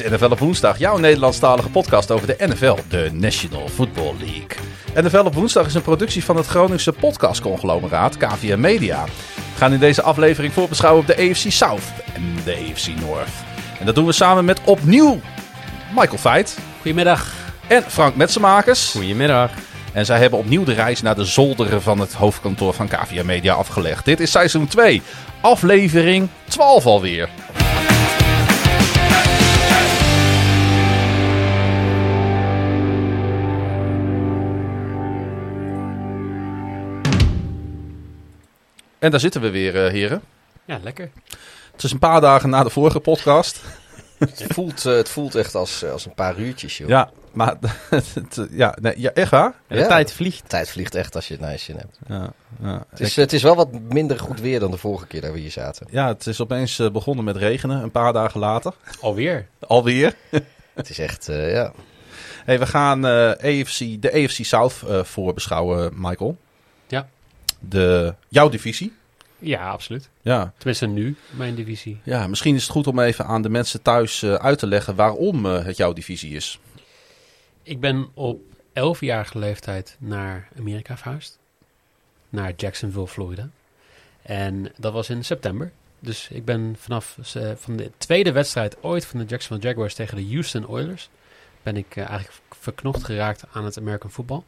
is NFL op woensdag, jouw Nederlandstalige podcast over de NFL, de National Football League. NFL op woensdag is een productie van het Groningse podcastconglomeraat KVM Media. We gaan in deze aflevering voorbeschouwen op de AFC South en de AFC North. En dat doen we samen met opnieuw Michael Veit Goedemiddag. en Frank Metsenmakers. Goedemiddag. En zij hebben opnieuw de reis naar de zolderen van het hoofdkantoor van KVM Media afgelegd. Dit is seizoen 2, aflevering 12 alweer. En daar zitten we weer, eh, heren. Ja, lekker. Het is een paar dagen na de vorige podcast. Het voelt, eh, het voelt echt als, eh, als een paar uurtjes, joh. Ja, maar ja, nee, ja, echt waar? De Ja. tijd vliegt. De tijd vliegt echt als je het naar je zin hebt. Ja, ja. Het is, het is wel wat minder goed weer dan de vorige keer dat we hier zaten. ja, het is opeens begonnen met regenen, een paar dagen later. Alweer. Alweer. Het is echt, eh, ja. Hey, we gaan eh, AFC, de AFC South eh voorbeschouwen, Michael. De, jouw divisie. Ja, absoluut. Ja. Tenminste nu, mijn divisie. ja, misschien is het goed om even aan de mensen thuis eh, uit te leggen waarom eh, het jouw divisie is. Ik ben op 11-jarige leeftijd naar Amerika verhuisd. Naar Jacksonville, Florida. En dat was in september. Dus ik ben vanaf eh, van de tweede wedstrijd ooit van de Jacksonville Jaguars tegen de Houston Oilers... ben ik eigenlijk verknocht geraakt aan het American football.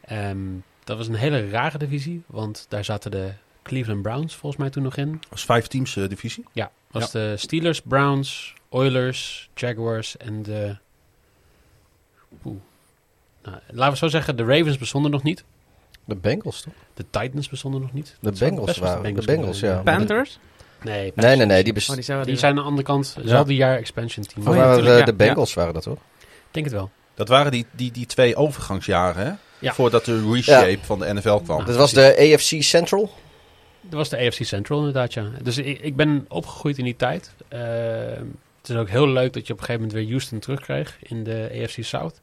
Ehm, dat was een hele rare divisie, want daar zaten de Cleveland Browns volgens mij toen nog in. Dat is vijf teams eh, divisie. Ja, was de Steelers, Browns, Oilers, Jaguars en de... Oeh. Nou, laten we zo zeggen, de Ravens bestonden nog niet. De Bengals, toch? De Titans bestonden nog niet. De Bengals waren- de Bengals, ja. zijn. Panthers? Nee, Nee, nee, nee. Die, best- Oh, die zouden Die zijn aan de andere kant, hetzelfde jaar expansion team. Oh, ja, waren de, ja. Bengals waren dat, toch? Ik denk het wel. Dat waren die, die, die twee overgangsjaren, hè? Ja. Voordat de reshape van de NFL kwam. Nou, Dat was de AFC Central. Dat was de AFC Central inderdaad, ja. Dus ik, ik ben opgegroeid in die tijd. Eh, het is ook heel leuk dat je op een gegeven moment weer Houston terugkreeg in de AFC South.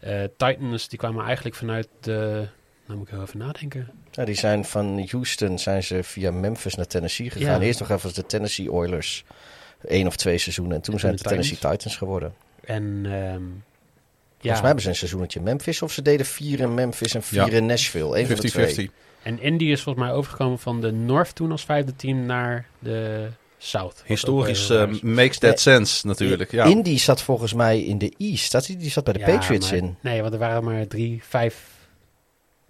Eh, Titans, die kwamen eigenlijk vanuit de... Nou moet ik heel even nadenken. Ja, die zijn van Houston zijn ze via Memphis naar Tennessee gegaan. Ja. Eerst nog even als de Tennessee Oilers. Eén of twee seizoenen. En toen En zijn de het de Tennessee Titans geworden. En ehm, Volgens mij ja, hebben ze een seizoenetje Memphis. Of ze deden vier in Memphis en vier Ja. in Nashville. Eén van de twee. 50-50. en Indy is volgens mij overgekomen van de North toen als vijfde team naar de South. Historisch eh, is. makes that sense natuurlijk. Ja. Indy zat volgens mij in de East. Dat, die zat bij de Ja, Patriots maar- in. Nee, want er waren maar drie, vijf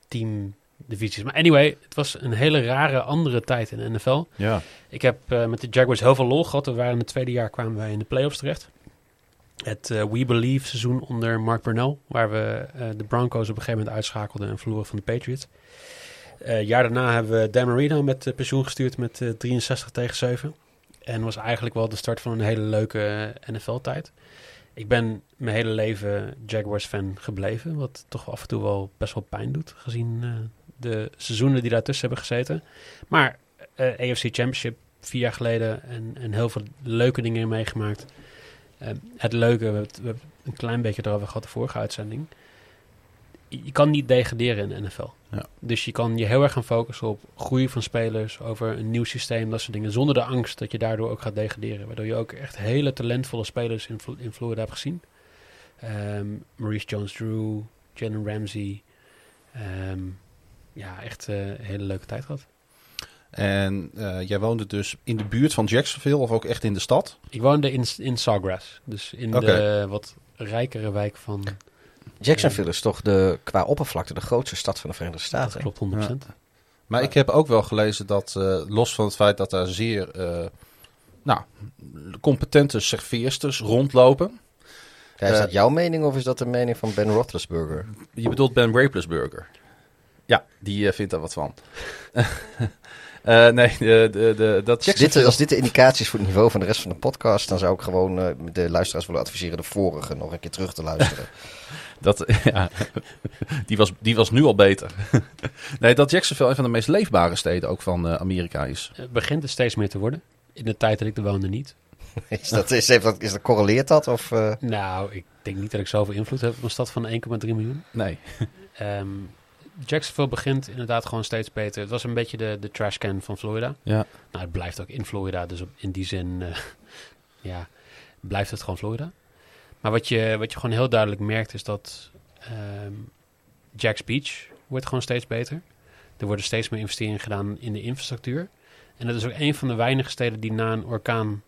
team divisies. Maar anyway, het was een hele rare andere tijd in de NFL. ja. Ik heb eh, met de Jaguars heel veel lol gehad. We waren in het tweede jaar kwamen wij in de playoffs terecht. Het eh, We Believe seizoen onder Mark Burnell, waar we eh, de Broncos op een gegeven moment uitschakelden en verloren van de Patriots. Eh, een jaar daarna hebben we Dan Marino met eh, pensioen gestuurd met eh, 63 tegen 7. En was eigenlijk wel de start van een hele leuke eh, NFL-tijd. Ik ben mijn hele leven Jaguars-fan gebleven, wat toch af en toe wel best wel pijn doet, gezien eh, de seizoenen die daartussen hebben gezeten. Maar eh, AFC Championship vier jaar geleden en, en heel veel leuke dingen meegemaakt. Eh, het leuke, we hebben, het- we hebben het een klein beetje erover gehad de vorige uitzending. Je kan niet degraderen in de NFL. Ja. Dus je kan je heel erg gaan focussen op groei van spelers, over een nieuw systeem, dat soort dingen. Zonder de angst dat je daardoor ook gaat degraderen. Waardoor je ook echt hele talentvolle spelers in, in Florida hebt gezien. Ehm, Maurice Jones-Drew, Jalen Ramsey. Ehm, ja, echt eh, een hele leuke tijd gehad. En eh, jij woonde dus in de buurt van Jacksonville of ook echt in de stad? Ik woonde in, in Sawgrass, dus in de wat rijkere wijk van... Jacksonville is toch de, qua oppervlakte de grootste stad van de Verenigde Dat Staten. klopt 100%. Maar ik heb ook wel gelezen dat, eh, los van het feit dat daar zeer eh, nou, competente serveersters rondlopen. Ja, is dat jouw mening of is dat de mening van Ben Roethlisberger? Je bedoelt Ben Raplesburger. Ja, die vindt daar wat van. Eh, nee, de, de, de, dat Als dit, Jacksonville... als dit de indicatie is voor het niveau van de rest van de podcast, dan zou ik gewoon eh, de luisteraars willen adviseren de vorige nog een keer terug te luisteren. Dat, ja, die, was, die was nu al beter. nee, dat Jacksonville een van de meest leefbare steden ook van eh, Amerika is. Het begint er steeds meer te worden. In de tijd dat ik er woonde niet. is, dat, is, heeft dat, is dat, correleert dat? Of, eh, Nou, ik denk niet dat ik zoveel invloed heb op een stad van 1,3 miljoen. Nee. Ehm, Jacksonville begint inderdaad gewoon steeds beter. Het was een beetje de, de trashcan van Florida. Ja. Nou, het blijft ook in Florida, dus op, in die zin, eh, ja. blijft het gewoon Florida. Maar wat je, wat je gewoon heel duidelijk merkt is dat ehm Jack's Beach wordt gewoon steeds beter. Er worden steeds meer investeringen gedaan in de infrastructuur. En dat is ook een van de weinige steden die na een orkaan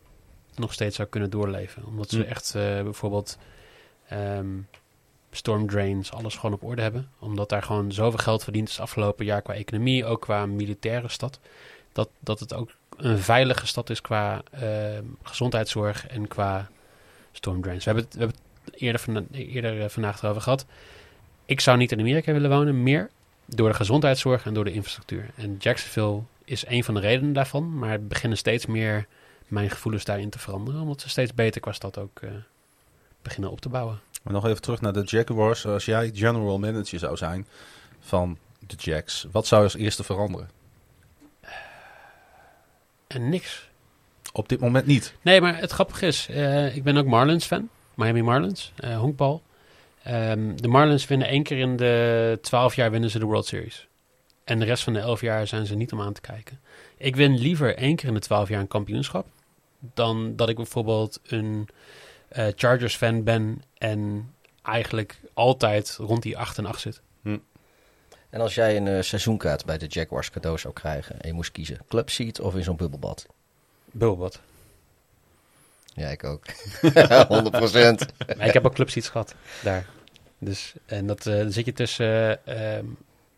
nog steeds zou kunnen doorleven. Omdat ze Hm. echt eh, bijvoorbeeld ehm storm drains, alles gewoon op orde hebben. Omdat daar gewoon zoveel geld verdiend is afgelopen jaar qua economie, ook qua militaire stad. Dat, dat het ook een veilige stad is qua ehm, gezondheidszorg en qua storm drains. We hebben het, we hebben eerder, van, eerder eh, vandaag erover gehad. Ik zou niet in Amerika willen wonen, meer door de gezondheidszorg en door de infrastructuur. En Jacksonville is een van de redenen daarvan, maar beginnen steeds meer mijn gevoelens daarin te veranderen, omdat ze steeds beter qua stad ook eh, beginnen op te bouwen. Maar nog even terug naar de Jaguars. Als jij general manager zou zijn van de Jacks, wat zou je als eerste veranderen? En niks. Op dit moment niet. Nee, maar het grappige is, eh, ik ben ook Marlins fan. Miami Marlins, eh honkbal. Ehm, de Marlins winnen één keer in de twaalf jaar winnen ze de World Series. En de rest van de elf jaar zijn ze niet om aan te kijken. Ik win liever één keer in de twaalf jaar een kampioenschap... dan dat ik bijvoorbeeld een eh, Chargers fan ben... en eigenlijk altijd rond die 8 en 8 zit. En als jij een eh, seizoenkaart bij de Jaguars cadeau zou krijgen en je moest kiezen, clubseat of in zo'n bubbelbad? Bubbelbad. Ja, ik ook. 100 Maar ik heb ook clubseats gehad daar. Dus, en dat, eh, zit je tussen... eh, ehm,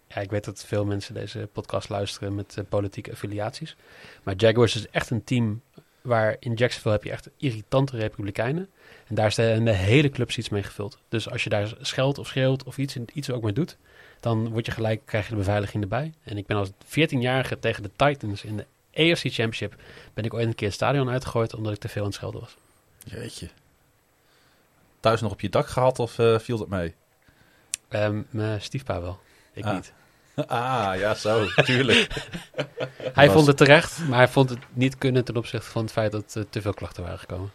ja, ik weet dat veel mensen deze podcast luisteren met politieke affiliaties. Maar Jaguars is echt een team waar in Jacksonville heb je echt irritante republikeinen. En daar is de, hele clubseats mee gevuld. Dus als je daar scheldt of schreeuwt of iets, iets ook maar doet... dan word je gelijk, krijg je de beveiliging erbij. En ik ben als 14-jarige tegen de Titans in de AFC Championship... ben ik ooit een keer het stadion uitgegooid omdat ik te veel aan het schelden was. Jeetje. Thuis nog op je dak gehad of eh, viel dat mee? Ehm, mijn stiefpa wel. Ik Ah. niet. Ah, ja, zo. Tuurlijk. Hij was- vond het terecht, maar hij vond het niet kunnen ten opzichte van het feit dat er te veel klachten waren gekomen.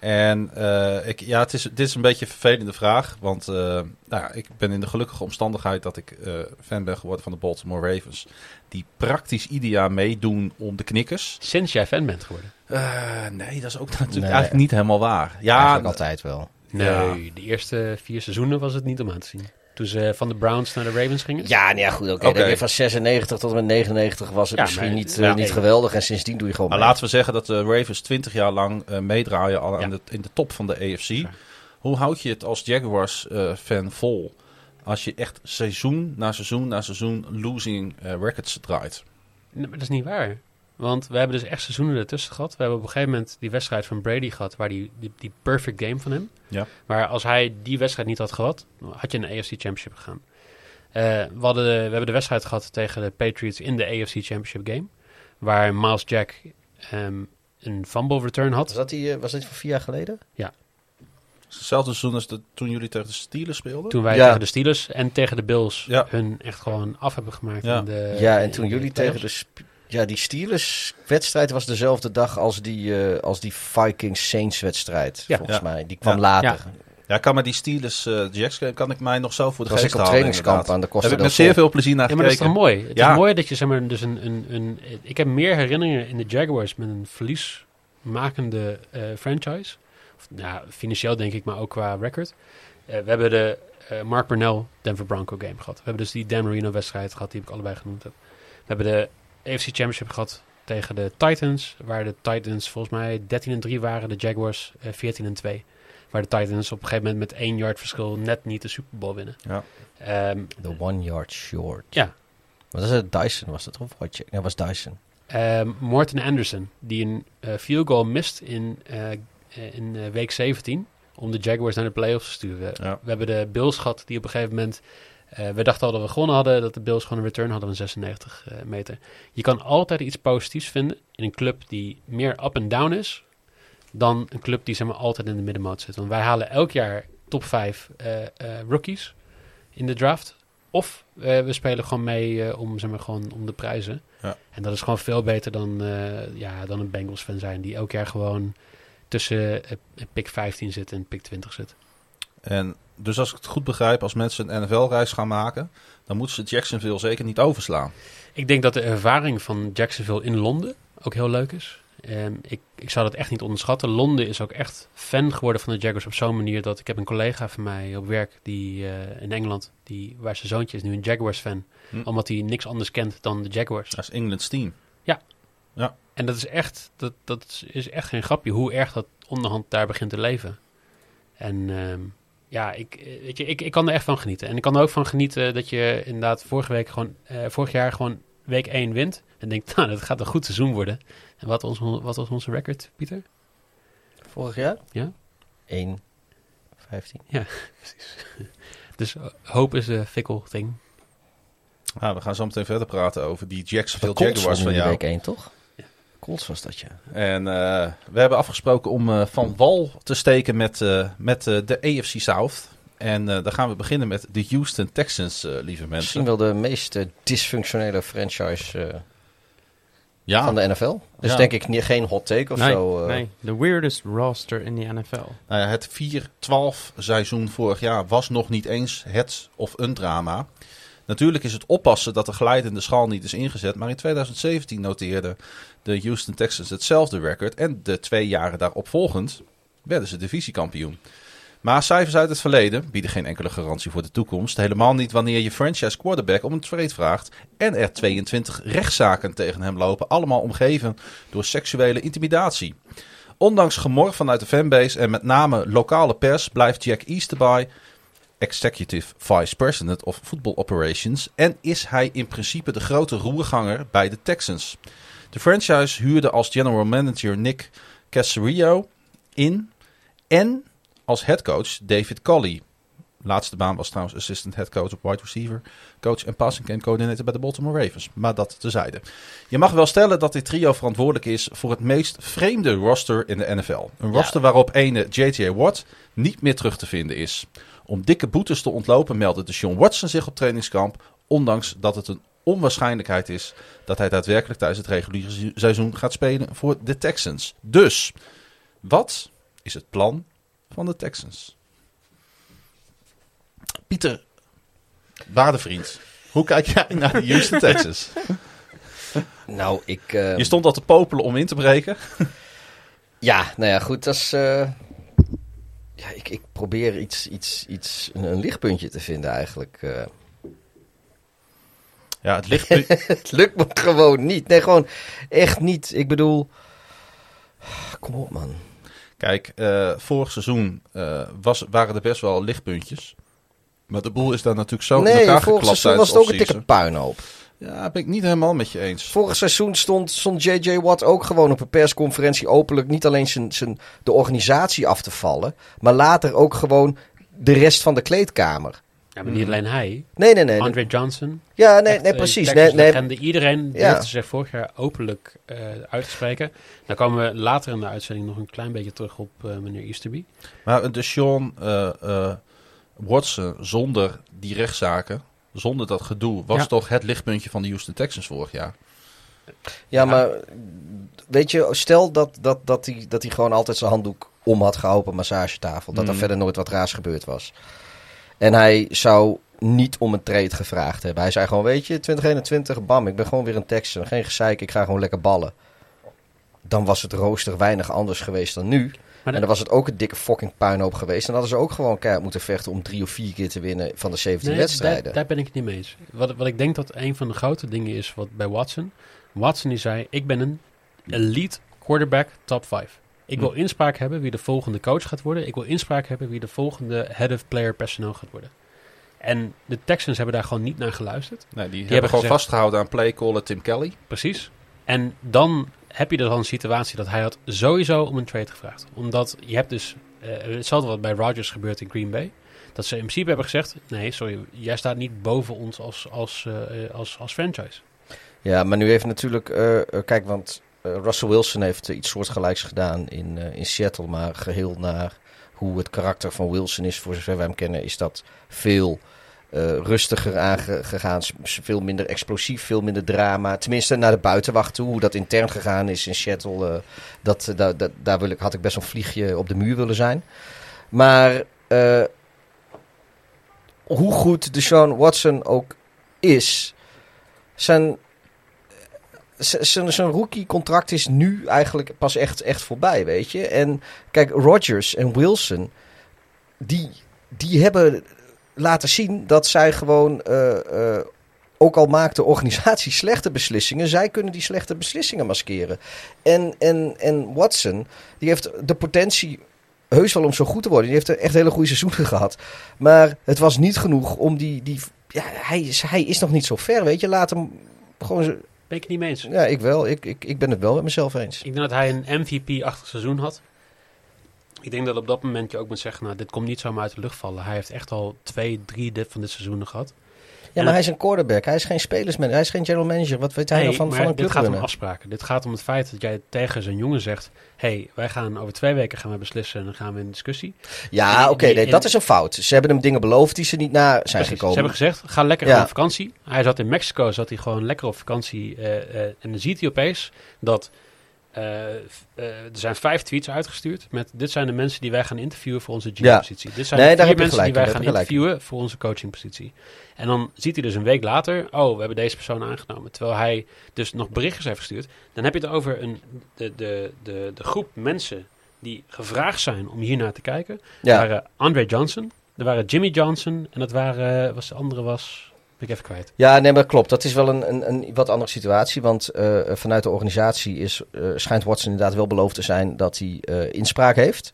En eh, ik, ja, het is, dit is een beetje een vervelende vraag. Want eh, nou, ja, ik ben in de gelukkige omstandigheid dat ik eh, fan ben geworden van de Baltimore Ravens. Die praktisch ieder jaar meedoen om de knikkers. Sinds jij fan bent geworden. Eh, nee, dat is ook natuurlijk Nee. eigenlijk niet helemaal waar. Ja, Eigenlijk altijd wel. Nee, Ja. de eerste vier seizoenen was het niet om aan te zien. Toen ze van de Browns naar de Ravens gingen. Ja, nou ja, goed. Oké, van 96 tot en met 99 was het Ja, misschien maar- niet, ja, eh, niet nee. geweldig. En sindsdien doe je gewoon Maar mee. laten we zeggen dat de Ravens 20 jaar lang eh, meedraaien al Ja. aan de, in de top van de AFC. Ja. Hoe houd je het als Jaguars-fan vol als je echt seizoen na seizoen na seizoen losing eh, records draait? Nee, maar dat is niet waar. Want we hebben dus echt seizoenen ertussen gehad. We hebben op een gegeven moment die wedstrijd van Brady gehad, waar die, die, die perfect game van hem. Ja. Maar als hij die wedstrijd niet had gehad, had je in de AFC Championship gegaan. Eh, we, hadden de- we hebben de wedstrijd gehad tegen de Patriots in de AFC Championship game. Waar Miles Jack ehm, een fumble return had. Was dat, die, eh, was dat van vier jaar geleden? Hetzelfde seizoen als de, toen jullie tegen de Steelers speelden? Toen wij Ja. tegen de Steelers en tegen de Bills Ja. hun echt gewoon af hebben gemaakt. Ja. In de, ja, en in toen de jullie tegen de... Ja, die Steelers-wedstrijd was dezelfde dag als die, eh, als die Vikings-Saints-wedstrijd, Ja. volgens Ja. mij. Die kwam Ja. later. Ja. Ja, kan maar die Steelers uh, Jacks game kan ik mij nog zo voor de was ik geest op halen, trainingskamp inderdaad. aan de Daar Costa heb ik met zeer veel plezier naar Ja, maar dat is gekeken. toch mooi? Het Ja. is mooi dat je zeg maar dus een, een, een... Ik heb meer herinneringen in de Jaguars met een verliesmakende eh, franchise. Of, nou, financieel denk ik, maar ook qua record. Eh, we hebben de eh, Mark Burnell Denver Bronco game gehad. We hebben dus die Dan Marino wedstrijd gehad, die ik allebei genoemd heb. We hebben de AFC Championship gehad tegen de Titans. Waar de Titans volgens mij 13 en 3 waren. De Jaguars eh, 14 en 2. Waar de Titans op een gegeven moment met één yard verschil net niet de Super Bowl winnen. Ja. Ehm, The one yard short. Ja. Wat is het? Dyson was dat? Of wat? Ja, dat was Dyson. Ehm, Morten Anderson, die een eh, field goal mist in, eh, eh, in eh, week 17 om de Jaguars naar de playoffs te sturen. Ja. We hebben de Bills gehad die op een gegeven moment... eh, we dachten al dat we gewonnen hadden, dat de Bills gewoon een return hadden van 96 eh, meter. Je kan altijd iets positiefs vinden in een club die meer up en down is... dan een club die zeg maar, altijd in de middenmoot zit. Want wij halen elk jaar top 5 eh, rookies in de draft... Of we spelen gewoon mee om, zeg maar, gewoon om de prijzen. Ja. En dat is gewoon veel beter dan, ja, dan een Bengals fan zijn. Die elk jaar gewoon tussen pick 15 zit en pick 20 zit. En dus als ik het goed begrijp, als mensen een NFL-reis gaan maken, dan moeten ze Jacksonville zeker niet overslaan. Ik denk dat de ervaring van Jacksonville in Londen ook heel leuk is. Ehm, ik, ik zou dat echt niet onderschatten. Londen is ook echt fan geworden van de Jaguars op zo'n manier dat ik heb een collega van mij op werk die eh, in Engeland, die, waar zijn zoontje is nu een Jaguars fan, Hm. omdat hij niks anders kent dan de Jaguars. Dat is England's team. En dat is echt, dat, dat is echt geen grapje hoe erg dat onderhand daar begint te leven. En ehm, ja, ik, eh, weet je, ik, ik kan er echt van genieten. En ik kan er ook van genieten dat je inderdaad vorige week gewoon, eh, vorig jaar gewoon week 1 wint. En denkt, nou, dat gaat een goed seizoen worden. En wat was, on- wat was onze record, Pieter? Vorig jaar? Ja. 1, 15. Dus eh, hoop is een fikkel ding. Ah, we gaan zo meteen verder praten over die Jacksonville Jaguars van jou. week 1, toch? Colts was dat, ja. En eh, we hebben afgesproken om eh, van wal te steken met, eh, met eh, de AFC South. En eh dan gaan we beginnen met de Houston Texans, eh, lieve Misschien mensen. wel de meest dysfunctionele franchise eh, Ja, van de NFL. Dus Ja. denk ik niet, geen hot take of nee, zo. eh. nee, de weirdest roster in de NFL. nou ja, het 4-12 seizoen vorig jaar was nog niet eens het of een drama. Natuurlijk is het oppassen dat de glijdende schaal niet is ingezet. Maar in 2017 noteerden de Houston Texans hetzelfde record. En de twee jaren daarop volgend werden ze divisiekampioen. Maar cijfers uit het verleden bieden geen enkele garantie voor de toekomst. Helemaal niet wanneer je franchise quarterback om een trade vraagt. En er 22 rechtszaken tegen hem lopen. Allemaal omgeven door seksuele intimidatie. Ondanks gemor vanuit de fanbase en met name lokale pers blijft Jack Easterby Executive Vice President of Football Operations en is hij in principe de grote roerganger bij de Texans. De franchise huurde als general manager Nick Caserio in en als headcoach David Colley. Laatste baan was trouwens assistant head coach op wide receiver, coach en passing game coordinator bij de Baltimore Ravens. Maar dat tezijde. Je mag wel stellen dat dit trio verantwoordelijk is voor het meest vreemde roster in de NFL. Een Ja. roster waarop ene J.J. Watt niet meer terug te vinden is. Om dikke boetes te ontlopen meldde de Sean Watson zich op trainingskamp, ondanks dat het een onwaarschijnlijkheid is dat hij daadwerkelijk tijdens het reguliere se- seizoen gaat spelen voor de Texans. Dus, wat is het plan van de Texans? Pieter, waardevriend, hoe kijk jij naar de Houston Texans? Nou, ik... eh, Je stond al te popelen om in te breken. Ja, nou ja, goed, dat is... eh, ja, ik, ik probeer iets, iets, iets, een, een lichtpuntje te vinden eigenlijk. eh. Ja, het nu... het lukt me gewoon niet. Nee, gewoon echt niet. Ik bedoel... Kom op, man. Kijk, eh, vorig seizoen eh, was, waren er best wel lichtpuntjes. Maar de boel is daar natuurlijk zo in nee, vorig seizoen was het ook een dikke puinhoop. Ja, ben ik niet helemaal met je eens. Vorig seizoen stond, stond J.J. Watt ook gewoon op een persconferentie openlijk niet alleen zijn, zijn, de organisatie af te vallen, maar later ook gewoon de rest van de kleedkamer. Ja, maar niet alleen hij. Nee, nee, nee. Andre Johnson. ja, nee, echt, nee eh, precies. Nee. Iedereen Ja. durfde zich vorig jaar openlijk eh, uit te spreken. Dan komen we later in de uitzending nog een klein beetje terug op eh, meneer Easterby. Maar de Sean eh, eh, Watson zonder die rechtszaken, zonder dat gedoe, was Ja. toch het lichtpuntje van de Houston Texans vorig jaar. Ja, maar weet je, stel dat, dat, dat, hij, dat hij gewoon altijd zijn handdoek om had gehouden op een massagetafel. Dat er Mm. verder nooit wat raars gebeurd was. En hij zou niet om een trade gevraagd hebben. Hij zei gewoon, weet je, 2021, bam, ik ben gewoon weer een Texan. Geen gezeik, ik ga gewoon lekker ballen. Dan was het rooster weinig anders geweest dan nu. Maar en dan was het ook een dikke fucking puinhoop geweest. En dan hadden ze ook gewoon keihard moeten vechten om drie of vier keer te winnen van de 17 Nee, wedstrijden. Daar, daar ben ik het niet mee eens. Wat, wat ik denk dat een van de grote dingen is wat bij Watson. Watson die zei, ik ben een elite quarterback top 5. Ik wil inspraak hebben wie de volgende coach gaat worden. Ik wil inspraak hebben wie de volgende head of player personnel gaat worden. En de Texans hebben daar gewoon niet naar geluisterd. Nee, die, hebben hebben gewoon gezegd- vastgehouden aan playcaller Tim Kelly. Precies. En dan heb je al een situatie dat hij had sowieso om een trade gevraagd. Omdat je hebt dus eh, hetzelfde wat bij Rodgers gebeurt in Green Bay. Dat ze in principe hebben gezegd, nee, sorry, jij staat niet boven ons als, als, eh, als, als franchise. Ja, maar nu heeft natuurlijk, eh, kijk, want Russell Wilson heeft iets soortgelijks gedaan in, in Seattle, maar geheel naar hoe het karakter van Wilson is, voor zover wij hem kennen, is dat veel rustiger aangegaan, veel minder explosief, veel minder drama. Tenminste, naar de buitenwacht toe, hoe dat intern gegaan is in Seattle, eh, dat, eh, daar- wil ik, had ik best een vliegje op de muur willen zijn. Maar eh, hoe goed Deshaun Watson ook is, zijn zijn zijn rookie-contract is nu eigenlijk pas echt, echt voorbij, weet je. En kijk, Rodgers en Wilson, die, die hebben laten zien dat zij gewoon, eh, eh, ook al maakt de organisatie slechte beslissingen, zij kunnen die slechte beslissingen maskeren. En, en, en Watson, die heeft de potentie heus wel om zo goed te worden. Die heeft er echt hele goede seizoenen gehad. Maar het was niet genoeg om die... die ja, hij, is, hij is nog niet zo ver, weet je. Laat hem gewoon... Ben ik het niet mee eens. Ja, ik wel. Ik, ik, ik ben het wel met mezelf eens. Ik denk dat hij een MVP-achtig seizoen had. Ik denk dat op dat moment je ook moet zeggen, nou, dit komt niet zomaar uit de lucht vallen. Hij heeft echt al twee, drie dit van dit seizoenen gehad. Ja, maar hij is een quarterback. Hij is geen spelersmanager. Hij is geen general manager. Wat weet hij Nee, nou van, maar van een dit club gaat om afspraken. Dit gaat om het feit dat jij tegen zijn jongen zegt... hey, wij gaan over twee weken gaan we beslissen en dan gaan we in discussie. Ja, oké. nee, dat is een fout. Ze hebben hem dingen beloofd die ze niet na zijn Precies. Ze gekomen. hebben gezegd, ga lekker Ja. op vakantie. Hij zat in Mexico, zat hij gewoon lekker op vakantie. eh, eh, en dan ziet hij opeens dat... eh, f- eh, er zijn vijf tweets uitgestuurd met... dit zijn de mensen die wij gaan interviewen voor onze GM-positie. Dit zijn Nee, de daar vier mensen gelijk die wij gaan daar interviewen voor onze coachingpositie. En dan ziet hij dus een week later... oh, we hebben deze persoon aangenomen. Terwijl hij dus nog berichtjes heeft gestuurd. Dan heb je het over een, de, de, de, de groep mensen die gevraagd zijn om hier naar te kijken. Ja. waren Andre Johnson, er waren Jimmy Johnson en dat waren, was de andere was, ik even kwijt. Ja, nee, maar klopt. Dat is wel een, een, een wat andere situatie. Want eh, vanuit de organisatie is, eh, schijnt Watson inderdaad wel beloofd te zijn dat hij eh, inspraak heeft.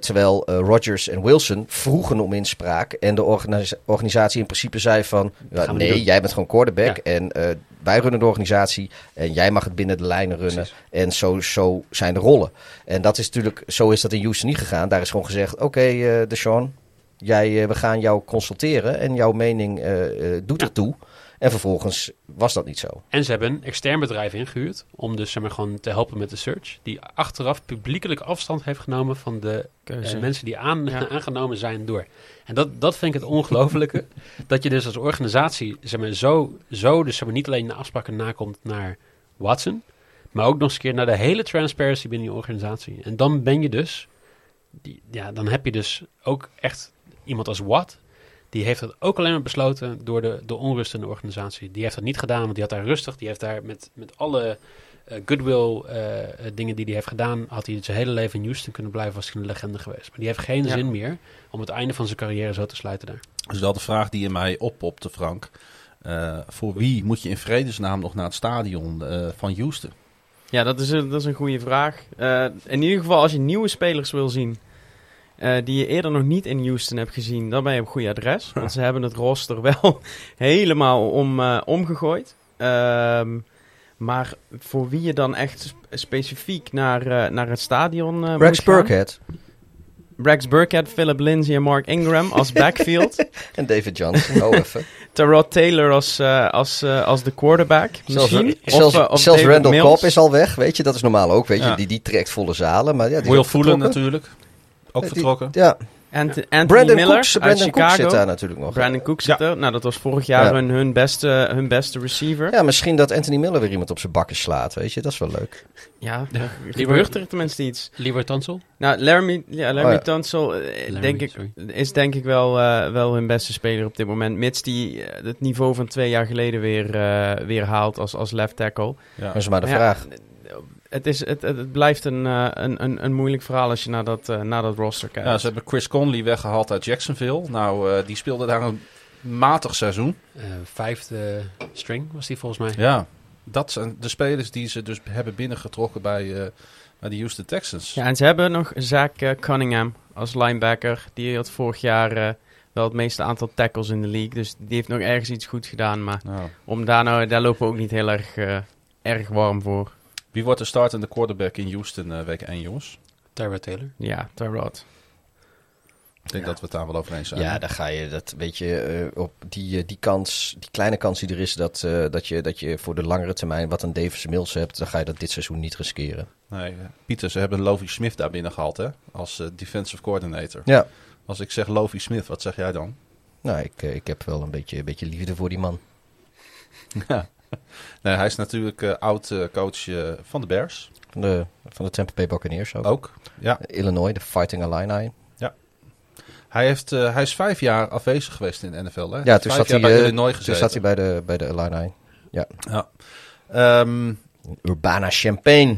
Terwijl Rodgers en Wilson vroegen om inspraak. En de organisa- organisatie in principe zei van... Ja, nee, jij bent gewoon quarterback. Ja. En wij runnen de organisatie. En jij mag het binnen de lijnen runnen. Precies. En zo, zo zijn de rollen. En dat is natuurlijk... Zo is dat in Houston niet gegaan. Daar is gewoon gezegd... Oké, eh Deshaun, jij, eh, we gaan jou consulteren. En jouw mening eh, eh, doet Ja. ertoe. En vervolgens was dat niet zo. En ze hebben een extern bedrijf ingehuurd om dus zeg maar gewoon te helpen met de search. Die achteraf publiekelijk afstand heeft genomen van de mensen die aan, Ja. aangenomen zijn door. En dat, dat vind ik het ongelofelijke. dat je dus als organisatie zeg maar, zo, zo dus zeg maar, niet alleen de afspraken nakomt naar Watson. Maar ook nog eens een keer naar de hele transparency binnen je organisatie. En dan ben je dus, die, ja, dan heb je dus ook echt iemand als Watt. Die heeft dat ook alleen maar besloten door de, de onrust in de organisatie. Die heeft dat niet gedaan, want die had daar rustig. Die heeft daar met, met alle eh, goodwill eh, dingen die hij heeft gedaan... had hij zijn hele leven in Houston kunnen blijven, was hij een legende geweest. Maar die heeft geen Ja. zin meer om het einde van zijn carrière zo te sluiten daar. Dat is wel de vraag die in mij oppopte, Frank. Eh, voor wie moet je in vredesnaam nog naar het stadion eh, van Houston? Ja, dat is een, dat is een goede vraag. Eh, in ieder geval, als je nieuwe spelers wil zien... eh, die je eerder nog niet in Houston hebt gezien... dan ben je op goed adres. Want ze hebben het roster wel helemaal om, eh, omgegooid. Ehm, maar voor wie je dan echt sp- specifiek naar, eh, naar het stadion Rex moet gaan- Burkhead Rex Burkhead, Philip Lindsay en Mark Ingram als backfield. en David Johnson. Oh, even. Terod Taylor als, eh, als, als de quarterback. Zelfs, Misschien. zelfs, of, of zelfs Randall Mills. Cobb is al weg, weet je. Dat is normaal ook, weet je. Ja. Die, die trekt volle zalen. Maar ja, die Will vertrokken. natuurlijk. Ook Eh, die- vertrokken. Ja, Ant- Anthony Brandon, Miller Cooks, uit Brandon Cook Chicago. zit daar natuurlijk nog. Brandon Cook zit er. Nou, dat was vorig jaar Ja. hun, hun, beste, hun beste receiver. Ja, Ja, misschien dat Anthony Miller weer iemand op zijn bakken slaat, weet je. Dat is wel leuk. ja Ja. gebeurt er tenminste iets. Liever Tansel? Nou, Laramie, ja, Laramie Oh ja. Tunsil eh, Laramie, denk ik, sorry. is denk ik wel, eh, wel hun beste speler op dit moment. Mits die het niveau van twee jaar geleden weer, eh, weer haalt als, als left tackle. Ja. Dat is maar de Ja, vraag. Het, is, het, het, blijft een, eh, een, een, een moeilijk verhaal als je naar dat, eh, naar dat roster kijkt. Ja, ze hebben Chris Conley weggehaald uit Jacksonville. Nou, eh, die speelde daar een matig seizoen. Eh, vijfde string was die volgens mij. Ja, dat zijn de spelers die ze dus hebben binnengetrokken bij, eh, bij de Houston Texans. Ja, en ze hebben nog Zach Cunningham als linebacker. Die had vorig jaar eh, wel het meeste aantal tackles in de league. Dus die heeft nog ergens iets goed gedaan. Maar Nou, om daar, nou, daar lopen we ook niet heel erg, eh, erg warm voor. Wie wordt de startende quarterback in Houston eh, week 1, jongens? Tyrod Taylor. Ja, Tyrod. Ik denk dat we het daar wel over eens zijn. Ja, daar ga je, dat weet je, eh, op die, eh, die kans, die kleine kans die er is dat, eh, dat, je, dat je voor de langere termijn wat een Davis Mills hebt, dan ga je dat dit seizoen niet riskeren. Nee, Pieter, ze hebben Lovie Smith daar binnen gehaald, hè? Als defensive coordinator. Ja, Als ik zeg Lovie Smith, wat zeg jij dan? nou, ik, ik heb wel een beetje, een beetje liefde voor die man. Ja. Nee, hij is natuurlijk eh, oud eh, coach eh, van de Bears. Van de, van de Tampa Bay Buccaneers ook. Ook. Ja. Illinois, de Fighting Illini. Hij, heeft, hij is vijf jaar afwezig geweest in de NFL, hè? Ja, toen zat, hij, bij Illinois toen zat hij bij de, bij de Illini. Ja. Ehm, Urbana Champagne.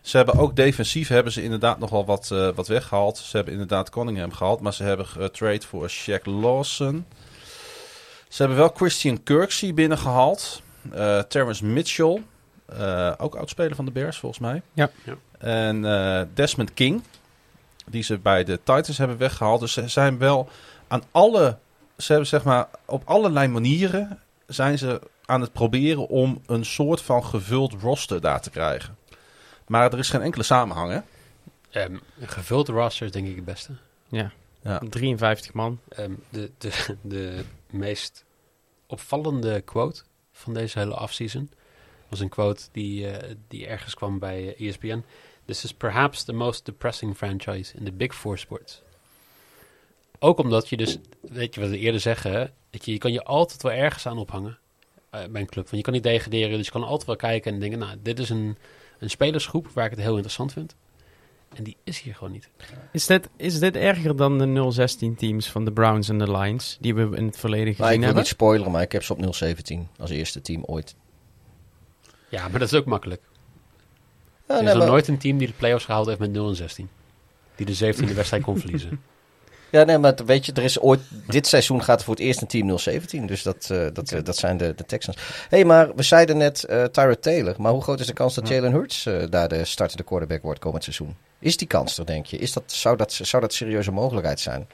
ze hebben ook defensief hebben ze inderdaad nog wel wat, eh, wat weggehaald. Ze hebben inderdaad Cunningham gehaald, maar ze hebben getrade voor Shaq Lawson. Ze hebben wel Christian Kirksey binnengehaald. Eh Terrence Mitchell, eh, ook oudspeler van de Bears volgens mij. Ja. Ja. En eh, Desmond King, die ze bij de Titans hebben weggehaald. Dus ze zijn wel aan alle, ze hebben zeg maar op allerlei manieren zijn ze aan het proberen om een soort van gevuld roster daar te krijgen. Maar er is geen enkele samenhang, hè? Ehm, een gevuld roster is denk ik het beste. Ja. Ja. 53 man. Ehm, de, de, de meest opvallende quote van deze hele offseason was een quote die, eh, die ergens kwam bij eh, ESPN. This is perhaps the most depressing franchise in the big four sports. Ook omdat je dus, weet je wat we eerder zeggen, weet je, je kan je altijd wel ergens aan ophangen eh, bij een club. Want je kan niet degraderen, dus je kan altijd wel kijken en denken, nou, dit is een, een spelersgroep waar ik het heel interessant vind. En die is hier gewoon niet. Is dit, is dit erger dan de 016 teams van de Browns en de Lions, die we in het verleden Maar gezien ik wil hebben? niet spoileren, maar ik heb ze op 017 als eerste team ooit. Ja, maar dat is ook makkelijk. Ja, er is nee, nog maar- nooit een team die de playoffs gehaald heeft met 0 en 16. Die de 17e wedstrijd kon verliezen. Ja, nee, maar weet je, er is ooit, dit seizoen gaat er voor het eerst een team 017. Dus dat, eh, dat, dat zijn de, de Texans. Hé, hey, maar we zeiden net Tyrod Taylor. Maar hoe groot is de kans dat Jalen Hurts eh, daar de startende quarterback wordt komend seizoen? Is die kans er, denk je? Is dat, zou, dat, zou dat serieuze mogelijkheid zijn?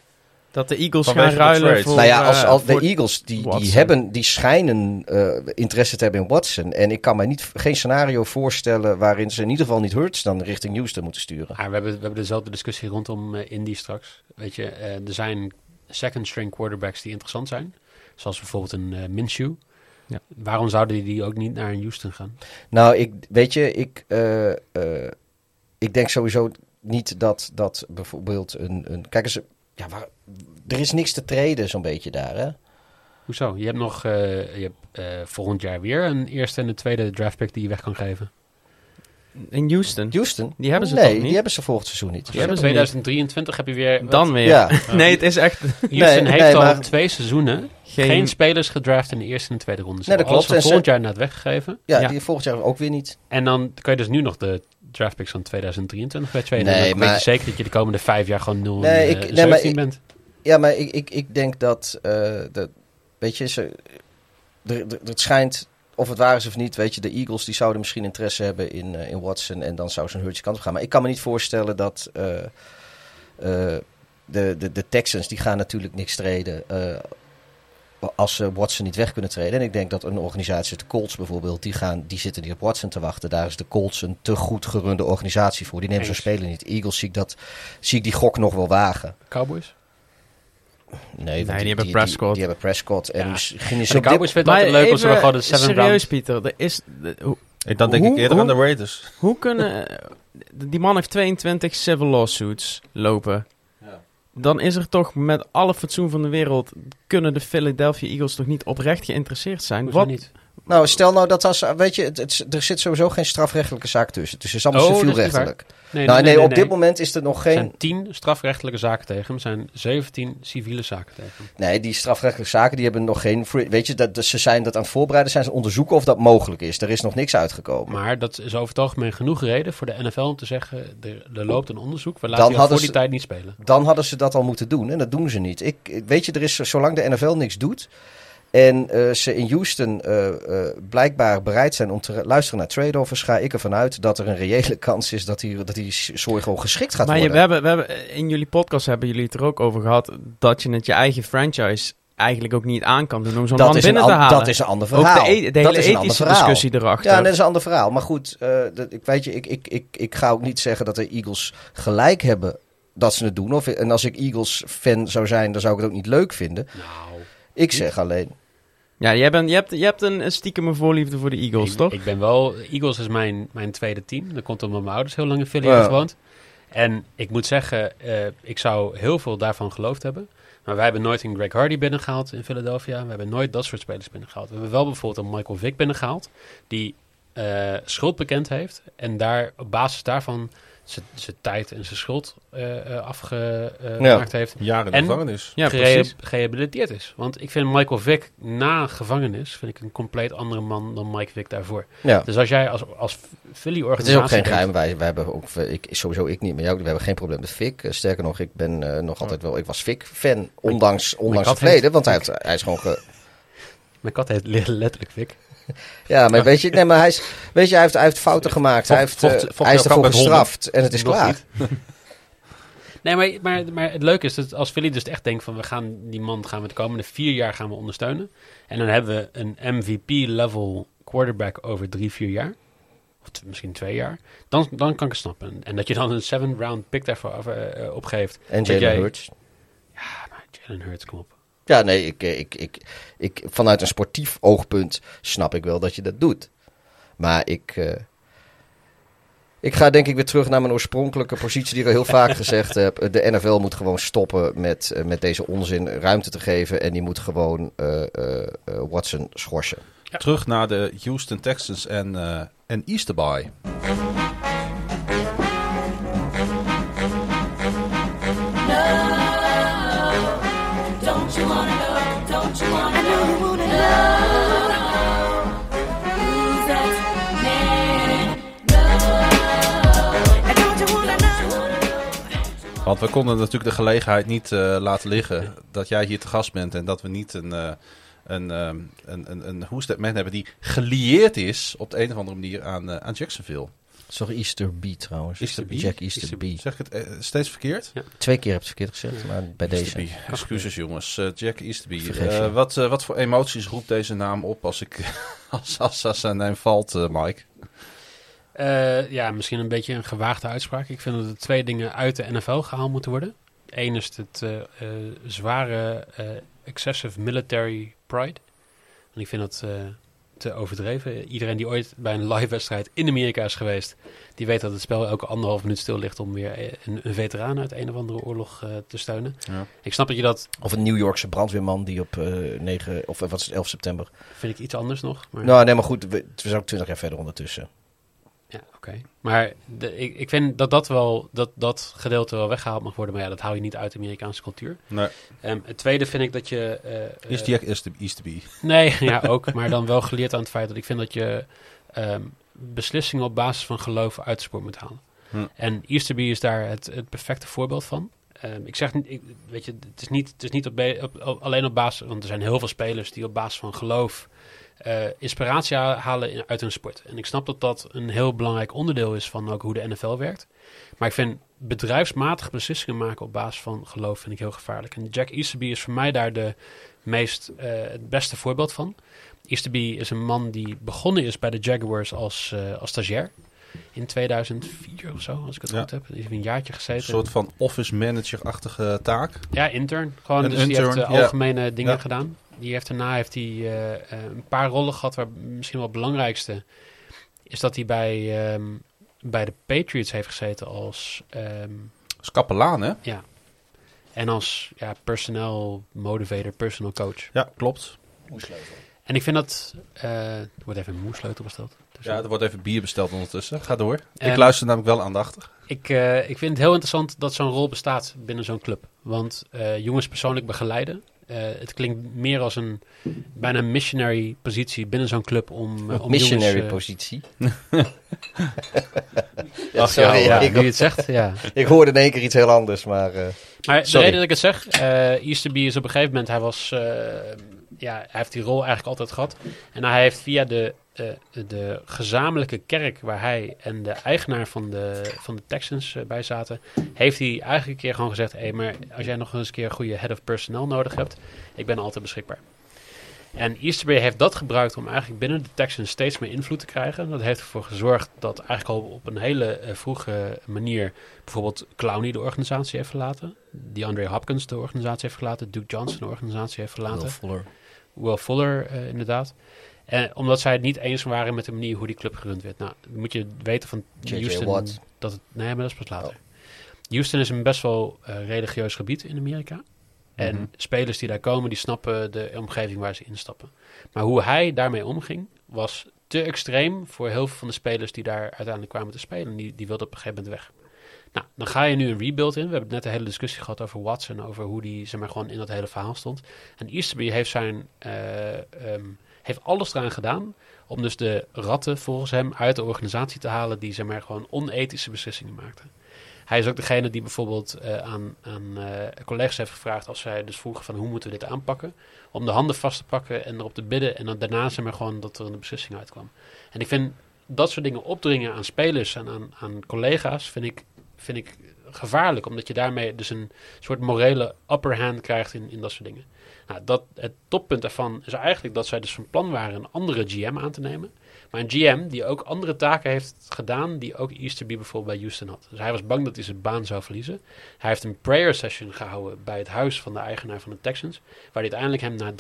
Dat de Eagles Vanwege gaan ruilen voor... nou ja, als, eh, als de Eagles, die, die, hebben, die schijnen eh, interesse te hebben in Watson. En ik kan me niet, geen scenario voorstellen waarin ze in ieder geval niet Hurts dan richting Houston moeten sturen. Maar we hebben, we hebben dezelfde discussie rondom eh, Indy straks. Weet je, er zijn second string quarterbacks die interessant zijn. Zoals bijvoorbeeld een Minshew. Ja. Waarom zouden die, die ook niet naar een Houston gaan? Nou, ik, weet je, ik, eh, eh, ik denk sowieso niet dat, dat bijvoorbeeld een, een... Kijk eens, ja, waar, er is niks te treden zo'n beetje daar, hè? Hoezo? Je hebt nog eh, je hebt, eh, volgend jaar weer een eerste en een tweede draftpick die je weg kan geven. In Houston. Houston? Die hebben ze nee, toch niet? die hebben ze volgend seizoen niet. Die hebben in ze 2023 heb je weer... wat- Dan weer. Ja. nee, het is echt Houston Nee, heeft nee, al maar- twee seizoenen geen, geen... spelers gedraft in de eerste en de tweede ronde. Ze Nee, dat klopt. volgend jaar net weggegeven. Ja, Ja. die volgend jaar ook weer niet. En dan kan je dus nu nog de draftpicks van 2023 bij tweede. Nee, Nee, dan weet maar- je zeker dat je de komende vijf jaar gewoon 0 Nee, ik- eh, nee, maar 17 ik- bent. Ja, maar ik, ik, ik denk dat, eh, dat... Weet je, ze, het schijnt... Of het waar is of niet, weet je, de Eagles die zouden misschien interesse hebben in, eh, in Watson en dan zou zo'n Hurts kant op gaan. Maar ik kan me niet voorstellen dat de, de, de Texans, die gaan natuurlijk niks treden als ze Watson niet weg kunnen treden. En ik denk dat een organisatie, de Colts bijvoorbeeld, die, gaan, die zitten niet op Watson te wachten. Daar is de Colts een te goed gerunde organisatie voor. Die nemen zo'n speler niet. Eagles zie ik, dat, zie ik die gok nog wel wagen. Cowboys? Nee, die hebben Prescott. Die, hebben Prescott. En Ja. misschien is dit- Cowboys vinden het leuk als ze even gewoon de seven serieus. Pieter. Er is, Ik dan denk Hoe- ik eerder hoe- aan de Raiders. hoe kunnen... Die man heeft 22 civil lawsuits lopen. Dan is er toch met alle fatsoen van de wereld... kunnen de Philadelphia Eagles toch niet oprecht geïnteresseerd zijn? Hoezo Wat, niet? Nou, stel nou dat als, weet je, het, het- er zit sowieso geen strafrechtelijke zaak tussen. Dus het is allemaal Oh, civielrechtelijk. Nee, nou, nee, nee, op nee. dit moment is er nog Er geen. zijn 10 strafrechtelijke zaken tegen hem. Er zijn 17 civiele zaken tegen hem. Nee, die strafrechtelijke zaken die hebben nog geen. Weet je, dat, ze zijn dat aan het voorbereiden, zijn ze onderzoeken of dat mogelijk is. Er is nog niks uitgekomen. Maar dat is over het algemeen genoeg reden voor de NFL om te zeggen... er, er loopt een onderzoek, we laten hadden voor die ze- tijd niet spelen. Dan hadden ze dat al moeten doen en dat doen ze niet. Ik- weet je, er is zolang de NFL niks doet. En eh, ze in Houston eh, eh, blijkbaar bereid zijn om te luisteren naar trade-offers, ga ik ervan uit dat er een reële kans is dat die, dat die zorg gewoon geschikt gaat maar worden. we hebben, we hebben, in jullie podcast hebben jullie het er ook over gehad... dat je het je eigen franchise eigenlijk ook niet aan kan doen... om zo'n man dat, binnen te halen. dat is een ander ook verhaal. de, e- de dat hele is een ander ethische verhaal. discussie erachter. Ja, dat is een ander verhaal. Maar goed, eh, dat, ik, weet je, ik, ik, ik, ik ga ook niet zeggen dat de Eagles gelijk hebben dat ze het doen. Of, en als ik Eagles-fan zou zijn, dan zou ik het ook niet leuk vinden. Nou, Ik zeg alleen, Ja, jij bent, je, hebt, je hebt een stiekem voorliefde voor de Eagles, ik, toch? ik ben wel... Eagles is mijn, mijn tweede team. Dat komt omdat mijn ouders heel lang in Philly Ja. hebben gewoond. En ik moet zeggen, eh, ik zou heel veel daarvan geloofd hebben. Maar wij hebben nooit een Greg Hardy binnengehaald in Philadelphia. We hebben nooit dat soort spelers binnengehaald. We hebben wel bijvoorbeeld een Michael Vick binnengehaald. Die eh, schuld bekend heeft. En daar op basis daarvan zijn zijn tijd en zijn schuld eh, eh, afgemaakt heeft. Jaren En- gevangenis. Ja, precies. gerehabiliteerd is. Want ik vind Michael Vick na gevangenis vind ik een compleet andere man dan Mike Vick daarvoor. Ja. Dus als jij als, als Philly Het organisatie... is ook geen geheim. Wij, wij hebben ook, ik, sowieso ik niet, maar jou, we hebben geen probleem met Fik. Eh, sterker nog, ik ben eh, nog altijd wel, ik was Fik-fan, ondanks, ondanks het verleden. Want hij, hij is gewoon ge- Mijn kat heet le- letterlijk Vick. Ja, maar weet je, nee, maar hij, is, weet je, hij, heeft, hij heeft fouten gemaakt. hij, heeft, vocht- eh, vocht hij is ervoor gestraft en het is klaar. Nee, maar, maar, maar het leuke is dat als Philly dus echt denkt van we gaan die man gaan we de komende vier jaar gaan we ondersteunen. En dan hebben we een MVP-level quarterback over drie, vier jaar. Of misschien twee jaar. Dan, dan kan ik het snappen. En dat je dan een seven round pick daarvoor eh, eh, opgeeft. En Jalen Hurts. Ja, maar Jalen Hurts, kom op. Ja, nee, ik, eh, ik, ik, ik, vanuit een sportief oogpunt snap ik wel dat je dat doet. Maar ik, eh, ik ga denk ik weer terug naar mijn oorspronkelijke positie die ik al heel vaak gezegd heb. De NFL moet gewoon stoppen met, eh, met deze onzin ruimte te geven. En die moet gewoon Watson schorsen. Terug naar de Houston Texans en, en Easterby. Want we konden natuurlijk de gelegenheid niet eh, laten liggen dat jij hier te gast bent en dat we niet een, eh, een, ehm, een, een, een Who's That Man hebben die gelieerd is op de een of andere manier aan, eh, aan Jacksonville. Sorry, Easter B trouwens. Easterby? Jack Easter Easterby. B. Zeg ik het eh, steeds verkeerd? Twee keer heb je het verkeerd gezegd, maar bij deze. Excuses jongens. Jack Easterby. Vergeef Eh, je. wat, wat voor emoties roept deze naam op als, ik, als, als, als zijn naam valt, eh, Mike? Eh, ja, misschien een beetje een gewaagde uitspraak. Ik vind dat er twee dingen uit de NFL gehaald moeten worden. Eén is het eh, eh, zware excessive military pride. En ik vind dat te overdreven. Iedereen die ooit bij een live wedstrijd in Amerika is geweest, die weet dat het spel elke anderhalf minuut stil ligt om weer een, een veteraan uit een of andere oorlog te steunen. Ja. Ik snap dat je dat, Of een New Yorkse brandweerman die op eh 9, of wat is het, 11 september. vind ik iets anders nog. Maar... Nou, nee, maar goed, we, we zijn ook 20 jaar verder ondertussen. Ja, oké. Maar de, ik, ik vind dat dat wel, dat, dat gedeelte wel weggehaald mag worden. Maar ja, dat hou je niet uit de Amerikaanse cultuur. Nee. Ehm, het tweede vind ik dat je... eh, Is eh, Jack Easter- Easterby? Nee, ja, ook. Maar dan wel geleerd aan het feit dat ik vind dat je ehm, beslissingen op basis van geloof uit de sport moet halen. Hm. En Easterby is daar het, het perfecte voorbeeld van. Ehm, ik zeg niet, ik, weet je, het is niet, het is niet op, be- op- op- alleen op basis, want er zijn heel veel spelers die op basis van geloof eh, inspiratie ha- halen in- uit hun sport. En ik snap dat dat een heel belangrijk onderdeel is van ook hoe de NFL werkt. Maar ik vind bedrijfsmatig beslissingen maken op basis van geloof vind ik heel gevaarlijk. En Jack Easterby is voor mij daar de meest, eh, het beste voorbeeld van. Easterby is een man die begonnen is bij de Jaguars als, eh, als stagiair. In 2004 of zo, als ik het Ja. goed heb. Hij heeft een jaartje Een gezeten. soort van office manager-achtige taak. Ja, intern. Gewoon, Een dus die heeft intern, eh, ja. algemene dingen Ja. gedaan. Die heeft daarna heeft hij eh, eh, een paar rollen gehad, waar misschien wel het belangrijkste is dat hij bij, ehm, bij de Patriots heeft gezeten als ehm, is kapelaan, hè? en als ja, personeel motivator, personal coach. Ja, klopt. En ik vind dat eh, er wordt even een moesleutel besteld. Dus Ja, er wordt even bier besteld ondertussen. Ga door. ik En- luister namelijk wel aandachtig. Ik, eh, ik vind het heel interessant dat zo'n rol bestaat binnen zo'n club. Want eh, jongens persoonlijk begeleiden. Eh, het klinkt meer als een bijna missionary positie binnen zo'n club om, eh, om Missionary jongens, eh, positie. Ach, sorry, ja, ik, nu je het zegt, ja. ik hoorde in één keer iets heel anders, maar... eh, Maar Sorry. de reden dat ik het zeg, Easterby is op een gegeven moment, hij was, eh, ja, hij heeft die rol eigenlijk altijd gehad. En hij heeft via de, eh, de gezamenlijke kerk waar hij en de eigenaar van de, van de Texans eh, bij zaten, heeft hij eigenlijk een keer gewoon gezegd, hé, hey, maar als jij nog eens een keer een goede head of personnel nodig hebt, ik ben altijd beschikbaar. En Easterby heeft dat gebruikt om eigenlijk binnen de Texans steeds meer invloed te krijgen. Dat heeft ervoor gezorgd dat eigenlijk al op een hele eh, vroege manier bijvoorbeeld Clowney de organisatie heeft verlaten. Die Andre Hopkins de organisatie heeft verlaten. Duke Johnson de organisatie heeft verlaten. Will Fuller. Will Fuller inderdaad. En omdat zij het niet eens waren met de manier hoe die club gerund werd. Nou, dan moet je weten van. Houston Watt. dat het. Nee, maar dat is pas later. Houston is een best wel eh, religieus gebied in Amerika. En Mhm. spelers die daar komen, die snappen de omgeving waar ze instappen. Maar hoe hij daarmee omging, was te extreem voor heel veel van de spelers die daar uiteindelijk kwamen te spelen. Die, die wilden op een gegeven moment weg. Nou, dan ga je nu een rebuild in. We hebben net een hele discussie gehad over Watson, over hoe die zeg maar, gewoon in dat hele verhaal stond. En Easterby heeft, zijn, eh, ehm, heeft alles eraan gedaan om dus de ratten volgens hem uit de organisatie te halen die zeg maar, gewoon onethische beslissingen maakten. Hij is ook degene die bijvoorbeeld eh, aan, aan eh, collega's heeft gevraagd als zij dus vroegen van hoe moeten we dit aanpakken. Om de handen vast te pakken en erop te bidden en dan daarna zeg maar gewoon dat er een beslissing uitkwam. En ik vind dat soort dingen opdringen aan spelers en aan, aan collega's vind ik, vind ik gevaarlijk. Omdat je daarmee dus een soort morele upper hand krijgt in, in dat soort dingen. Nou, dat, het toppunt daarvan is eigenlijk dat zij dus van plan waren een andere GM aan te nemen. Maar een GM die ook andere taken heeft gedaan die ook Easterby bijvoorbeeld bij Houston had. Dus hij was bang dat hij zijn baan zou verliezen. Hij heeft een prayer session gehouden bij het huis van de eigenaar van de Texans. Waar hij uiteindelijk hem na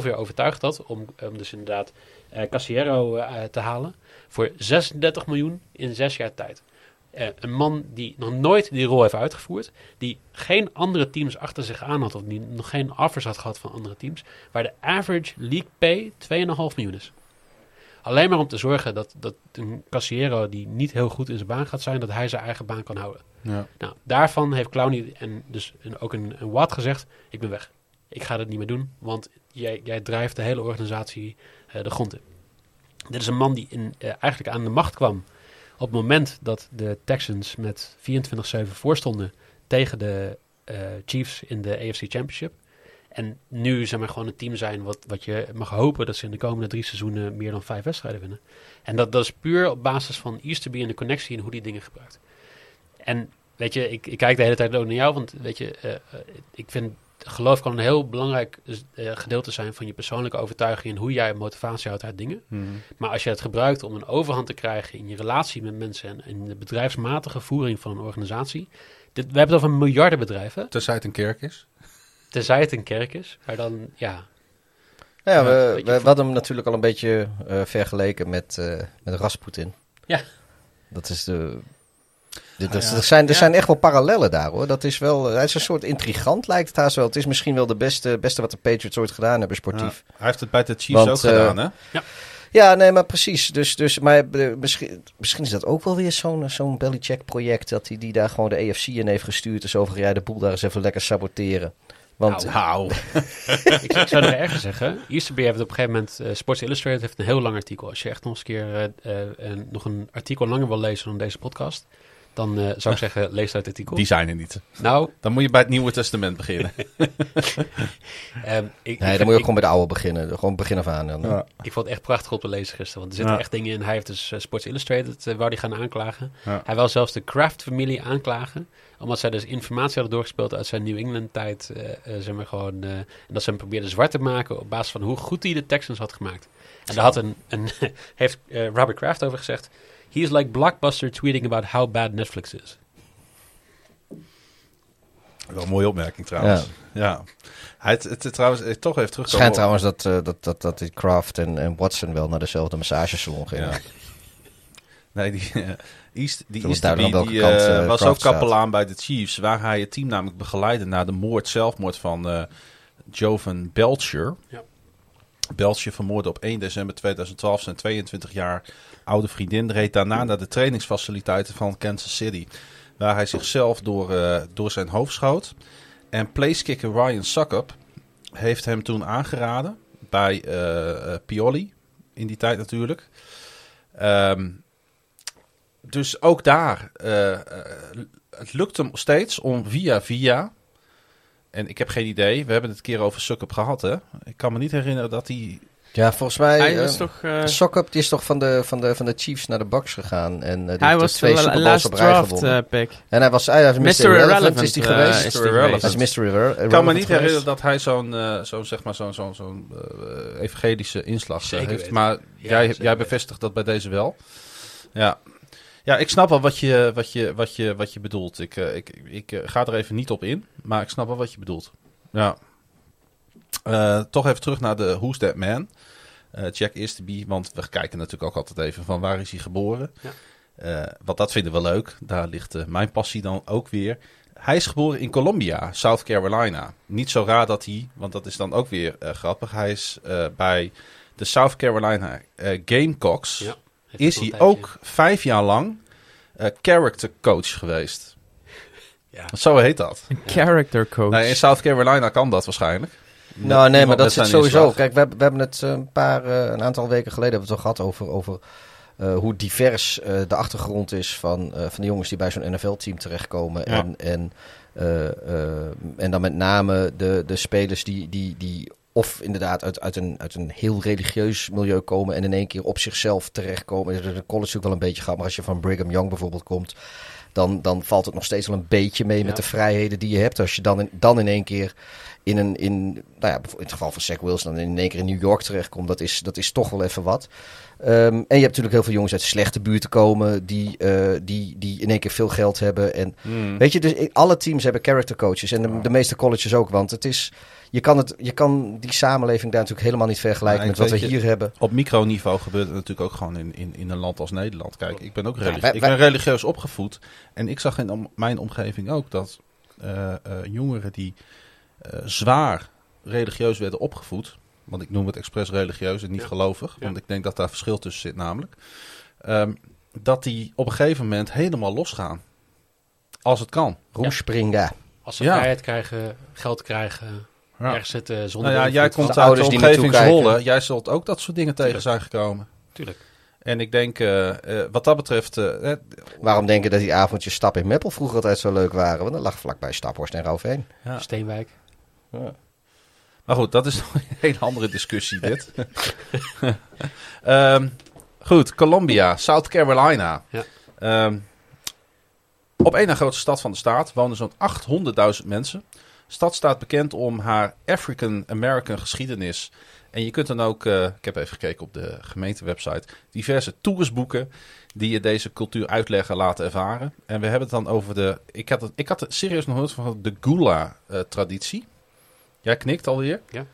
3,5 jaar overtuigd had om, om dus inderdaad eh Casiero eh, te halen. Voor 36 miljoen in zes jaar tijd. Eh, een man die nog nooit die rol heeft uitgevoerd. Die geen andere teams achter zich aan had. Of die nog geen offers had gehad van andere teams. Waar de average league pay 2,5 miljoen is. Alleen maar om te zorgen dat, dat een Casiero die niet heel goed in zijn baan gaat zijn. Dat hij zijn eigen baan kan houden. Ja. Nou, daarvan heeft Clowney en dus een, ook een, een Watt gezegd: Ik ben weg. Ik ga dat niet meer doen, want jij, jij drijft de hele organisatie eh, de grond in. Dit is een man die in, eh, eigenlijk aan de macht kwam op het moment dat de Texans met 24-7 voorstonden tegen de eh, Chiefs in de AFC Championship. En nu zeg maar gewoon een team zijn wat, wat je mag hopen dat ze in de komende drie seizoenen meer dan vijf wedstrijden winnen. En dat, dat is puur op basis van Easterby en de connectie en hoe die dingen gebruikt. En weet je, ik, ik kijk de hele tijd ook naar jou, want weet je, eh, eh, ik vind geloof kan een heel belangrijk eh, gedeelte zijn van je persoonlijke overtuiging en hoe jij motivatie houdt uit dingen. Mhm. Maar als je het gebruikt om een overhand te krijgen in je relatie met mensen en in de bedrijfsmatige voering van een organisatie. Dit, we hebben het over miljardenbedrijven, bedrijven, Tenzij het een kerk is. tenzij het een kerk is. Maar dan, ja, Ja, Ja, we, we, hadden hem natuurlijk al een beetje eh, vergeleken met, eh met Rasputin. Ja. Dat is de... dit- Ah, dat- ja. Er, zijn, er Ja. zijn echt wel parallellen daar hoor. Dat is wel, hij is een soort intrigant lijkt het haast wel. Het is misschien wel de beste, beste wat de Patriots ooit gedaan hebben sportief. Ja. Hij heeft het bij de Chiefs Want, ook eh, gedaan, hè? Ja, nee, maar precies. Dus, dus, maar eh, misschien, misschien is dat ook wel weer zo'n zo'n Belichick project. Dat hij die daar gewoon de AFC in heeft gestuurd. Dus over ga jij de boel daar eens even lekker saboteren. Want Nou, ik, ik zou er erger zeggen. Easterby heeft op een gegeven moment, eh, Sports Illustrated heeft een heel lang artikel. Als je echt nog eens een keer eh, eh, nog een artikel langer wil lezen dan deze podcast, dan eh, zou ik zeggen, lees dat artikel. die zijn er niet. Nou, Dan moet je bij het Nieuwe Testament beginnen. ehm, ik, nee, ik, dan moet je ook ik, gewoon bij de oude beginnen. Gewoon begin af aan. Dan. Ja. ik vond het echt prachtig om te lezen gisteren. Want er zitten Ja. echt dingen in. Hij heeft dus eh, Sports Illustrated, eh, wou die gaan aanklagen. Ja. Hij wil zelfs de Kraft-familie aanklagen. Omdat zij dus informatie hadden doorgespeeld uit zijn New England-tijd. eh, eh, zeg maar gewoon, eh, en dat ze hem probeerden zwart te maken op basis van hoe goed hij de Texans had gemaakt. En daar had een, een heeft eh, Robert Kraft over gezegd. He is like Blockbuster tweeting about how bad Netflix is. Wel een mooie opmerking trouwens. Ja. Hij het, het, het trouwens eh, toch even terugkomen. schijnt trouwens dat, eh, dat, dat, dat die Kraft en, en Watson wel naar dezelfde massagesalon gingen. Ja. Nee, die, eh, East, die welke die, kant, was ook staat. kapelaan bij de Chiefs, waar hij het team namelijk begeleidde na de moord, zelfmoord van eh Jovan Belcher. Ja. Belcher vermoordde op 1 december 2012 zijn 22 jaar oude vriendin. Reed daarna naar de trainingsfaciliteiten van Kansas City, waar hij zichzelf door, eh, door zijn hoofd schoot. En placekicker Ryan Suckup heeft hem toen aangeraden bij eh, eh, Pioli, in die tijd natuurlijk. Ehm, dus ook daar, eh, het lukt hem steeds om via via. En ik heb geen idee, we hebben het een keer over Suckup gehad, hè? Ik kan me niet herinneren dat hij. Ja, volgens mij... Hij eh, was toch... eh, is toch van de, van de, van de Chiefs naar de Bucks gegaan. En eh, die hij heeft was de twee de Super Bowls op rij draft gewonnen. pick. en hij was, hij was Mr. Mr. Irrelevant, is die geweest. Hij is Mr. Irrelevant Ik kan me niet geweest. herinneren dat hij zo'n zo'n zeg maar zo'n zo'n zo'n evangelische inslag Zeker heeft. weten. Maar Ja, jij, jij bevestigt dat bij deze wel. Ja. Ja, ik snap wel wat je, wat je, wat je, wat je bedoelt. Ik, ik, ik ga er even niet op in, maar ik snap wel wat je bedoelt. Ja. Eh, toch even terug naar de Who's That Man. Eh, Jack Easterby, want we kijken natuurlijk ook altijd even van waar is hij geboren. Ja. Eh, want dat vinden we leuk. Daar ligt mijn passie dan ook weer. Hij is geboren in Columbia, South Carolina. Niet zo raar dat hij, want dat is dan ook weer grappig. Hij is eh, bij de South Carolina eh, Gamecocks. Ja, is hij tijdje. ook vijf jaar lang eh, character coach geweest. Ja. Zo heet dat. Een character coach. Nou, in South Carolina kan dat waarschijnlijk. Nou, nee, maar dat zit sowieso. Kijk, we hebben, we hebben het eh, een paar, eh, een aantal weken geleden hebben we het al gehad over, over eh, hoe divers de achtergrond is van, van de jongens die bij zo'n NFL-team terechtkomen. Ja. En, en, en dan met name de, de spelers die, die, die of inderdaad uit, uit, een, uit een heel religieus milieu komen en in één keer op zichzelf terechtkomen. Dat is in de college ook wel een beetje gehad, maar als je van Brigham Young bijvoorbeeld komt, dan, dan valt het nog steeds wel een beetje mee Ja. met de vrijheden die je hebt. Als je dan in, dan in één keer in een, in, nou ja, in het geval van Zach Wilson, dan in één keer in New York terechtkomt, dat is, dat is toch wel even wat. Ehm, en je hebt natuurlijk heel veel jongens uit slechte buurten komen, die, eh, die, die in één keer veel geld hebben. En Hmm. weet je, dus alle teams hebben character coaches en de, de meeste colleges ook, want het is, je kan, het, je kan die samenleving daar natuurlijk helemaal niet vergelijken met wat we je- hier hebben. Op microniveau gebeurt het natuurlijk ook gewoon in, in, in een land als Nederland. Kijk, ik ben ook religieus, wij- ik wij- ben religieus opgevoed. En ik zag in om- mijn omgeving ook dat eh, eh, jongeren die zwaar religieus werden opgevoed. Want ik noem het expres religieus en niet Ja. gelovig. Ja. Want ik denk dat daar verschil tussen zit namelijk. ehm, dat die op een gegeven moment helemaal losgaan. Als het kan. Roemspringa. Als ze Ja. vrijheid krijgen, geld krijgen, Ja. ergens zitten zonder... Nou ja, jij komt de uit de ouders die naartoe omgeving. Zwolle. Jij zult ook dat soort dingen tegen zijn gekomen. Tuurlijk. En ik denk, eh, eh, wat dat betreft, eh, eh, Waarom denken dat die avondjes stap in Meppel vroeger altijd zo leuk waren? Want dat lag vlakbij Staphorst en Rauwveen. Ja. Maar goed, dat is nog een hele andere discussie dit. Ehm, goed, Columbia, South Carolina. Ja. Ehm, op één na grootste stad van de staat wonen zo'n 800.000 mensen. De stad staat bekend om haar African-American geschiedenis. En je kunt dan ook, eh, ik heb even gekeken op de gemeentewebsite, diverse tours boeken die je deze cultuur uitleggen laten ervaren. En we hebben het dan over de, ik had het, ik had het serieus nog nooit van de Gula-traditie. Jij knikt alweer? Ja.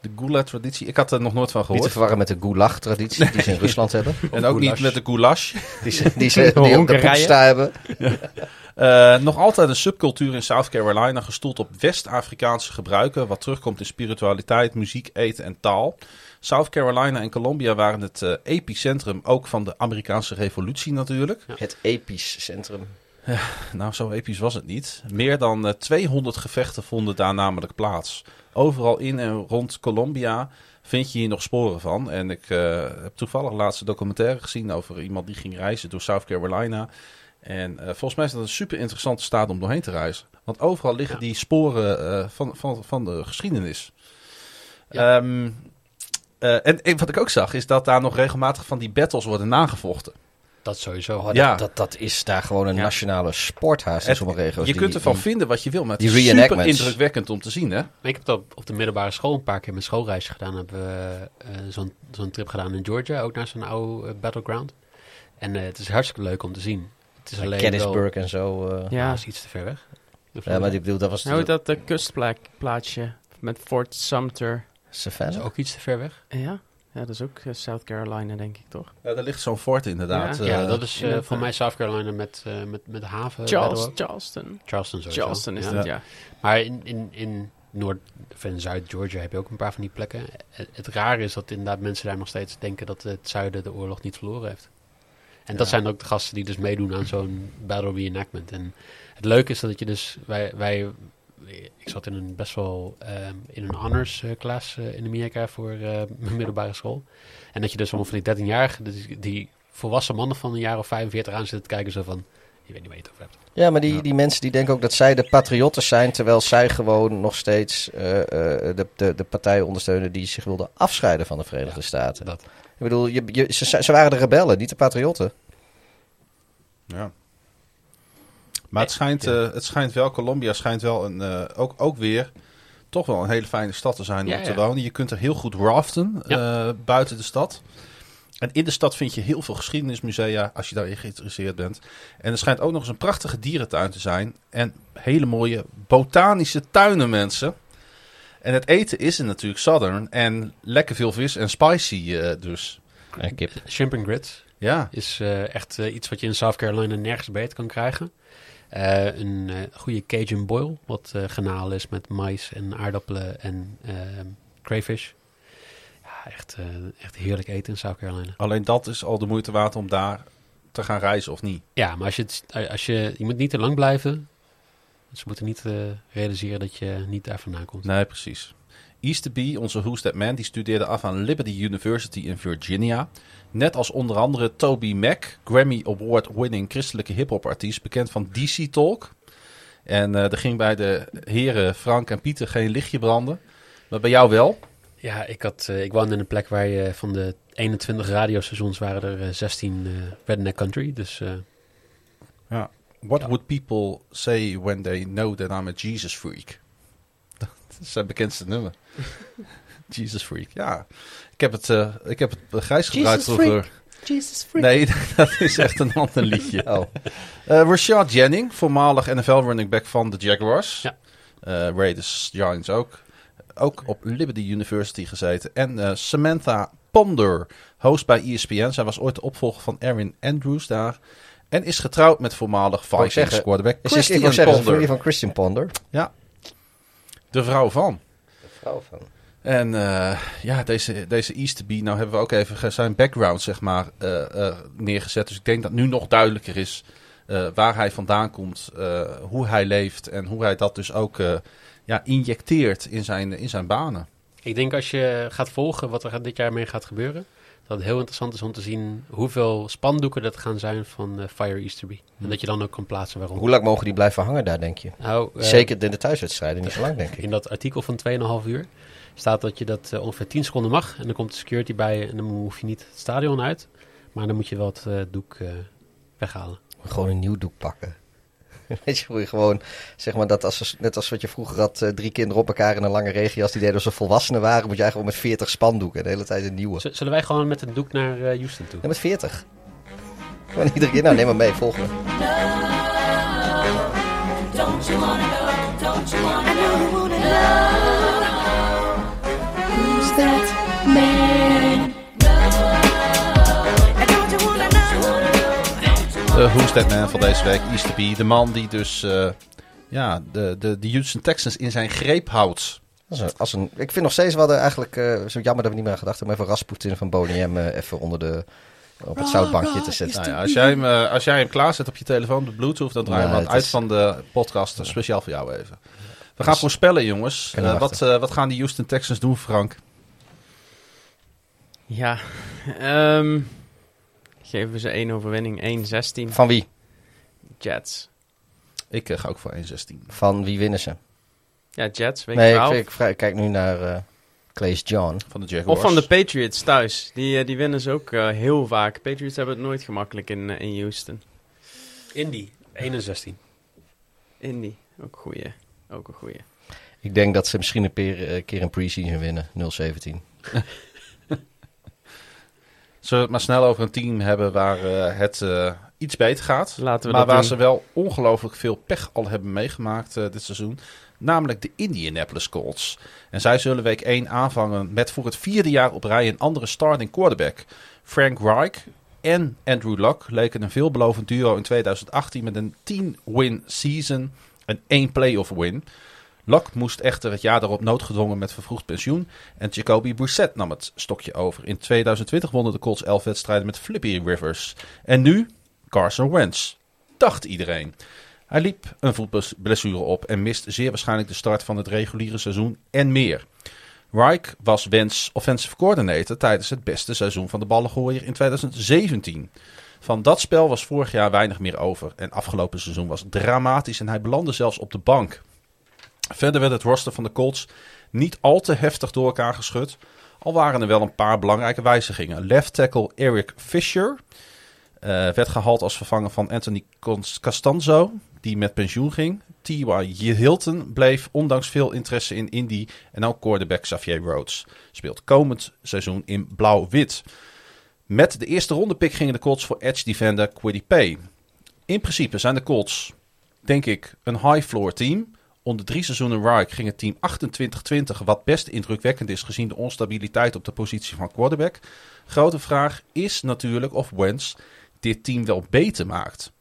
De Gula-traditie. Ik had er nog nooit van Niet te gehoord. verwarren met de gulag-traditie die ze in Rusland hebben. En ook niet met de goulash. Die ze, die ze die op de Hongarije. poepsta hebben. Eh, nog altijd een subcultuur in South Carolina, gestoeld op West-Afrikaanse gebruiken, wat terugkomt in spiritualiteit, muziek, eten en taal. South Carolina en Colombia waren het eh, epicentrum ook van de Amerikaanse revolutie natuurlijk. Het episch centrum. Nou, zo episch was het niet. Meer dan eh, 200 gevechten vonden daar namelijk plaats. Overal in en rond Colombia vind je hier nog sporen van. En ik eh, heb toevallig laatst een documentaire gezien over iemand die ging reizen door South Carolina. En eh, volgens mij is dat een super interessante staat om doorheen te reizen. Want overal liggen Ja. die sporen eh, van, van, van de geschiedenis. Ja. Ehm, eh, en, en wat ik ook zag, is dat daar nog regelmatig van die battles worden nagevochten. Dat sowieso. Ja. dat, dat, dat is daar gewoon een Ja. nationale sporthaast in Het- sommige regio's. je Die- kunt ervan die- vinden wat je wil, maar het die is super indrukwekkend om te zien, hè? Ik heb dat op, de middelbare school een paar keer met schoolreisje gedaan. Hebben we eh, zo'n zo'n trip gedaan in Georgia, ook naar zo'n oude eh, battleground. En eh, het is hartstikke leuk om te zien. Het is alleen wel... Gettysburg en zo. eh. Ja, is iets te ver weg. Ja, maar ik bedoel, dat was Nou, de, dat de kustplaatsje met Fort Sumter. Dat is ook iets te ver weg. Ja, ja dat is ook eh, South Carolina, denk ik, toch? Ja, daar ligt zo'n fort inderdaad. Ja. eh, ja, dat is eh, voor mij South Carolina met, eh, met, met haven. Charles. Charleston. Charleston sowieso. Charleston is ja. dat, ja. Maar in, in, in Noord- of in Zuid-Georgia heb je ook een paar van die plekken. Het, het rare is dat inderdaad mensen daar nog steeds denken dat het zuiden de oorlog niet verloren heeft. En dat zijn ook de gasten die dus meedoen aan zo'n battle reenactment. En het leuke is dat je dus, wij, wij ik zat in een best wel ehm, in een honors eh, klas eh, in Amerika voor eh, mijn middelbare school. En dat je dus allemaal van die 13-jarigen, die, die volwassen mannen van een jaar of 45 aan zitten te kijken, zo van, je weet niet waar je het over hebt. Ja, maar die, die mensen die denken ook dat zij de patriotten zijn, terwijl zij gewoon nog steeds eh, eh, de, de, de partijen ondersteunen die zich wilden afscheiden van de Verenigde Staten. Dat. Ik bedoel, je, je, ze, ze waren de rebellen, niet de patriotten. Ja. Maar het schijnt, Ja. eh, het schijnt wel, Colombia schijnt wel een, eh, ook, ook weer toch wel een hele fijne stad te zijn Ja, om te ja. wonen. Je kunt er heel goed raften eh, buiten de stad. En in de stad vind je heel veel geschiedenismusea als je daarin geïnteresseerd bent. En er schijnt ook nog eens een prachtige dierentuin te zijn. En hele mooie botanische tuinen, mensen. En het eten is er natuurlijk southern. En lekker veel vis en spicy eh, dus. En kip. Shrimp and grits. Ja, is echt iets wat je in South Carolina nergens beter kan krijgen. Eh, een eh, goede Cajun boil, wat eh genaal is met mais en aardappelen en ehm, crayfish. Ja, echt, echt heerlijk eten in South Carolina. alleen dat is al de moeite waard om daar te gaan reizen of niet. Ja, maar als je, het, als je, je moet niet te lang blijven. Ze moeten niet realiseren dat je niet daar vandaan komt. Nee, precies. Easterby, onze Who's That Man, die studeerde af aan Liberty University in Virginia. Net als onder andere Toby Mac, Grammy Award-winning christelijke hip-hop artiest, bekend van DC Talk. En eh, er ging bij de heren Frank en Pieter geen lichtje branden. Maar bij jou wel. Ja, ik, had, eh, ik woonde in een plek waar je van de 21 radiostations waren er eh, 16 eh, Redneck Country. Dus eh, What Ja. would people say when they know that I'm a Jesus freak? Dat is zijn bekendste nummer. Jesus freak, ja. Ik heb het, eh ik heb het bij Gijs gebruikt Jesus vroeger. Jesus freak. Nee, dat is echt een ander liedje. Oh, Eh Rashad Jennings, voormalig NFL-running back van de Jaguars. Ja. Eh, Raiders, Giants ook. Ook op Liberty University gezeten. En eh, Samantha Ponder, host bij ESPN. Zij was ooit de opvolger van Erin Andrews daar. En is getrouwd met voormalig ik Vikings zeggen, quarterback is Christian Ponder. van Christian Ponder. De vrouw van. De vrouw van. En eh, ja, deze, deze Easterby, nou hebben we ook even zijn background zeg maar eh, eh, neergezet. Dus ik denk dat nu nog duidelijker is eh, waar hij vandaan komt, eh, hoe hij leeft en hoe hij dat dus ook eh, ja, injecteert in zijn, in zijn banen. ik denk als je gaat volgen wat er dit jaar mee gaat gebeuren, dat het heel interessant is om te zien hoeveel spandoeken dat gaan zijn van eh, Fire Easterby. En dat je dan ook kan plaatsen waarom. Hoe lang mogen die blijven hangen daar, denk je? Nou, Zeker in de thuiswedstrijden, niet zo lang, denk ik. In dat artikel van 2,5 uur staat dat je dat eh, ongeveer 10 seconden mag. En dan komt de security bij je en dan hoef je niet het stadion uit. Maar dan moet je wel het eh, doek eh, weghalen. Gewoon een nieuw doek pakken. Weet je, hoe je gewoon, zeg maar, dat als, net als wat je vroeger had, drie kinderen op elkaar in een lange regenjas, die deden alsof ze volwassenen waren, moet jij gewoon met 40 spandoeken, de hele tijd een nieuwe. Z- Zullen wij gewoon met het doek naar Houston toe? Ja, met 40. Gewoon iedere keer, nou neem maar mee, volgende. Don't you wanna? Don't you? Wanna know? De Who's That Man van deze week, Easterby. De man die dus eh, ja, de, de, de Houston Texans in zijn greep houdt. Als een, als een, ik vind nog steeds wel de, eigenlijk eh, zo jammer dat we niet meer aan gedacht hebben even Rasputin van Boniem eh, even onder de, op het zoutbankje te zetten. Nou ja, als, jij hem, eh, als jij hem klaarzet op je telefoon, de Bluetooth, dan draai je Nee, hem het uit is- van de podcast. Speciaal voor jou even. We gaan voorspellen, jongens. Eh, wat, eh, wat gaan die Houston Texans doen, Frank? Ja, ehm, geven ze één overwinning, 1-16 Van wie? Jets. Ik eh, ga ook voor 1-16. Van wie winnen ze? Ja, Jets, week Nee, ik, 12. ik, ik kijk nu naar eh Claes John. Van de Jaguars. Of van de Patriots thuis. Die, eh, die winnen ze ook eh, heel vaak. Patriots hebben het nooit gemakkelijk in, in Houston. Indy, 61. Indy, ook, goeie. ook een goeie. Ik denk dat ze misschien een peer- keer een pre-season winnen, 0-17. Zullen we het maar snel over een team hebben waar eh, het eh, iets beter gaat. Laten we maar waar doen. ze wel ongelooflijk veel pech al hebben meegemaakt eh, dit seizoen. Namelijk de Indianapolis Colts. En zij zullen week 1 aanvangen met voor het vierde jaar op rij een andere starting quarterback. Frank Reich en Andrew Luck leken een veelbelovend duo in 2018 met een 10-win season en één playoff win. Luck moest echter het jaar daarop noodgedwongen met vervroegd pensioen. En Jacoby Brissett nam het stokje over. In 2020 wonnen de Colts 11 wedstrijden met Flippy Rivers. En nu Carson Wentz. Dacht iedereen. Hij liep een voetblessure op en mist zeer waarschijnlijk de start van het reguliere seizoen en meer. Reich was Wentz offensive coordinator tijdens het beste seizoen van de ballengooier in 2017. Van dat spel was vorig jaar weinig meer over. En afgelopen seizoen was dramatisch en hij belandde zelfs op de bank. Verder werd het roster van de Colts niet al te heftig door elkaar geschud. Al waren er wel een paar belangrijke wijzigingen. Left tackle Eric Fisher eh, werd gehaald als vervanger van Anthony Costanzo, die met pensioen ging. T.Y. Hilton bleef ondanks veel interesse in Indy. En ook quarterback Xavier Rhodes speelt komend seizoen in blauw-wit. Met de eerste ronde pick gingen de Colts voor edge defender Quiddy Pay. In principe zijn de Colts, denk ik, een high-floor team. Onder drie seizoenen Reich ging het team 28-20, wat best indrukwekkend is gezien de onstabiliteit op de positie van quarterback. Grote vraag is natuurlijk of Wentz dit team wel beter maakt.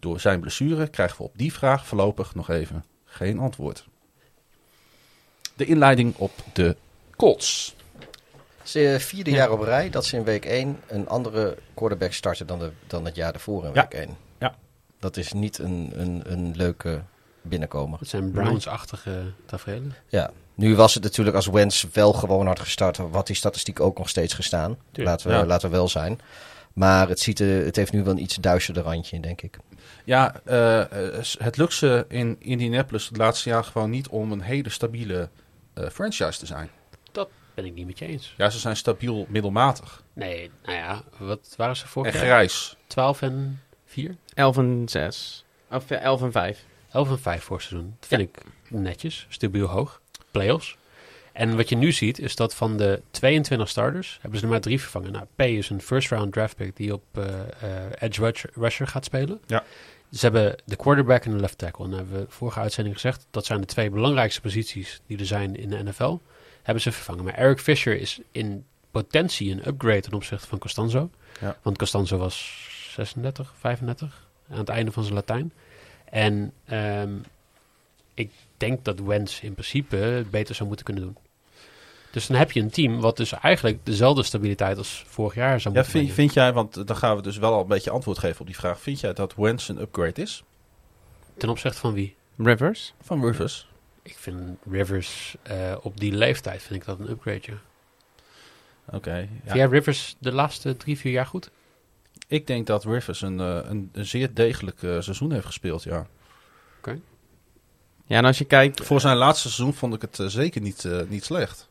Door zijn blessure krijgen we op die vraag voorlopig nog even geen antwoord. De inleiding op de Colts. Is het vierde jaar op rij dat ze in week 1 een andere quarterback starten dan, de, dan het jaar daarvoor in Ja. week 1. Ja. Dat is niet een, een, een leuke binnenkomen. Het zijn Browns-achtige tafereelen. Ja, nu was het natuurlijk als Wentz wel gewoon had gestart, had die statistiek ook nog steeds gestaan. Tuurlijk, Laten we, ja. laten we wel zijn. Maar het, ziet er, het heeft nu wel een iets duisterder randje, denk ik. Ja, eh, het lukt ze in Indianapolis het laatste jaar gewoon niet om een hele stabiele eh, franchise te zijn. Ben ik niet met je eens. Ja, ze zijn stabiel middelmatig. Nee, nou ja, wat waren ze vorig En grijs. 12 en 4? 11 en 6. Of ja, 11 en 5. 11 en 5 voor seizoen. Dat vind ik netjes, stabiel hoog. Playoffs. En wat je nu ziet, is dat van de 22 starters hebben ze er maar drie vervangen. Nou, P is een first round draft pick die op eh, eh, edge rusher, rusher gaat spelen. Ja. Ze hebben de quarterback en de left tackle. En hebben we vorige uitzending gezegd, dat zijn de twee belangrijkste posities die er zijn in de NFL. Hebben ze vervangen. Maar Eric Fisher is in potentie een upgrade ten opzichte van Costanzo. Ja. Want Costanzo was 36, 35 aan het einde van zijn Latijn. En ehm, ik denk dat Wentz in principe het beter zou moeten kunnen doen. Dus dan heb je een team wat dus eigenlijk dezelfde stabiliteit als vorig jaar zou Ja, moeten vind, brengen. vind jij, want dan gaan we dus wel al een beetje antwoord geven op die vraag. Vind jij dat Wentz een upgrade is? Ten opzichte van wie? Rivers? Van Rivers? Ik vind Rivers eh, op die leeftijd vind ik dat een upgrade. Ja. Oké. ja. Vind jij Rivers de laatste drie, vier jaar goed? Ik denk dat Rivers een, eh, een, een zeer degelijk eh, seizoen heeft gespeeld, ja. Ja, en als je kijkt... Voor zijn laatste seizoen vond ik het eh, zeker niet, eh, niet slecht.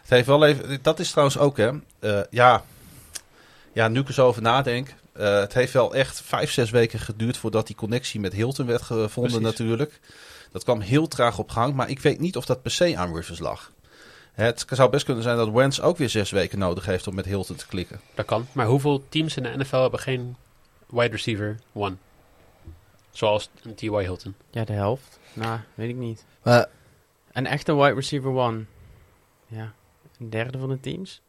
Het heeft wel even, dat is trouwens ook, hè. eh, ja, ja, nu ik er zo over nadenk. eh, het heeft wel echt vijf, zes weken geduurd voordat die connectie met Hilton werd gevonden Precies. natuurlijk. Dat kwam heel traag op gang, maar ik weet niet of dat per se aan Rivers lag. Het zou best kunnen zijn dat Wentz ook weer zes weken nodig heeft om met Hilton te klikken. Dat kan. Maar hoeveel teams in de NFL hebben geen wide receiver one? Zoals een T.Y. Hilton. Ja, de helft. Nou, weet ik niet. Maar Een echte wide receiver one. Ja, een derde van de teams?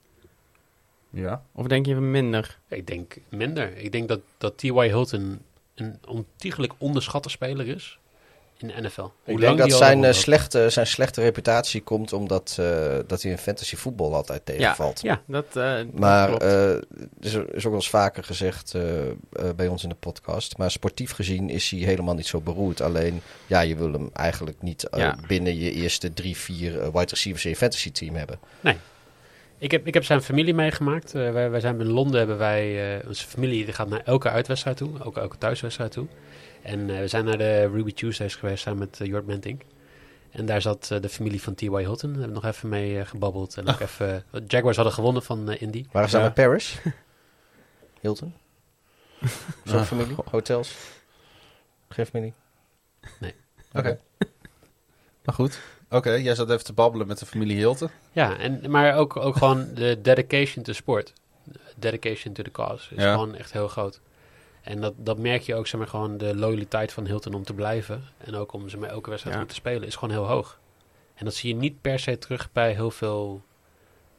Ja. Of denk je minder? Ik denk minder. Ik denk dat, dat T.Y. Hilton een ontiegelijk onderschatte speler is in de NFL. Hoe ik denk dat zijn, eh, slechte, zijn slechte reputatie komt omdat eh, dat hij in fantasy voetbal altijd tegenvalt. Ja, dat, eh, dat Maar er is, er is ook wel eens vaker gezegd bij ons in de podcast. Maar sportief gezien is hij helemaal niet zo beroerd. Alleen, ja, je wil hem eigenlijk niet Ja. binnen je eerste drie, vier wide receivers in je fantasy team hebben. Ik heb, ik heb zijn familie meegemaakt. Wij, wij zijn in Londen, hebben wij, onze familie die gaat naar elke uitwedstrijd toe, ook elke thuiswedstrijd toe. En eh, we zijn naar de Ruby Tuesdays geweest samen met uh, Jort Mentink. En daar zat eh, de familie van T.Y. Hilton. Daar hebben we nog even mee eh, gebabbeld. En ook even, de Jaguars hadden gewonnen van eh, Indy. Waren ze Ja. dan met Paris? Hilton? Zo'n Ah, familie? Hotels? Geen familie? Oké. Maar goed. Oké, jij zat even te babbelen met de familie Hilton. Ja, en, maar ook, ook gewoon de dedication to sport. Dedication to the cause is Ja. gewoon echt heel groot. En dat, dat merk je ook, zeg maar, gewoon de loyaliteit van Hilton om te blijven. En ook om ze met elke wedstrijd Ja. goed te spelen, is gewoon heel hoog. En dat zie je niet per se terug bij heel veel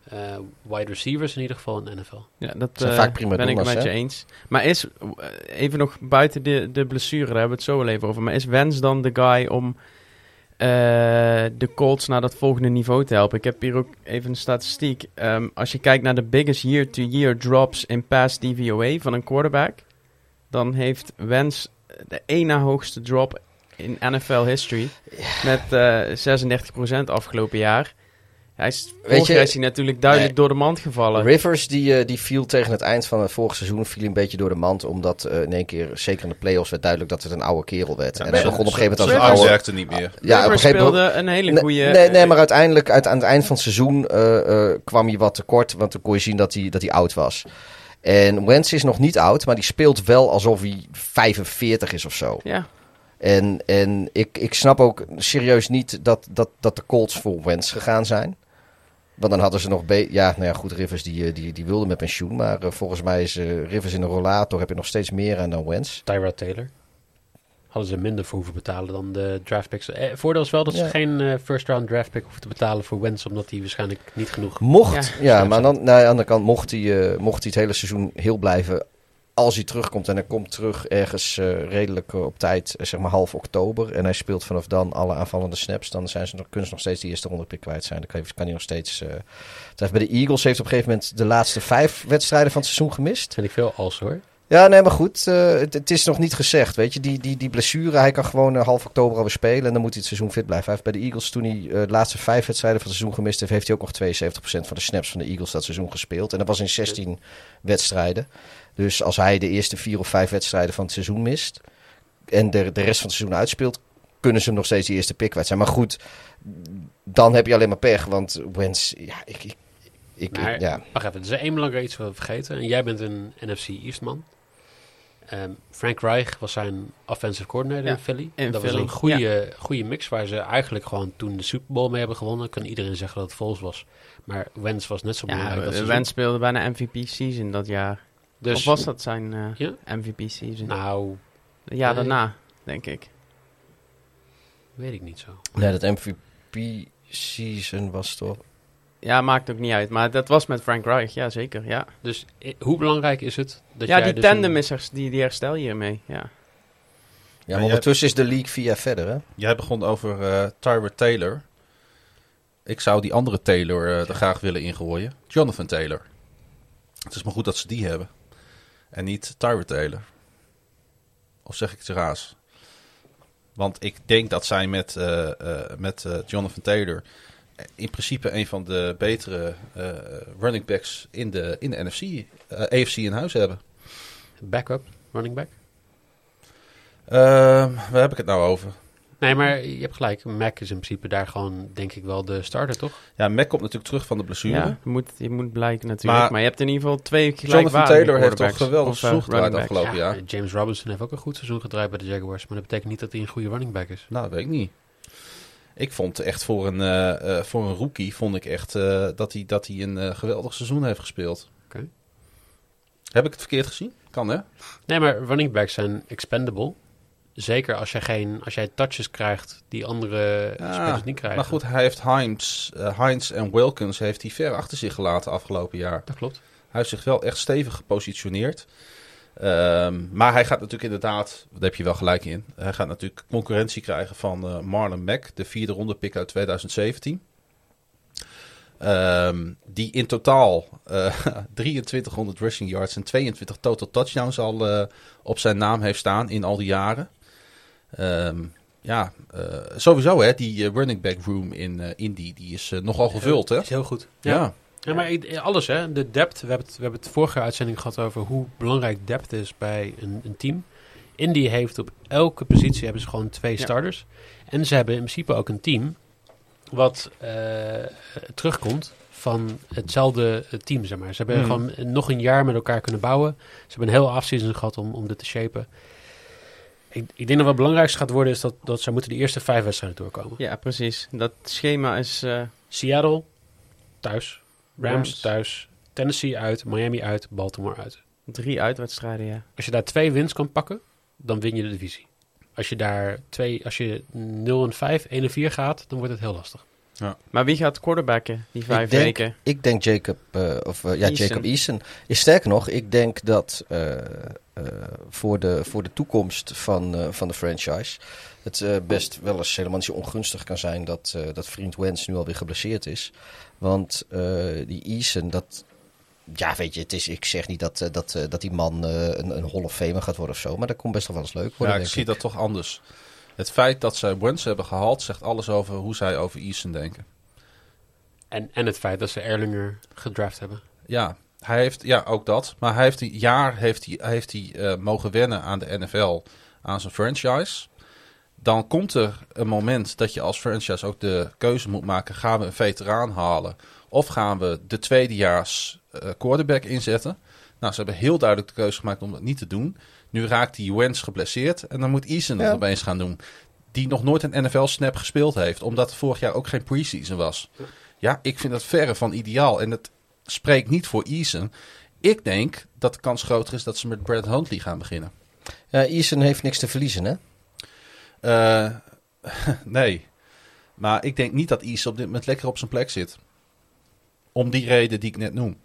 eh, wide receivers, in ieder geval in de NFL. Ja, dat zijn eh, vaak prima ben ik het donna's, met je eens. Maar is, eh, even nog buiten de, de blessure, daar hebben we het zo wel even over. Maar is Wens dan de guy om de Colts naar dat volgende niveau te helpen? Ik heb hier ook even een statistiek. Ehm, als je kijkt naar de biggest year-to-year drops in pass DVOA van een quarterback, dan heeft Wens de na hoogste drop in NFL history. Met eh 36% afgelopen jaar. Hij is, vorig je- is hij natuurlijk duidelijk Nee. door de mand gevallen. Rivers die, eh, die viel tegen het eind van het vorige seizoen viel een beetje door de mand. Omdat eh, in één keer, zeker in de playoffs, werd duidelijk dat het een oude kerel werd. en hij begon op een gegeven moment als een oude... werkte niet meer. Ja, op een Rivers gegeven moment... speelde een hele Nee, goede... nee, nee, maar uiteindelijk uit, aan het eind van het seizoen eh, eh, kwam hij wat tekort. Want dan kon je zien dat hij, dat hij oud was. En Wentz is nog niet oud, maar die speelt wel alsof hij 45 is of zo. Ja, En, en ik, ik snap ook serieus niet dat, dat, dat de Colts voor Wentz gegaan zijn. Want dan hadden ze nog... be- Ja, nou ja, goed, Rivers die, eh, die, die wilde met pensioen. Maar eh, volgens mij is eh, Rivers in een rollator heb je nog steeds meer aan dan Wentz. Tyrod Taylor. Hadden ze minder voor hoeven betalen dan de draft picks. Eh, voordeel is wel dat ze Ja. geen eh, first round draft pick hoeven te betalen voor Wentz, omdat hij waarschijnlijk niet genoeg... Mocht, Ja, ja, maar dan, nou, aan de andere kant, mocht hij, eh, mocht hij het hele seizoen heel blijven. Als hij terugkomt en hij komt terug ergens eh, redelijk op tijd, zeg maar half oktober. En hij speelt vanaf dan alle aanvallende snaps. Dan zijn ze nog, kunnen ze nog steeds die eerste ronde pick kwijt zijn. Dan kan, hij nog steeds. eh. Bij de Eagles heeft op een gegeven moment de laatste vijf wedstrijden van het seizoen gemist. vind ik veel als hoor. Ja, nee, maar goed. eh, het, het is nog niet gezegd, weet je. Die, die, die blessure, hij kan gewoon eh, half oktober alweer spelen. En dan moet hij het seizoen fit blijven. Hij heeft bij de Eagles, toen hij eh, de laatste vijf wedstrijden van het seizoen gemist heeft... heeft hij ook nog 72% van de snaps van de Eagles dat seizoen gespeeld. En dat was in 16 wedstrijden. Dus als hij de eerste vier of vijf wedstrijden van het seizoen mist... en de, de rest van het seizoen uitspeelt... kunnen ze hem nog steeds de eerste pick kwijt zijn. Maar goed, dan heb je alleen maar pech. Want Wens, ja, ik... ik, ik, Maar- ik- ja. Wacht even, er is één belangrijk iets wat we vergeten. En jij bent een NFC East man. Ehm, Frank Reich was zijn offensive coordinator Ja, in Philly. in dat Philly, was een goede, goede mix waar ze eigenlijk gewoon toen de Super Bowl mee hebben gewonnen. Kan iedereen zeggen dat het Vols was. Maar Wentz was net zo belangrijk. Ja, dat seizoen. speelde bijna MVP season dat jaar. Dus, of was dat zijn eh, Ja? MVP season? Nou, ja, nee. daarna, denk ik. weet ik niet zo. Nee, dat MVP-season was toch... Ja, maakt ook niet uit. Maar dat was met Frank Reich, ja zeker. Ja, Dus i- hoe belangrijk is het dat ja jij die dus tandem een- is er, die, die herstel je ermee. Ja. Ja, jij- maar ondertussen is de league via verder, hè? Jij begon over eh Tyrod Taylor. Ik zou die andere Taylor eh, er graag willen ingooien. Jonathan Taylor. Het is maar goed dat ze die hebben. En niet Tyrod Taylor. Of zeg ik het raas? Want ik denk dat zij met, eh, eh, met eh, Jonathan Taylor in principe een van de betere eh, running backs in de, in de NFC, eh, AFC in huis hebben. backup running back? Ehm, waar heb ik het nou over? Nee, maar je hebt gelijk. Mac is in principe daar gewoon, denk ik wel, de starter, toch? Ja, Mac komt natuurlijk terug van de blessure. Ja, je moet, je moet blijken natuurlijk. Maar- Maar, je hebt in ieder geval twee Jonathan gelijkbare Taylor heeft toch geweldig eh, seizoen gedraaid afgelopen jaar. James Robinson heeft ook een goed seizoen gedraaid bij de Jaguars. Maar dat betekent niet dat hij een goede running back is. Nou, dat weet ik niet. Ik vond echt voor een, eh, eh, voor een rookie vond ik echt eh, dat hij dat hij een geweldig seizoen heeft gespeeld. Heb ik het verkeerd gezien? Kan hè? Nee, maar running backs zijn expendable. Zeker als, jij geen, als jij touches krijgt die andere Ja, spelers niet krijgen. Maar goed, hij heeft Heinz, Heinz en Wilkins heeft hij ver achter zich gelaten afgelopen jaar. Dat klopt. Hij heeft zich wel echt stevig gepositioneerd. Ehm, maar hij gaat natuurlijk inderdaad, daar heb je wel gelijk in. Hij gaat natuurlijk concurrentie krijgen van eh, Marlon Mack, de vierde ronde pick uit 2017. Ehm, die in totaal eh 2300 rushing yards en 22 total touchdowns al eh, op zijn naam heeft staan in al die jaren. Ehm, ja, eh, sowieso hè, die eh, running back room in eh Indy, die is eh, nogal gevuld hè. Is heel goed. Ja. Ja. Ja, maar alles hè. De depth. We hebben het, we hebben het vorige uitzending gehad over hoe belangrijk depth is bij een, een team. Indy heeft op elke positie hebben ze gewoon twee Ja. starters. En ze hebben in principe ook een team wat eh, terugkomt van hetzelfde eh, team, zeg maar. Ze hebben Mhm. gewoon nog een jaar met elkaar kunnen bouwen. Ze hebben een heel afseason gehad om, om dit te shapen. Ik, ik denk dat wat het belangrijkste gaat worden is dat, dat ze moeten de eerste vijf wedstrijden doorkomen. Ja, precies. Dat schema is... eh, Seattle thuis, Rams, Rams. thuis, Tennessee uit, Miami uit, Baltimore uit. drie uitwedstrijden, ja. Als je daar twee wins kan pakken, dan win je de divisie. Als je daar twee, als je 0 en 5, 1 en 4 gaat, dan wordt het heel lastig. Maar wie gaat quarterbacken die vijf denk- weken? Ik denk Jacob, eh, of eh, ja, Eason. Jacob Eason. Is sterker nog, ik denk dat eh, eh, voor, de, voor de toekomst van, eh, van de franchise het eh, best wel eens helemaal niet zo ongunstig kan zijn dat, eh, dat vriend Wens nu alweer geblesseerd is. Want eh, die Eason, dat, ja weet je, het is, ik zeg niet dat, dat, dat die man een, een Hall of Famer gaat worden of zo, maar dat komt best wel wel eens leuk worden, Ja, ik denk zie dat toch anders. Het feit dat zij Wentz hebben gehaald, zegt alles over hoe zij over Eason denken. En, en het feit dat ze Erlinger gedraft hebben. Ja, hij heeft, ja, ook dat. Maar hij heeft een jaar heeft hij, heeft hij, eh, mogen wennen aan de NFL, aan zijn franchise. Dan komt er een moment dat je als franchise ook de keuze moet maken: gaan we een veteraan halen of gaan we de tweedejaars eh quarterback inzetten? Nou, ze hebben heel duidelijk de keuze gemaakt om dat niet te doen. Nu raakt die Wentz geblesseerd en dan moet Eason Ja. het opeens gaan doen. Die nog nooit een NFL-snap gespeeld heeft, omdat vorig jaar ook geen preseason was. Ja, ik vind dat verre van ideaal. En het spreekt niet voor Eason. Ik denk dat de kans groter is dat ze met Brad Huntley gaan beginnen. Ja, Eason heeft niks te verliezen, hè? Eh, nee. Maar ik denk niet dat Eason op dit moment lekker op zijn plek zit. Om die reden die ik net noem.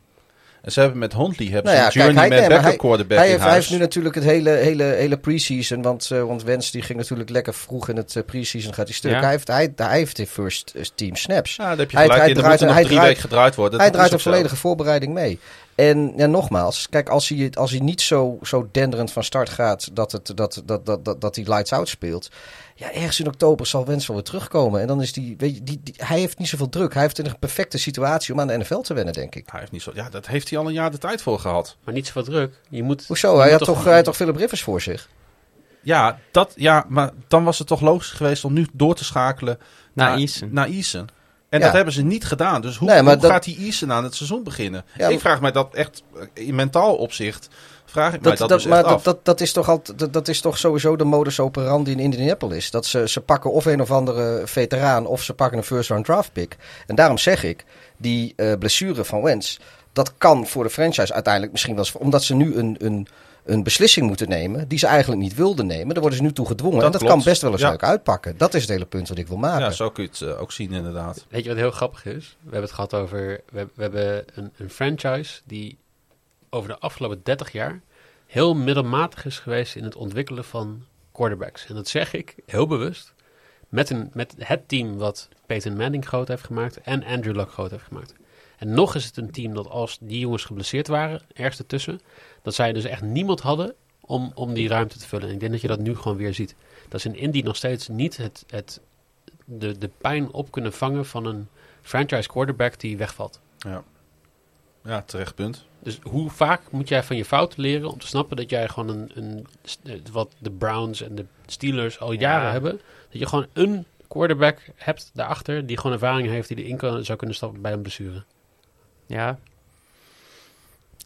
En ze hebben met Huntley hebben Nou ze ja, een kijk, journeyman hij- nee, maar backup quarterback Hij in heeft, hij heeft nu natuurlijk het hele, hele, hele pre-season. Want, eh want Wens die ging natuurlijk lekker vroeg in het eh, pre-season gaat hij stuk. Ja. Hij, heeft, hij, hij heeft de first eh, team snaps. Ja, daar heb je Hij- gelijk hij in. Er draait- nog hij drie draait- weken gedraaid worden. hij draait een volledige voorbereiding mee. En ja, nogmaals, kijk, als hij, als hij niet zo, zo denderend van start gaat dat, het, dat, dat, dat, dat, dat hij lights out speelt. Ja, ergens in oktober zal Wens wel weer terugkomen. En dan is die, weet je, die, die, hij heeft niet zoveel druk. Hij heeft een perfecte situatie om aan de NFL te wennen, denk ik. Hij heeft niet zo, ja, dat heeft hij al een jaar de tijd voor gehad. Maar niet zoveel druk. Je moet, Hoezo? je Hij moet had toch, hij had toch Philip Rivers voor zich? Ja, dat, ja, maar dan was het toch logisch geweest om nu door te schakelen Naar naar Eason. Naar Eason. En Ja. dat hebben ze niet gedaan. Dus hoe, Nee, hoe dat- gaat die Eason aan het seizoen beginnen? Ja, ik vraag mij dat echt in mentaal opzicht. Vraag ik mij Dat, dus maar echt dat, af. dat, dat, is toch altijd, dat, dat is toch sowieso de modus operandi in Indianapolis. Dat ze, ze pakken of een of andere veteraan of ze pakken een first round draft pick. En daarom zeg ik, die eh, blessure van Wentz, dat kan voor de franchise uiteindelijk misschien wel eens... Omdat ze nu een, een, een beslissing moeten nemen die ze eigenlijk niet wilden nemen. Daar worden ze nu toe gedwongen. Dat en dat klopt. kan best wel eens Ja. leuk uitpakken. Dat is het hele punt wat ik wil maken. ja, zo kun je het eh, ook zien inderdaad. Weet je wat heel grappig is? We hebben het gehad over. We, we hebben een, een franchise die over de afgelopen 30 jaar heel middelmatig is geweest in het ontwikkelen van quarterbacks. En dat zeg ik heel bewust. Met, een, met het team wat Peyton Manning groot heeft gemaakt en Andrew Luck groot heeft gemaakt. En nog is het een team dat als die jongens geblesseerd waren, ergens ertussen, dat zij dus echt niemand hadden om, om die ruimte te vullen. En ik denk dat je dat nu gewoon weer ziet. Dat ze in Indy nog steeds niet het, het, de, de pijn op kunnen vangen van een franchise quarterback die wegvalt. Ja, ja terecht punt. Dus hoe vaak moet jij van je fouten leren om te snappen dat jij gewoon een, een eh, wat de Browns en de Steelers al jaren Ja. hebben, dat je gewoon een quarterback hebt daarachter die gewoon ervaring heeft die erin kan, zou kunnen stappen bij een blessure. Ja,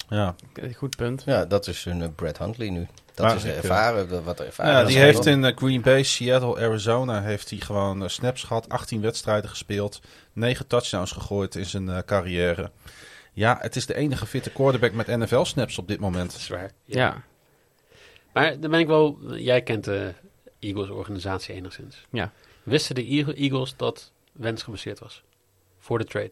Ja. goed punt. Ja, dat is een eh, Brad Huntley nu. Dat Maar is de eh, ervaren, de- wat ervaren. Ja, die heeft in Green Bay, Seattle, Arizona heeft hij gewoon snaps gehad, 18 wedstrijden gespeeld, 9 touchdowns gegooid in zijn carrière. Ja, het is de enige fitte quarterback met NFL snaps op dit moment. Dat is waar. Ja. Maar dan ben ik wel, jij kent de Eagles organisatie enigszins. Ja. Wisten de Eagle- Eagles dat Wens geblesseerd was? Voor de trade.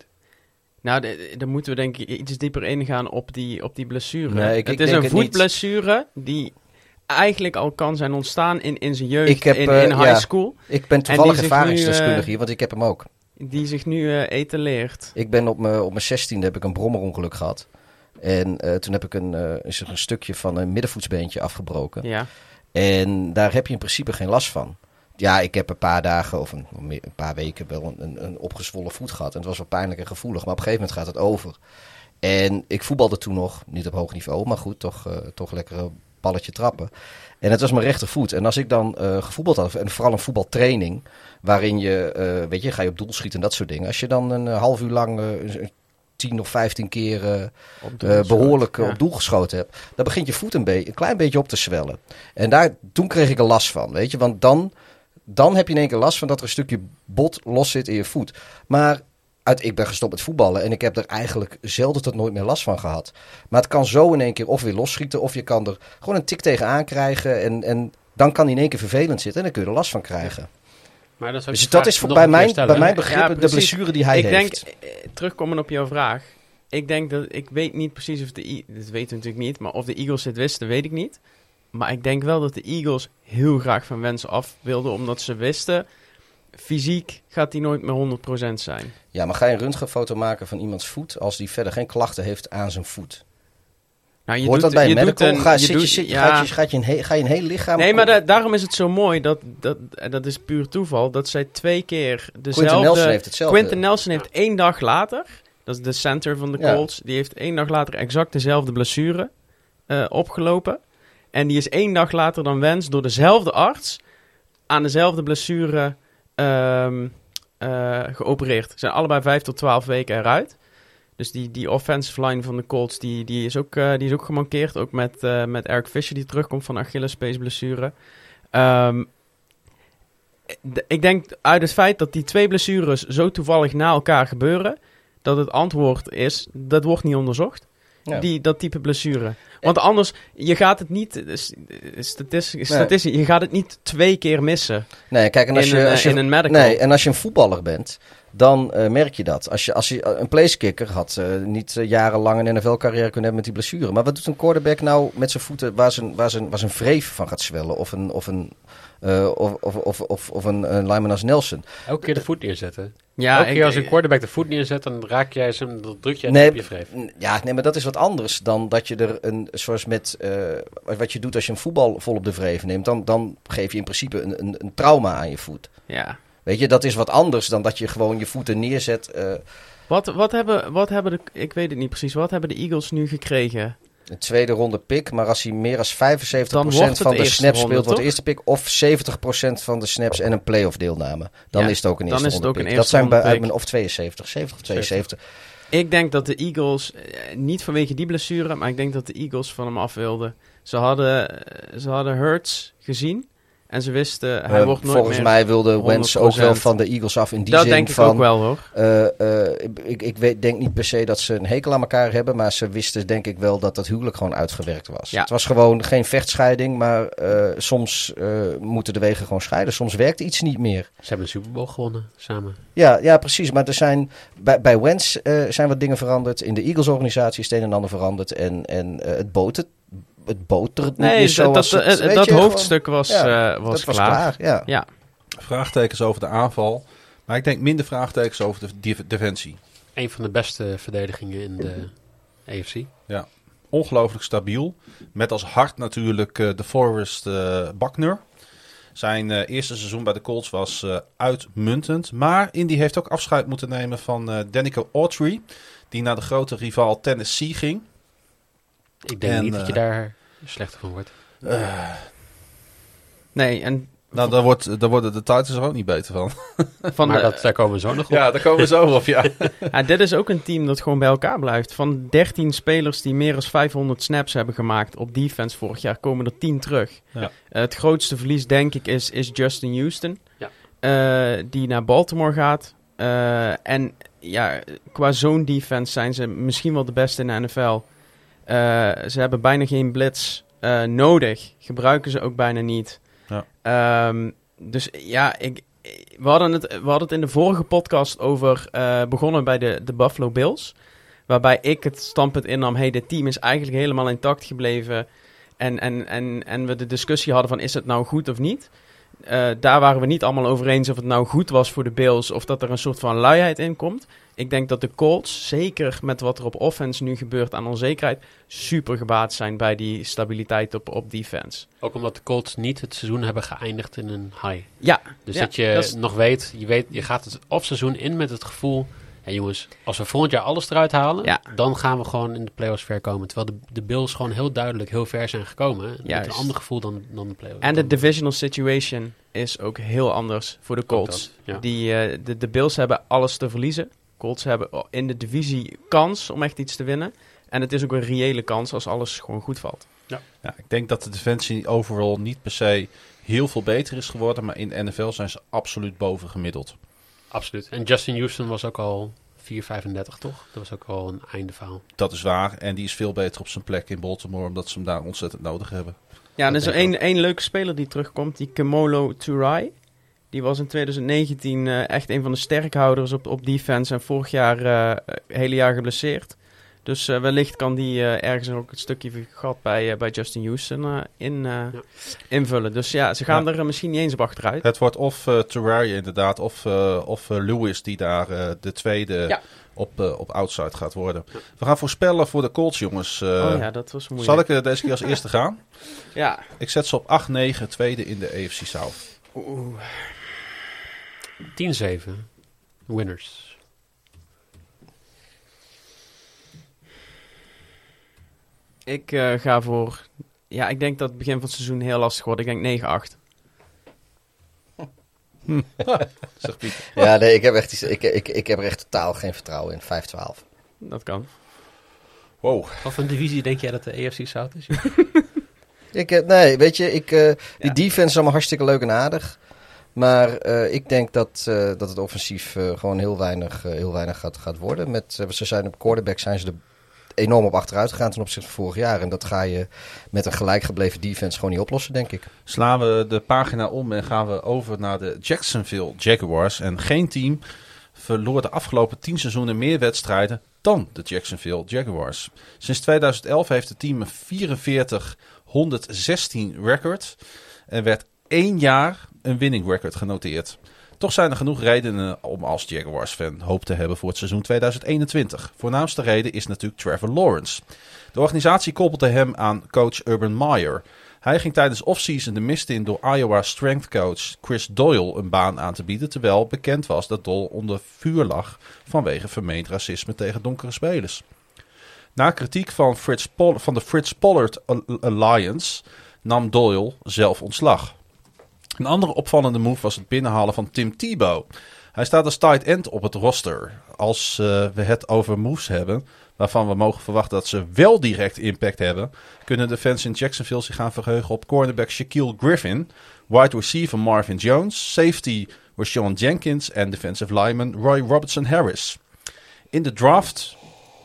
Nou, dan moeten we denk ik iets dieper ingaan op die, op die blessure. Nee, ik- het ik is denk een voetblessure die eigenlijk al kan zijn ontstaan in, in zijn jeugd, Ik heb, in, eh, in high ja. school. Ik ben toevallig ervaringsdeskundige eh, hier, want ik heb hem ook. Die zich nu eh etaleert. Ik ben op mijn op mijn zestiende heb ik een brommerongeluk gehad. En eh, toen heb ik een, is er een stukje van een middenvoetsbeentje afgebroken. Ja. En daar heb je in principe geen last van. Ja, ik heb een paar dagen of een, een paar weken wel een, een, een opgezwollen voet gehad. En het was wel pijnlijk en gevoelig. Maar op een gegeven moment gaat het over. En ik voetbalde toen nog, niet op hoog niveau, maar goed, toch, toch lekker een balletje trappen. En het was mijn rechtervoet. En als ik dan eh, gevoetbald had, en vooral een voetbaltraining, waarin je, eh, weet je, ga je op doel schieten en dat soort dingen. Als je dan een eh, half uur lang een 10 of 15 keer eh, Op eh, behoorlijk eh, Ja. op doel geschoten hebt, dan begint je voet een, een klein beetje op te zwellen. En daar, toen kreeg ik er last van, weet je. Want dan, dan heb je in één keer last van dat er een stukje bot los zit in je voet. Maar uit, ik ben gestopt met voetballen en ik heb er eigenlijk zelden tot nooit meer last van gehad. Maar het kan zo in één keer of weer losschieten of je kan er gewoon een tik tegenaan krijgen. En, en dan kan die in één keer vervelend zitten en dan kun je er last van krijgen. Maar ik Dus dat is voor, bij, mijn, stellen, bij mijn begrip Ja, de blessure die hij ik heeft. denk, eh, terugkomen op jouw vraag. Ik denk dat, ik weet niet precies of de, dat weten we natuurlijk niet, maar of de Eagles dit wisten, weet ik niet. Maar ik denk wel dat de Eagles heel graag van Wens af wilden, omdat ze wisten, fysiek gaat hij nooit meer 100% zijn. Ja, maar ga je een röntgenfoto maken van iemands voet als die verder geen klachten heeft aan zijn voet? Nou, je Hoort doet, dat bij je medical? een- Ga, je zit je, doet- zit je, ja. gaat je, gaat je een ga je een heel lichaam... Nee, maar da- daarom is het zo mooi, dat, dat, dat is puur toeval, dat zij twee keer Quentin Nelson dezelfde... heeft hetzelfde. Quentin Nelson heeft één dag later, dat is de center van de Ja. Colts, die heeft één dag later exact dezelfde blessure eh, opgelopen. En die is één dag later dan Wens door dezelfde arts aan dezelfde blessure ehm, eh, geopereerd. Ze zijn allebei vijf tot twaalf weken eruit. Dus die, die offensive line van de Colts, die, die, is, ook, eh, die is ook gemankeerd. Ook met, eh, met Eric Fisher, die terugkomt van Achillespees blessure. Ehm, ik denk uit het feit dat die twee blessures zo toevallig na elkaar gebeuren, dat het antwoord is, dat wordt niet onderzocht. Ja. Die, dat type blessure. Want anders, je gaat het niet, eh, eh, statistisch, statistisch, je gaat het niet twee keer missen Nee, kijk, en als in, je, een, als eh, je, in een medical. nee, en als je een voetballer bent, dan eh, merk je dat. Als je, als je een placekicker had eh, niet eh, jarenlang een NFL-carrière kunnen hebben met die blessure. Maar wat doet een quarterback nou met zijn voeten waar zijn, waar zijn, waar zijn vreef van gaat zwellen? Of een, of een, eh, of, of, of, of, of een, een lineman als Nelson. Elke keer de voet neerzetten. Ja, Elke ik- keer als een quarterback de voet neerzet, dan raak jij hem, dan druk jij Nee, hem op je vreef. Ja, nee, maar dat is wat anders dan dat je er een, zoals met, eh, wat je doet als je een voetbal vol op de vreef neemt. Dan, dan geef je in principe een, een, een trauma aan je voet. ja. Weet je, dat is wat anders dan dat je gewoon je voeten neerzet. eh, Wat, wat, hebben, wat hebben de, ik weet het niet precies, wat hebben de Eagles nu gekregen? Een tweede ronde pick, maar als hij meer dan 75% Dan wordt het van de snaps speelt, wordt de eerste pick. Of 70% van de snaps en een playoff deelname. Dan Ja, is het ook een dan eerste is het ronde ook een pick. eerste Dat zijn bij, uit mijn, of 72, 70 of 72. Ik denk dat de Eagles, eh, niet vanwege die blessure, maar ik denk dat de Eagles van hem af wilden. Ze hadden, eh, ze hadden Hurts gezien en ze wisten, hij Eh, wordt nooit volgens meer... mij wilde Wentz ook wel 100%. van de Eagles af in die dat zin denk ik van... ook wel hoor. Eh, eh, ik ik weet, denk niet per se dat ze een hekel aan elkaar hebben, maar ze wisten denk ik wel dat dat huwelijk gewoon uitgewerkt was. Ja. Het was gewoon geen vechtscheiding, maar eh, soms eh, moeten de wegen gewoon scheiden. Soms werkt iets niet meer. Ze hebben de Super Bowl gewonnen samen. Ja, ja precies. Maar er zijn, bij, bij Wentz eh, zijn wat dingen veranderd. In de Eagles-organisatie is het een en ander veranderd. En, en eh, het boot het, het botert niet Nee, meer dat, dat, het, dat je, gewoon- hoofdstuk was, Ja, eh, was, dat was klaar. Ja. Ja, Vraagtekens over de aanval. Maar ik denk minder vraagtekens over de defensie. Een van de beste verdedigingen in de AFC. Ongelooflijk stabiel. Met als hart natuurlijk eh, de Forrest eh Buckner. Zijn eh, eerste seizoen bij de Colts was eh, uitmuntend. Maar Indy heeft ook afscheid moeten nemen van eh Danica Autry. Die naar de grote rivaal Tennessee ging. Ik denk En, niet dat je eh, daar slechter van wordt. nee, en Nou, daar, wordt, daar worden de Titans er ook niet beter van. van maar de, dat, daar komen we zo nog op. Ja, daar komen we zo op, ja. Ja, dit is ook een team dat gewoon bij elkaar blijft. Van 13 spelers die meer dan 500 snaps hebben gemaakt op defense vorig jaar, komen er 10 terug. Ja. Eh, het grootste verlies, denk ik, is, is Justin Houston. Ja. Eh, die naar Baltimore gaat. Eh, en ja, qua zone defense zijn ze misschien wel de beste in de NFL. Eh, ze hebben bijna geen blitz eh, nodig. Gebruiken ze ook bijna niet. Ja. Ehm, dus ja, ik, we, hadden het, we hadden het in de vorige podcast over eh, begonnen bij de, de Buffalo Bills. Waarbij ik het standpunt innam: hey, dit team is eigenlijk helemaal intact gebleven. En, en, en, en we de discussie hadden van: is het nou goed of niet? Daar waren we niet allemaal over eens of het nou goed was voor de Bills of dat er een soort van luiheid in komt. Ik denk dat de Colts, zeker met wat er op offense nu gebeurt aan onzekerheid, super gebaat zijn bij die stabiliteit op, op defense. Ook omdat de Colts niet het seizoen hebben geëindigd in een high. Ja, Dus Ja, dat je dat is- nog weet je, weet, je gaat het offseizoen in met het gevoel... Ja jongens, als we volgend jaar alles eruit halen, Ja. dan gaan we gewoon in de playoffs ver komen. Terwijl de, de Bills gewoon heel duidelijk heel ver zijn gekomen. Met Juist. een ander gevoel dan, dan de playoffs. en de divisional situation is ook heel anders voor de Colts. dat, ja. Die, eh, de, de Bills hebben alles te verliezen. Colts hebben in de divisie kans om echt iets te winnen. En het is ook een reële kans als alles gewoon goed valt. Ja, ik denk dat de defensie overal niet per se heel veel beter is geworden. Maar in de NFL zijn ze absoluut boven gemiddeld. Absoluut. En Justin Houston was ook al 4,35 toch? Dat was ook al een einde verhaal. Dat is waar. En die is veel beter op zijn plek in Baltimore. Omdat ze hem daar ontzettend nodig hebben. Ja, en er is er ik één, één leuke speler die terugkomt, die Kamolo Turai. Die was in 2019 eh, echt een van de sterkhouders op, op defense en vorig jaar eh hele jaar geblesseerd. Dus eh, wellicht kan die eh, ergens ook een stukje gat bij, eh, bij Justin Houston eh, in, eh, invullen. Dus ja, ze gaan Ja. er misschien niet eens op achteruit. Het wordt of uh, Terraria inderdaad. Of, eh, of Lewis die daar de tweede Ja. op, op outside gaat worden. We gaan voorspellen voor de Colts jongens. Eh, oh ja, dat was moeilijk. zal ik eh, deze keer als eerste gaan? Ja. Ik zet ze op 8-9. Tweede in de AFC South. Oeh. 10-7. Winners. Ik eh, ga voor... Ja, ik denk dat het begin van het seizoen heel lastig wordt. Ik denk 9-8. Zegt Pieter. Ja, nee, ik heb, echt, iets- ik, ik, ik heb er echt totaal geen vertrouwen in. 5-12. Dat kan. Wow. Wat voor een divisie denk jij dat de AFC South is? Ik, eh, nee, weet je, ik, eh, die Ja. defense is allemaal hartstikke leuk en aardig. Maar eh, ik denk dat, eh, dat het offensief eh, gewoon heel weinig, heel weinig gaat, gaat worden. Met, ze zijn op quarterback zijn ze er enorm op achteruit gegaan ten opzichte van vorig jaar. En dat ga je met een gelijk gebleven defense gewoon niet oplossen, denk ik. Slaan we de pagina om en gaan we over naar de Jacksonville Jaguars. En geen team verloor de afgelopen 10 seizoenen meer wedstrijden dan de Jacksonville Jaguars. Sinds 2011 heeft het team een 44-116 record en werd één jaar een winning record genoteerd. Toch zijn er genoeg redenen om als Jaguars-fan hoop te hebben voor het seizoen 2021. Voornaamste reden is natuurlijk Trevor Lawrence. De organisatie koppelde hem aan coach Urban Meyer. Hij ging tijdens offseason de mist in door Iowa strength coach Chris Doyle een baan aan te bieden, terwijl bekend was dat Doyle onder vuur lag vanwege vermeend racisme tegen donkere spelers. Na kritiek van, Fritz van de Fritz Pollard Al- Alliance nam Doyle zelf ontslag. Een andere opvallende move was het binnenhalen van Tim Tebow. Hij staat als tight end op het roster. Als eh, we het over moves hebben, waarvan we mogen verwachten dat ze wel direct impact hebben, kunnen de fans in Jacksonville zich gaan verheugen op cornerback Shaquille Griffin, wide receiver Marvin Jones, safety Rashawn Jenkins en defensive lineman Roy Robertson Harris. In de draft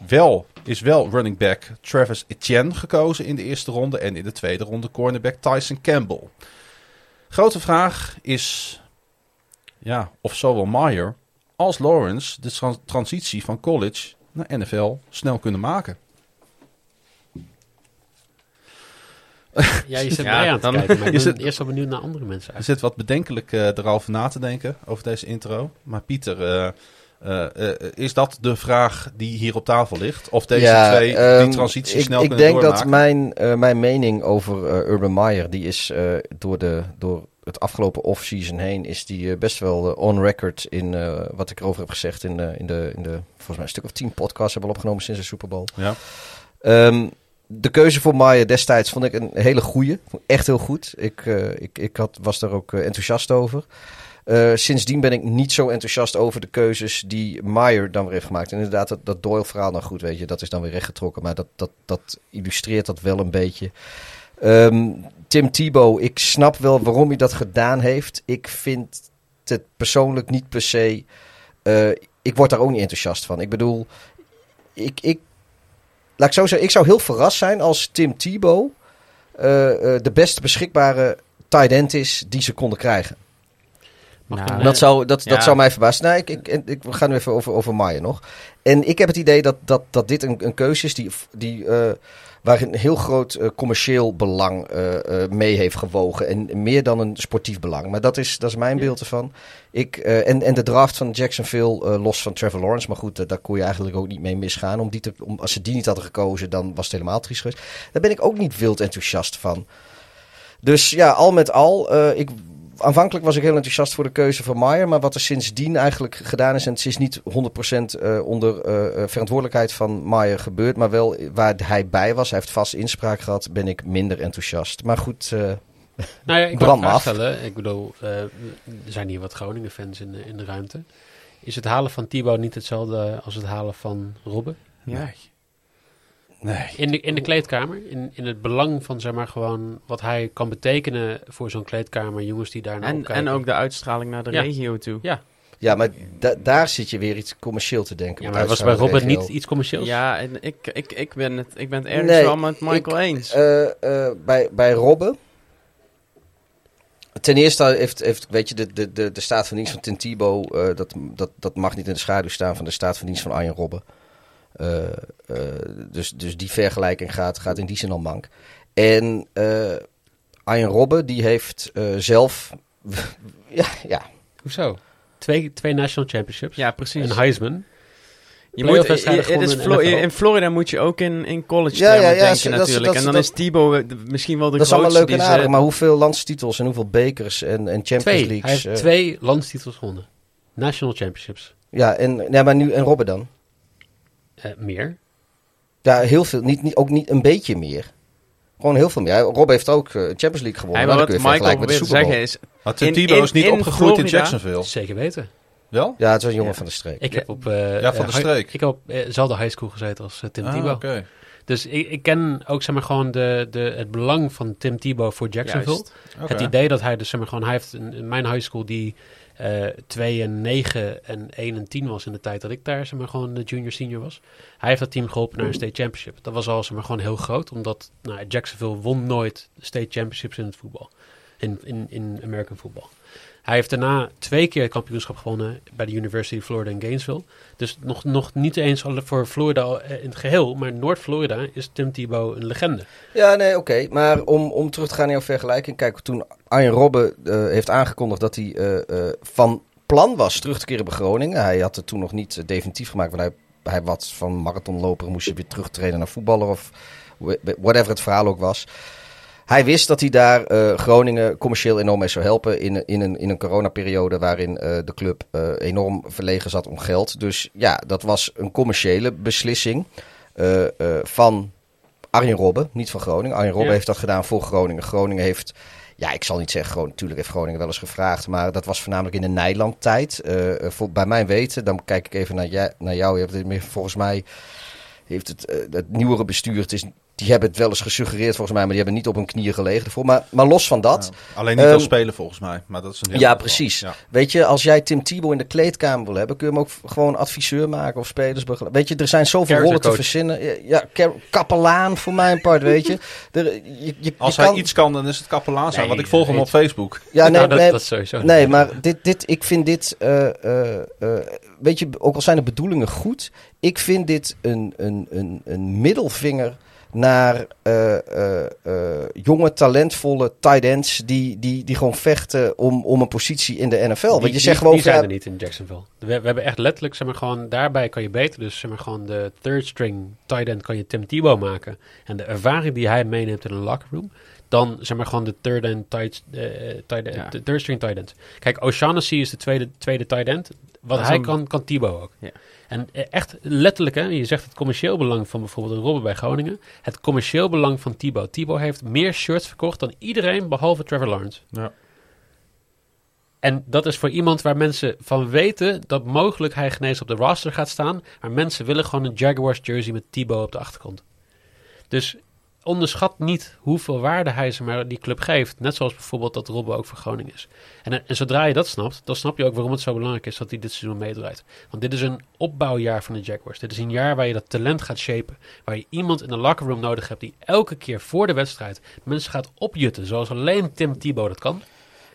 wel, is wel running back Travis Etienne gekozen in de eerste ronde en in de tweede ronde cornerback Tyson Campbell. Grote vraag is ja, of zowel Meyer als Lawrence de tran- transitie van college naar NFL snel kunnen maken. Ja, je zit Ja, te dan- kijken, maar ik ben zit- eerst wel benieuwd naar andere mensen. Er zit wat bedenkelijk eh erover na te denken over deze intro. Maar Pieter, eh, eh, eh, is dat de vraag die hier op tafel ligt? Of deze Ja, twee ehm, die transitie ik, snel ik kunnen denk dat doormaken? mijn, eh, mijn mening over eh, Urban Meyer, die is eh, door, de, door het afgelopen off-season heen, is die eh, best wel eh, on record in eh, wat ik erover heb gezegd in, de in, de, in de, volgens mij een stuk of tien podcasts hebben we opgenomen sinds de Super Bowl. Ja. Ehm, de keuze voor Meyer destijds vond ik een hele ik Echt heel goed. Ik, eh, ik, ik had, was daar ook eh, enthousiast over. Eh, sindsdien ben ik niet zo enthousiast over de keuzes die Meyer dan weer heeft gemaakt. En inderdaad, dat, Doyle-verhaal, nou goed, weet je, dat is dan weer rechtgetrokken. Maar dat, dat, dat illustreert dat wel een beetje. Ehm, Tim Tebow, ik snap wel waarom hij dat gedaan heeft. Ik vind het persoonlijk niet per se... eh, ik word daar ook niet enthousiast van. Ik bedoel, ik, ik, laat ik zo zeggen, ik zou heel verrast zijn als Tim eh, eh, de beste beschikbare tight end is die ze konden krijgen. Nou, Dat eh, zou, dat, ja. dat zou mij verbazen. Nou, ik, ik, we gaan nu even over, over Maier nog. En ik heb het idee dat, dat, dat dit een, een keuze is die, die, eh, waar een heel groot eh, commercieel belang mee heeft gewogen. En meer dan een sportief belang. Maar dat is, dat is mijn Ja. beeld ervan. Ik, en, en de draft van Jacksonville, los van Trevor Lawrence. Maar goed, daar kon je eigenlijk ook niet mee misgaan. Om die te, om, als ze die niet hadden gekozen, dan was het helemaal triest geweest. Daar ben ik ook niet wild enthousiast van. Dus ja, al met al, ik, aanvankelijk was ik heel enthousiast voor de keuze van Meyer. Maar wat er sindsdien eigenlijk gedaan is, en het is niet 100% eh, onder eh, eh, verantwoordelijkheid van Meyer gebeurd, maar wel waar hij bij was, hij heeft vast inspraak gehad, ben ik minder enthousiast. Maar goed, eh, Nou ja, ik wil Brand stellen. Ik bedoel, eh, er zijn hier wat Groningen-fans in, de- in de ruimte. Is het halen van Thibaut niet hetzelfde als het halen van Robben? Ja. Nee. In de, in de kleedkamer, in, in het belang van zeg maar gewoon wat hij kan betekenen voor zo'n kleedkamer, jongens die daar naar En, en ook de uitstraling naar de Ja. regio toe. Ja, ja, maar da- daar zit je weer iets commercieel te denken. ja maar was bij regio. niet iets commercieels? Ja, en ik, ik, ik, ben het, ik ben het ergens Nee, wel met Michael ik- eens. Eh, eh, bij, bij Robben. Ten eerste heeft, heeft weet je, de, de, de, de staat van dienst van Tim Tebow, eh, dat, dat, dat mag niet in de schaduw staan van de staat van dienst van Arjen Robben. Eh, eh, dus, dus die vergelijking gaat, gaat in die zin al mank. En eh Arjen Robben, die heeft eh, zelf... ja, ja, Hoezo? Twee, twee national championships. ja, precies. Een Heisman. Je moet, het is in in Florida moet je ook in, in college Ja, ja, ja, denken dat- natuurlijk. dat- en dan dat- is Thibaut de- misschien wel de dat is allemaal grootste leuk en aardig, ze- maar hoeveel landstitels en hoeveel bekers en, en Champions Twee. Leagues... Hij heeft twee landstitels gewonnen. National championships. Ja, en, ja, maar nu en Robben dan? Eh, meer. Ja, heel veel. Niet, niet, ook niet een beetje meer. Gewoon heel veel meer. Ja, Rob heeft ook eh, Champions League gewonnen. Hey, maar maar wat Michael Bowl. zeggen is... Maar Tebow is niet in opgegroeid in Jacksonville. Zeker weten. Wel? Ja, het was een jongen Ja. van de streek. Ik Ja. heb op eh, Ja, van de streek. Ik heb op eh, dezelfde high school gezeten als Tim Ah, Tebow. oké. Dus ik, ik ken ook zeg maar gewoon de, de, het belang van Tim Tebow voor Jacksonville. Het idee dat hij dus zeg maar gewoon, hij heeft een, in mijn high school die eh 2 en 9 en 1 en 10 was in de tijd dat ik daar zeg maar gewoon de junior senior was. Hij heeft dat team geholpen naar een state championship. Dat was al zeg maar gewoon heel groot, omdat nou, Jacksonville won nooit state championships in het voetbal. In, in, in American voetbal. Hij heeft daarna twee keer het kampioenschap gewonnen bij de University of Florida in Gainesville. Dus nog, nog niet eens voor Florida eh, in het geheel, maar Noord-Florida is Tim Tebow een legende. Ja, nee, oké. Maar om, om terug te gaan naar jouw vergelijking. Kijk, toen Arjen Robben eh, heeft aangekondigd dat hij eh, van plan was terug te keren bij Groningen. Hij had het toen nog niet definitief gemaakt. Want hij, hij was van marathonloper, moest je weer terugtreden naar voetballer of wh- whatever het verhaal ook was. Hij wist dat hij daar eh, Groningen commercieel enorm mee zou helpen in, in, een, in een coronaperiode waarin eh, de club eh, enorm verlegen zat om geld. Dus ja, dat was een commerciële beslissing van Arjen Robben, niet van Groningen. Arjen Robben Ja. heeft dat gedaan voor Groningen. Groningen heeft, ja, ik zal niet zeggen, Groningen, natuurlijk heeft Groningen wel eens gevraagd, maar dat was voornamelijk in de Nijland-tijd. Voor, bij mijn weten, dan kijk ik even naar, jij, naar jou. Je hebt het meer- volgens mij heeft het, het nieuwere bestuur, het is, die hebben het wel eens gesuggereerd volgens mij, maar die hebben niet op hun knieën gelegen ervoor. Maar, maar los van dat, Ja. Alleen niet Ehm, als speler volgens mij. Maar dat is een heel ja, precies. Ja. Weet je, als jij Tim Thibault in de kleedkamer wil hebben, kun je hem ook gewoon adviseur maken of spelersbegeleid. Weet je, er zijn zoveel Character rollen te verzinnen. Ja, Ja, ka- kapelaan voor mijn part, weet je. Er, je, je, Als je hij kan, iets kan, dan is het kapelaan zijn. Nee, want ik volg hem op Facebook. Ja, nee, Nou, dat, nee, dat is sowieso. nee maar dit, dit, ik vind dit, eh, eh, eh, weet je, ook al zijn de bedoelingen goed, ik vind dit een, een, een, een middelvinger naar eh, eh, eh, jonge, talentvolle tight ends die, die, die gewoon vechten om, om een positie in de NFL. Die- Want je die- zegt gewoon die zijn ja, er niet in Jacksonville. We, we hebben echt letterlijk, zeg maar gewoon, daarbij kan je beter, dus zeg maar gewoon de third string tight end kan je Tim Tebow maken. En de ervaring die hij meeneemt in een locker room, dan zeg maar gewoon de third end tight, tight end, Ja. de third string tight end. Kijk, O'Shaughnessy is de tweede, tweede tight end. Wat hij kan, kan Tebow ook. Ja. En eh, echt letterlijk, hè, je zegt het commercieel belang van bijvoorbeeld een Robben bij Groningen. Het commercieel belang van Tebow. Tebow heeft meer shirts verkocht dan iedereen behalve Trevor Lawrence. Ja. En dat is voor iemand waar mensen van weten dat mogelijk hij genees op de roster gaat staan. Maar mensen willen gewoon een Jaguars jersey met Tebow op de achtergrond. Dus onderschat niet hoeveel waarde hij ze maar die club geeft. Net zoals bijvoorbeeld dat Robben ook voor Groningen is. En, en zodra je dat snapt, dan snap je ook waarom het zo belangrijk is dat hij dit seizoen meedraait. Want dit is een opbouwjaar van de Jaguars. Dit is een jaar waar je dat talent gaat shapen. Waar je iemand in de locker room nodig hebt die elke keer voor de wedstrijd mensen gaat opjutten. Zoals alleen Tim Tebow dat kan.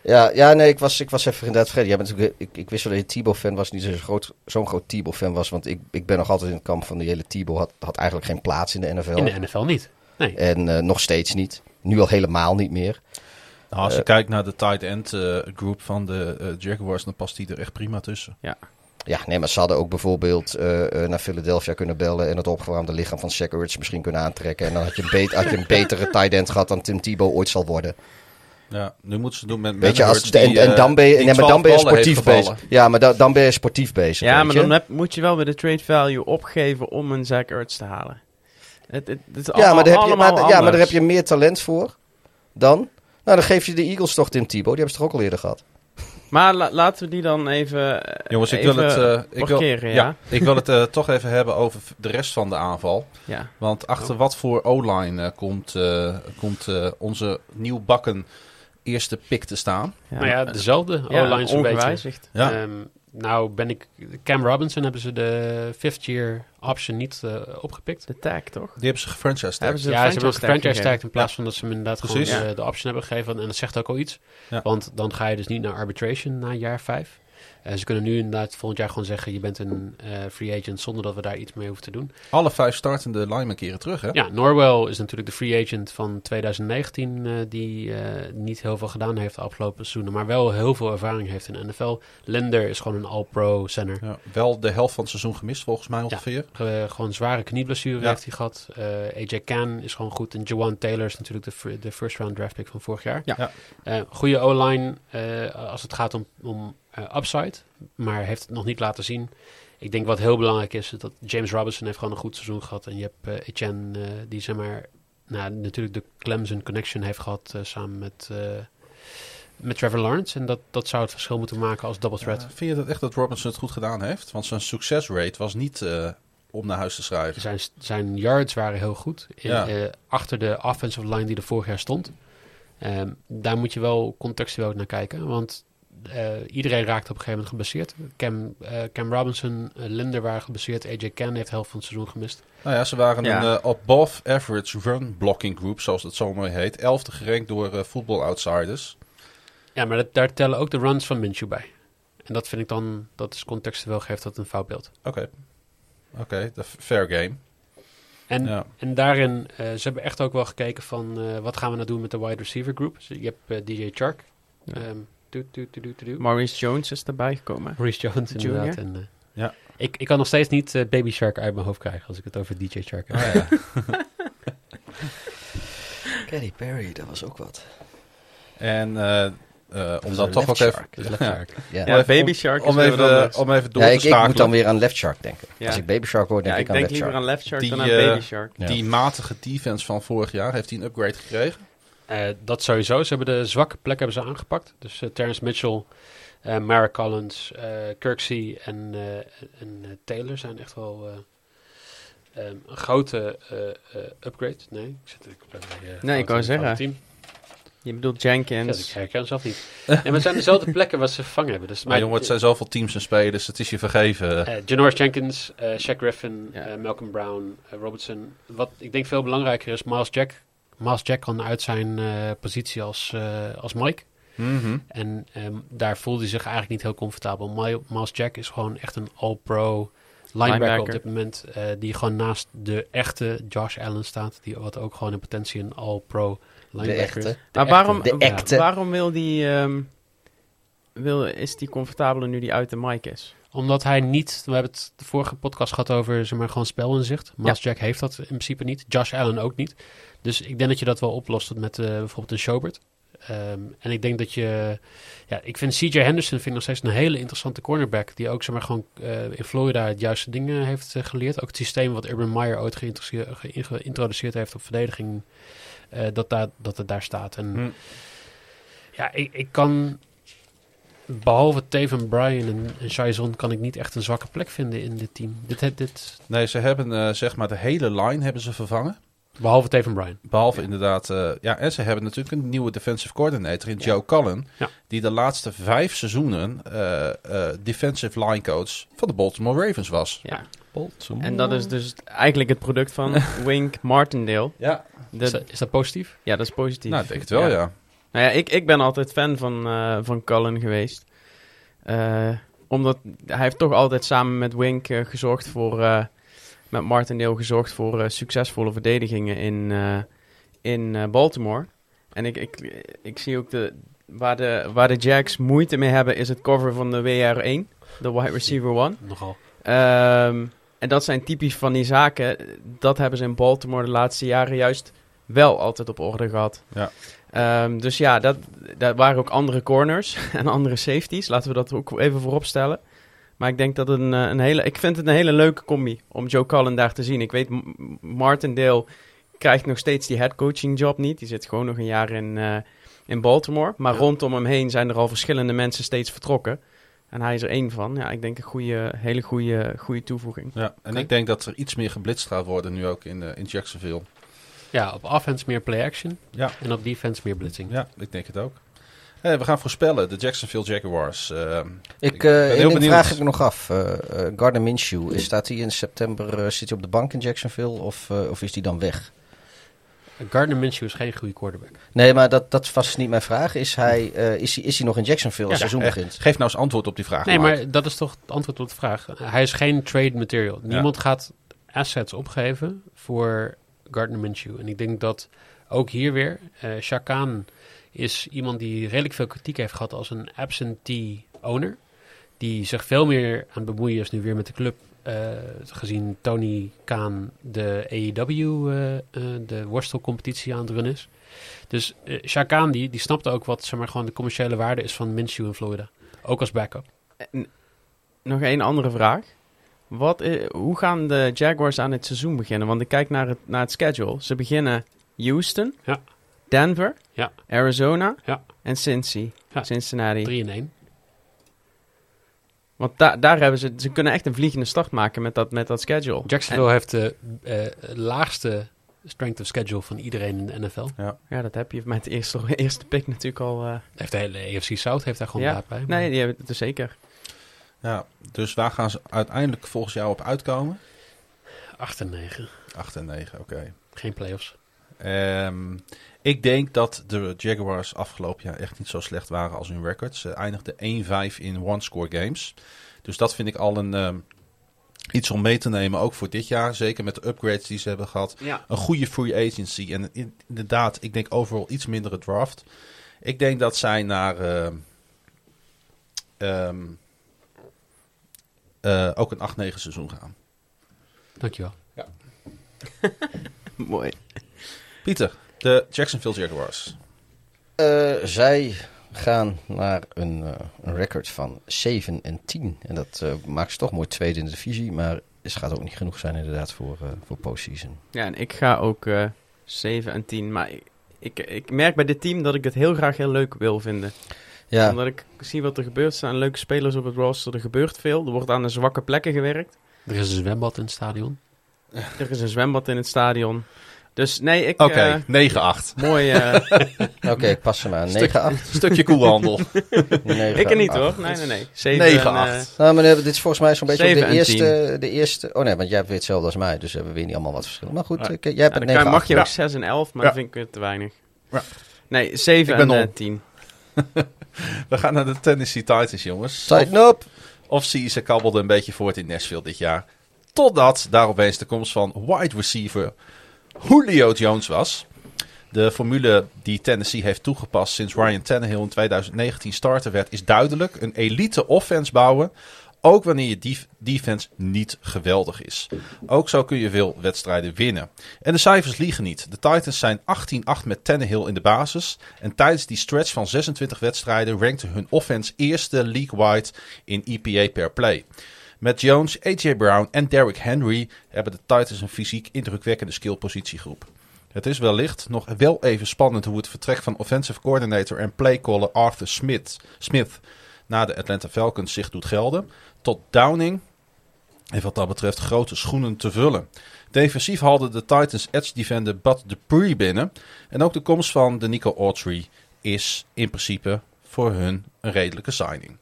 Ja, ja nee, ik was, ik was even inderdaad vergeten. Jij bent natuurlijk, ik, ik wist wel dat je Thibaut-fan was, niet zo'n groot, zo'n groot Thibaut-fan was. Want ik, ik ben nog altijd in het kamp van de hele Thibaut. Had, had eigenlijk geen plaats in de NFL. In de NFL niet. Nee. En eh, nog steeds niet. Nu al helemaal niet meer. Nou, als je Eh. kijkt naar de tight end eh, group van de Jaguars, dan past die er echt prima tussen. Ja, nee, maar ze hadden ook bijvoorbeeld eh, eh, naar Philadelphia kunnen bellen en het opgewarmde lichaam van Shaq Ertz misschien kunnen aantrekken. En dan had je een, had je een betere tight end gehad dan Tim Thibaut ooit zal worden. Ja, nu moeten ze doen met Weet je, als, die, en, en dan ben je, nee, maar dan 12 ben je sportief bezig. Ja, maar da- dan ben je sportief bezig. Ja, maar je? dan heb- moet je wel weer de trade value opgeven om een Zach Ertz te halen. Het, het, het is Ja, maar daar heb je, maar, ja, maar daar heb je meer talent voor dan. Nou, dan geef je de Eagles toch Tim Thibaut. Die hebben ze toch ook al eerder gehad. Maar la- laten we die dan even eh, Jongens, ik even wil het, eh, ik wil, ja? ik wil het eh, toch even hebben over de rest van de aanval. Ja. Want achter wat voor O-line komt, eh, komt eh, onze nieuwbakken eerste pick te staan. Ja. Maar ja, dezelfde Ja, O-line beetje. ongewijzigd. Ja. Ehm, nou ben ik... Cam Robinson hebben ze de fifth year option niet eh, opgepikt. De tag, toch? Die hebben ze gefranchised. Hebben ze ja, ze hebben ook franchise tag in plaats van dat ze hem inderdaad Precies. gewoon eh, de option hebben gegeven. En dat zegt ook al iets. Ja. Want dan ga je dus niet naar arbitration na jaar vijf. Eh, ze kunnen nu inderdaad volgend jaar gewoon zeggen... je bent een eh, free agent zonder dat we daar iets mee hoeven te doen. Alle vijf startende linemen keren terug, hè? Ja, Norwell is natuurlijk de free agent van 2019... eh, die niet heel veel gedaan heeft de afgelopen seizoenen... maar wel heel veel ervaring heeft in de NFL. Linder is gewoon een all-pro center. Ja, wel de helft van het seizoen gemist, volgens mij ongeveer. Eh, gewoon zware knieblessure Ja. heeft hij gehad. Eh, AJ Can is gewoon goed. En Jawan Taylor is natuurlijk de, de first round draft pick van vorig jaar. Ja. Ja. Goede O-line als het gaat om, om upside. Maar heeft het nog niet laten zien. Ik denk wat heel belangrijk is, dat James Robinson heeft gewoon een goed seizoen gehad. En je hebt eh, Etienne, eh, die zeg maar, nou, natuurlijk de Clemson connection heeft gehad eh, samen met, eh, met Trevor Lawrence. En dat, dat zou het verschil moeten maken als double threat. Eh, vind je dat echt dat Robinson het goed gedaan heeft? Want zijn succesrate was niet eh, om naar huis te schrijven. Zijn, zijn yards waren heel goed. In- Ja. eh, achter de offensive line die er vorig jaar stond. Ehm, daar moet je wel contextueel naar kijken. Want eh, iedereen raakte op een gegeven moment geblesseerd. Cam, eh, Cam Robinson, eh, Linder waren geblesseerd. AJ Ken heeft de helft van het seizoen gemist. Nou ja, ze waren Ja. een eh, above average run blocking group, zoals het zo mooi heet. Elfde gerankt door eh Football Outsiders. Ja, maar dat, daar tellen ook de runs van Minshew bij. En dat vind ik dan, dat is contextueel, geeft dat een foutbeeld. Oké. Oké, de fair game. En, Ja. en daarin, eh, ze hebben echt ook wel gekeken van, eh, wat gaan we nou doen met de wide receiver group. Dus je hebt eh, DJ Chark. Ja. Ehm, Maurice Jones is erbij gekomen. Maurice Jones Junior. inderdaad. En, eh, Ja. ik, ik kan nog steeds niet eh, Baby Shark uit mijn hoofd krijgen als ik het over DJ Shark heb. Oh, ja. Katy Perry, dat was ook wat. En eh, eh, om dan een toch ook even... left Ja. shark. Ja, Ja, Baby Shark om even, om even door Ja, te ik, ik moet dan weer aan Left Shark denken. Ja. Als ik Baby Shark hoor, denk Ja, ik ik aan denk Left liever Shark. aan Left Shark Die, dan aan Baby Shark. Ja. Die matige defense van vorig jaar, heeft hij een upgrade gekregen? Eh, dat sowieso. Ze hebben de zwakke plek hebben ze aangepakt. Dus eh, Terrence Mitchell, eh Mara Collins, eh Kirksey en, eh, en eh, Taylor zijn echt wel eh, ehm, een grote eh, eh, upgrade. Nee, ik zit ik ben bij, eh, Nee, ik wou zeggen. Team. Je bedoelt Ja, Jenkins. ik herken zelf niet. ja, maar het zijn dezelfde plekken waar ze vervangen hebben. Dus, Maar jongen, het zijn zoveel teams en spelers, het is je vergeven. eh Janoris Jenkins, eh Shaq Griffin, Ja. Malcolm Brown, Robertson. Wat ik denk veel belangrijker is, Miles Jack. Miles Jack kan uit zijn eh, positie als, eh, als Mike. Mhm. En ehm, daar voelde hij zich eigenlijk niet heel comfortabel. Mi- Miles Jack is gewoon echt een all-pro linebacker, Linebacker. op dit moment. eh, die gewoon naast de echte Josh Allen staat. Die wat ook gewoon in potentie een all-pro De linebacker is. echte. Maar waarom, De Ja. waarom wil die, ehm, wil, is die comfortabeler nu die uit de mic is? Omdat hij niet... We hebben het de vorige podcast gehad over zeg maar, gewoon spelinzicht. Miles Jack heeft dat in principe niet. Josh Allen ook niet. Dus ik denk dat je dat wel oplost met eh, bijvoorbeeld een Schobert. Ehm, en ik denk dat je... Ja, ik vind CJ Henderson vind ik nog steeds een hele interessante cornerback. Die ook zeg maar, gewoon eh, in Florida het juiste dingen heeft eh, geleerd. Ook het systeem wat Urban Meyer ooit geïntroduceerd, ge- geïntroduceerd heeft op verdediging. dat, daar, dat het daar staat. En Hm. ja, ik, ik kan... Behalve Taven Bryan en, en Shaizon kan ik niet echt een zwakke plek vinden in dit team. Dit, dit, Nee, ze hebben eh, zeg maar de hele line hebben ze vervangen. behalve Taven Bryan. Behalve inderdaad, eh, ja, en ze hebben natuurlijk een nieuwe defensive coordinator in Joe Cullen. Ja. Die de laatste vijf seizoenen eh, eh, defensive line coach van de Baltimore Ravens was. Ja. En dat is dus eigenlijk het product van Wink Martindale. Ja, De- Is, dat, is dat positief? ja, dat is positief. nou, ik denk het wel, ja. Nou ja, ik, ik ben altijd fan van, eh van Cullen geweest. Eh, omdat hij heeft toch altijd samen met Wink eh, gezorgd voor... met Martindale gezorgd voor succesvolle verdedigingen in, in Baltimore. En ik, ik, ik zie ook de, waar, de, waar de Jacks moeite mee hebben... is het cover van de WR1, de wide receiver one. Nogal. Ehm, en dat zijn typisch van die zaken. Dat hebben ze in Baltimore de laatste jaren juist wel altijd op orde gehad. Ja. Ehm, dus ja, dat, dat waren ook andere corners en andere safeties. Laten we dat ook even voorop stellen. Maar ik denk dat een, eh, een hele. Ik vind het een hele leuke combi om Joe Cullen daar te zien. Ik weet, Martindale krijgt nog steeds die headcoaching job niet. Die zit gewoon nog een jaar in, eh, in Baltimore. Maar Ja. rondom hem heen zijn er al verschillende mensen steeds vertrokken. En hij is er één van. Ja, ik denk een goede, hele goede, goede toevoeging. ja. En ik denk dat er iets meer geblitst gaat worden nu ook in, in Jacksonville. Ja, op offense meer play-action. Ja. En op defense meer blitzing. Ja, ik denk het ook. Hey, we gaan voorspellen, de Jacksonville Jaguars. Eh, Ik, Ik eh vraag ik me nog af. Eh eh, Gardner Minshew, is- staat hij in september zit hij op de bank in Jacksonville of, of is hij dan weg? Gardner Minshew is geen goede quarterback. Nee, maar dat, dat was niet mijn vraag. Is hij, eh, is hij, is hij nog in Jacksonville als Ja, het seizoen begint? geef nou eens antwoord op die vraag. Nee, Mark. maar dat is toch het antwoord op de vraag. Hij is geen trade material. Niemand gaat assets opgeven voor Gardner Minshew. En ik denk dat ook hier weer, eh Shakan is iemand die redelijk veel kritiek heeft gehad als een absentee owner. Die zich veel meer aan het bemoeien is nu weer met de club. eh, gezien Tony Kaan de AEW, eh, eh, de worstelcompetitie aan het runnen is. Dus Shakan die, die snapte ook wat zeg maar, gewoon de commerciële waarde is van Minshew in Florida. Ook als backup. Nog één andere vraag. Wat hoe gaan de Jaguars aan het seizoen beginnen? Want ik kijk naar het, naar het schedule. Ze beginnen Houston, Ja. Denver, Ja. Arizona Ja. en Cincy, Ja. Cincinnati. 3 in 1. Want da daar hebben ze, ze kunnen echt een vliegende start maken met dat, met dat schedule. Jacksonville heeft de eh, laagste strength of schedule van iedereen in de NFL. Ja, dat heb je met de eerste, eerste pick natuurlijk al. eh, Heeft de hele AFC South heeft daar gewoon Ja. baat bij. maar nee, die hebben het er zeker. Ja, dus waar gaan ze uiteindelijk volgens jou op uitkomen? 8 en 9. 8 en 9, oké. Geen playoffs. Ehm, ik denk dat de Jaguars afgelopen jaar echt niet zo slecht waren als hun record. Ze eindigden 1-5 in one-score games. Dus dat vind ik al een, ehm, iets om mee te nemen, ook voor dit jaar. Zeker met de upgrades die ze hebben gehad. Ja. Een goede free agency. En in- inderdaad, ik denk overal iets mindere draft. Ik denk dat zij naar... ehm, ehm, eh, ook een 8-9 seizoen gaan. Dankjewel. Mooi. Pieter, de Jacksonville Jaguars. Eh, zij gaan naar een, eh, een record van 7 en 10. En dat eh, maakt ze toch mooi tweede in de divisie. Maar het gaat ook niet genoeg zijn inderdaad voor, eh voor postseason. Ja, en ik ga ook eh 7 en 10. Maar ik, ik, ik merk bij dit team dat ik het heel graag heel leuk wil vinden. Ja, Omdat ik zie wat er gebeurt. Er staan leuke spelers op het roster. Er gebeurt veel. Er wordt aan de zwakke plekken gewerkt. Er is een zwembad in het stadion. Er is een zwembad in het stadion. Dus nee, ik... Oké, eh, 9-8. mooi. eh, oké, ik pas hem aan. Stuk- 9-8. Stukje koelhandel. ik er niet hoor. Nee, nee, nee. 7 9-8. en, eh, Nou, maar dit is volgens mij zo'n beetje de eerste, de eerste... Oh nee, want jij hebt weer hetzelfde als mij. Dus hebben we weer niet allemaal wat verschillen. Maar goed, ik- jij ja, hebt dan het kan- 9 mag je Ja. ook 6 en 11, maar Ja. dat vind ik weer te weinig. Ja. Nee, 7 Ik ben en om. eh, 10. We gaan naar de Tennessee Titans, jongens. Tighten up! Off-season kabbelde een beetje voort in Nashville dit jaar. Totdat daar opeens de komst van wide receiver Julio Jones was. De formule die Tennessee heeft toegepast sinds Ryan Tannehill in 2019 starter werd, is duidelijk. Een elite offense bouwen, ook wanneer je def- defense niet geweldig is. Ook zo kun je veel wedstrijden winnen. En de cijfers liegen niet. De Titans zijn 18-8 met Tannehill in de basis. En tijdens die stretch van 26 wedstrijden rankte hun offense eerste league-wide in EPA per play. Met Jones, AJ Brown en Derrick Henry hebben de Titans een fysiek indrukwekkende skillpositiegroep. Het is wellicht nog wel even spannend hoe het vertrek van offensive coordinator en playcaller Arthur Smith, Smith naar de Atlanta Falcons zich doet gelden. Tot Downing heeft wat dat betreft grote schoenen te vullen. Defensief haalde de Titans edge defender Bud Dupree binnen. En ook de komst van de Nico Autry is in principe voor hun een redelijke signing.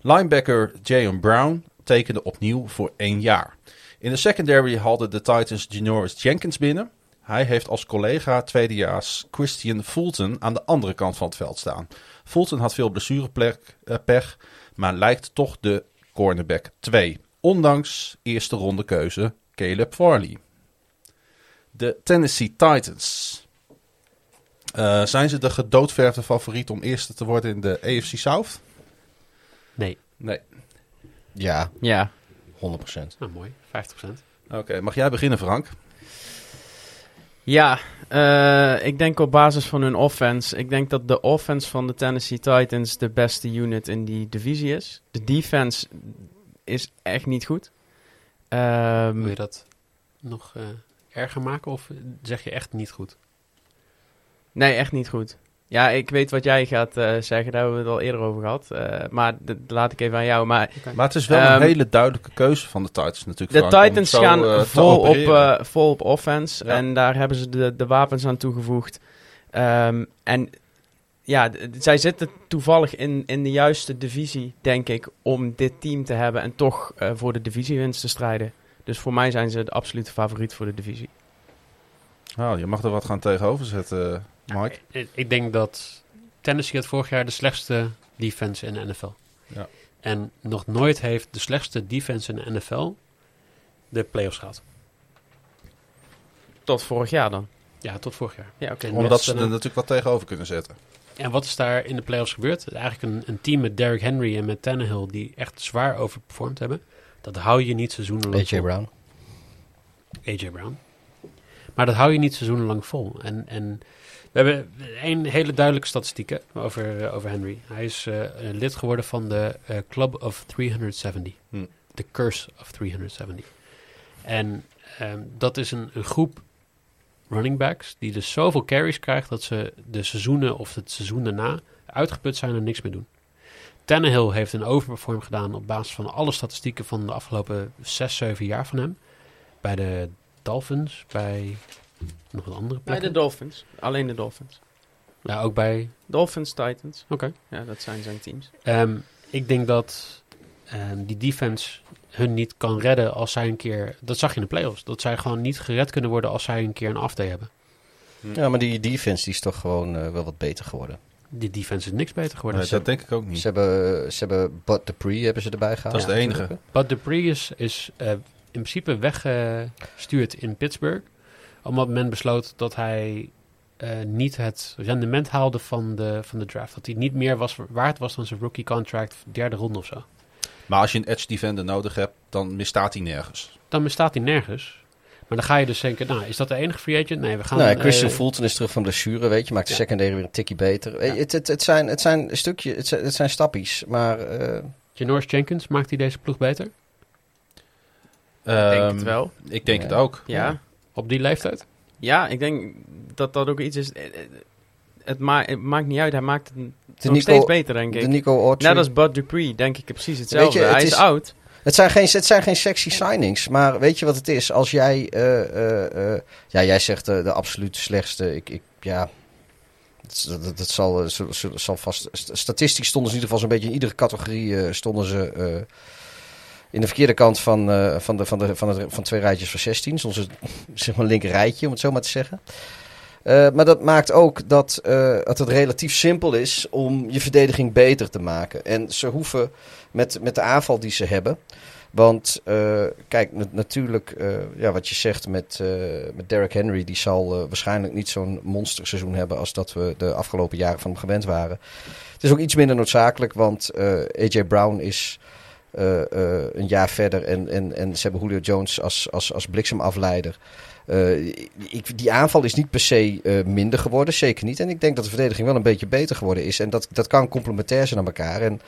Linebacker Jayon Brown tekende opnieuw voor één jaar. In de secondary haalde de Titans Janoris Jenkins binnen. Hij heeft als collega tweedejaars Christian Fulton aan de andere kant van het veld staan. Fulton had veel blessurepech, eh, pech, maar lijkt toch de cornerback 2. Ondanks eerste ronde keuze Caleb Farley. De Tennessee Titans. Eh, zijn ze de gedoodverfde favoriet om eerste te worden in de AFC South? Nee. Nee. Ja, Ja. 100%. Nou, mooi. 50%. Oké, mag jij beginnen Frank? Ja, eh, ik denk op basis van hun offense. Ik denk dat de offense van de Tennessee Titans de beste unit in die divisie is. De defense is echt niet goed. Ehm, Wil je dat nog eh, erger maken of zeg je echt niet goed? nee, echt niet goed. Ja, ik weet wat jij gaat eh, zeggen. Daar hebben we het al eerder over gehad. Eh, maar dat laat ik even aan jou. Maar Maar het is wel Ehm, een hele duidelijke keuze van de Titans natuurlijk. De Frank, Titans zo, gaan eh, vol, op, vol op offense. Ja. En daar hebben ze de, de wapens aan toegevoegd. Ehm, en ja, zij zitten toevallig in, in de juiste divisie, denk ik, om dit team te hebben en toch eh, voor de divisiewinst te strijden. Dus voor mij zijn ze de absolute favoriet voor de divisie. Nou, je mag er wat gaan tegenover zetten, Mike. Ik, ik denk dat Tennessee had vorig jaar de slechtste defense in de NFL. Ja. En nog nooit heeft de slechtste defense in de NFL de playoffs gehad. Tot vorig jaar dan. Ja, tot vorig jaar. Ja, oké. Omdat ze er natuurlijk wat tegenover kunnen zetten. En wat is daar in de playoffs gebeurd? Eigenlijk een, een team met Derrick Henry en met Tannehill die echt zwaar overperformed hebben. Dat hou je niet seizoenenlang AJ vol. Brown. AJ Brown. Maar dat hou je niet seizoenenlang vol. En, en hebben één hele duidelijke statistiek hè, over, eh, over Henry. Hij is eh, een lid geworden van de eh, Club of 370. Hm. The Curse of 370. En ehm, dat is een, een groep running backs die dus zoveel carries krijgt dat ze de seizoenen of het seizoen daarna uitgeput zijn en niks meer doen. Tannehill heeft een overperform gedaan op basis van alle statistieken van de afgelopen 6, 7 jaar van hem. Bij de Dolphins, bij nog een andere Bij plek. de Dolphins. Alleen de Dolphins. ja, ook bij. Dolphins, Titans. Oké. Ja, dat zijn zijn teams. Ehm, ik denk dat ehm, die defense hun niet kan redden als zij een keer. Dat zag je in de playoffs. Dat zij gewoon niet gered kunnen worden als zij een keer een afday hebben. Ja, maar die defense die is toch gewoon eh, wel wat beter geworden. Die defense is niks beter geworden. Nee, dat denk ik ook niet. Ze hebben, ze hebben Bud Dupree hebben ze erbij gehaald. Dat is de enige. But Dupree is, is eh, in principe weggestuurd in Pittsburgh. Omdat men besloot dat hij eh, niet het rendement haalde van de, van de draft. Dat hij niet meer was, waard was dan zijn rookie contract, derde ronde of zo. Maar als je een edge defender nodig hebt, dan misstaat hij nergens. Dan bestaat hij nergens. Maar dan ga je dus denken, nou, is dat de enige free agent? Nee, we gaan... Nou, Christian eh, Fulton is terug van blessure, weet je. Maakt de Ja. secondary weer een tikje beter. Ja. Het, het, het, zijn, het zijn een stukje, het zijn, het zijn stappies. Maar eh, Janoris Jenkins, maakt hij deze ploeg beter? Ik denk Ehm, het wel. Ik denk Ja. het ook. Ja. Op die leeftijd? ja, ik denk dat dat ook iets is... eh, eh, Het, ma het maakt niet uit, hij maakt het de nog Nico, steeds beter, denk de ik. Nico Autry. Net als Bud Dupree, denk ik precies hetzelfde. het hij is, is- oud. Het zijn, geen, het zijn geen sexy signings, maar weet je wat het is? Als jij, eh, eh, eh, ja, jij zegt eh, de absoluut slechtste. Ik, ik, ja, dat, dat, dat zal, zal, vast. st- Statistisch stonden ze in ieder geval zo'n beetje in iedere categorie stonden ze eh, in de verkeerde kant van, eh, van, de, van, de, van, het, van twee rijtjes van 16. Soms het, zeg maar linker rijtje, om het zo maar te zeggen. Eh, maar dat maakt ook dat, eh, dat het relatief simpel is om je verdediging beter te maken. En ze hoeven met, met de aanval die ze hebben. Want kijk, na- natuurlijk, ja, wat je zegt met, met Derrick Henry, die zal waarschijnlijk niet zo'n monsterseizoen hebben als dat we de afgelopen jaren van hem gewend waren. Het is ook iets minder noodzakelijk, want AJ Brown is eh, eh, een jaar verder en, en, en ze hebben Julio Jones als, als, als bliksemafleider. Eh, ik, die aanval is niet per se eh, minder geworden, zeker niet. En ik denk dat de verdediging wel een beetje beter geworden is. En dat, dat kan complementair zijn aan elkaar. En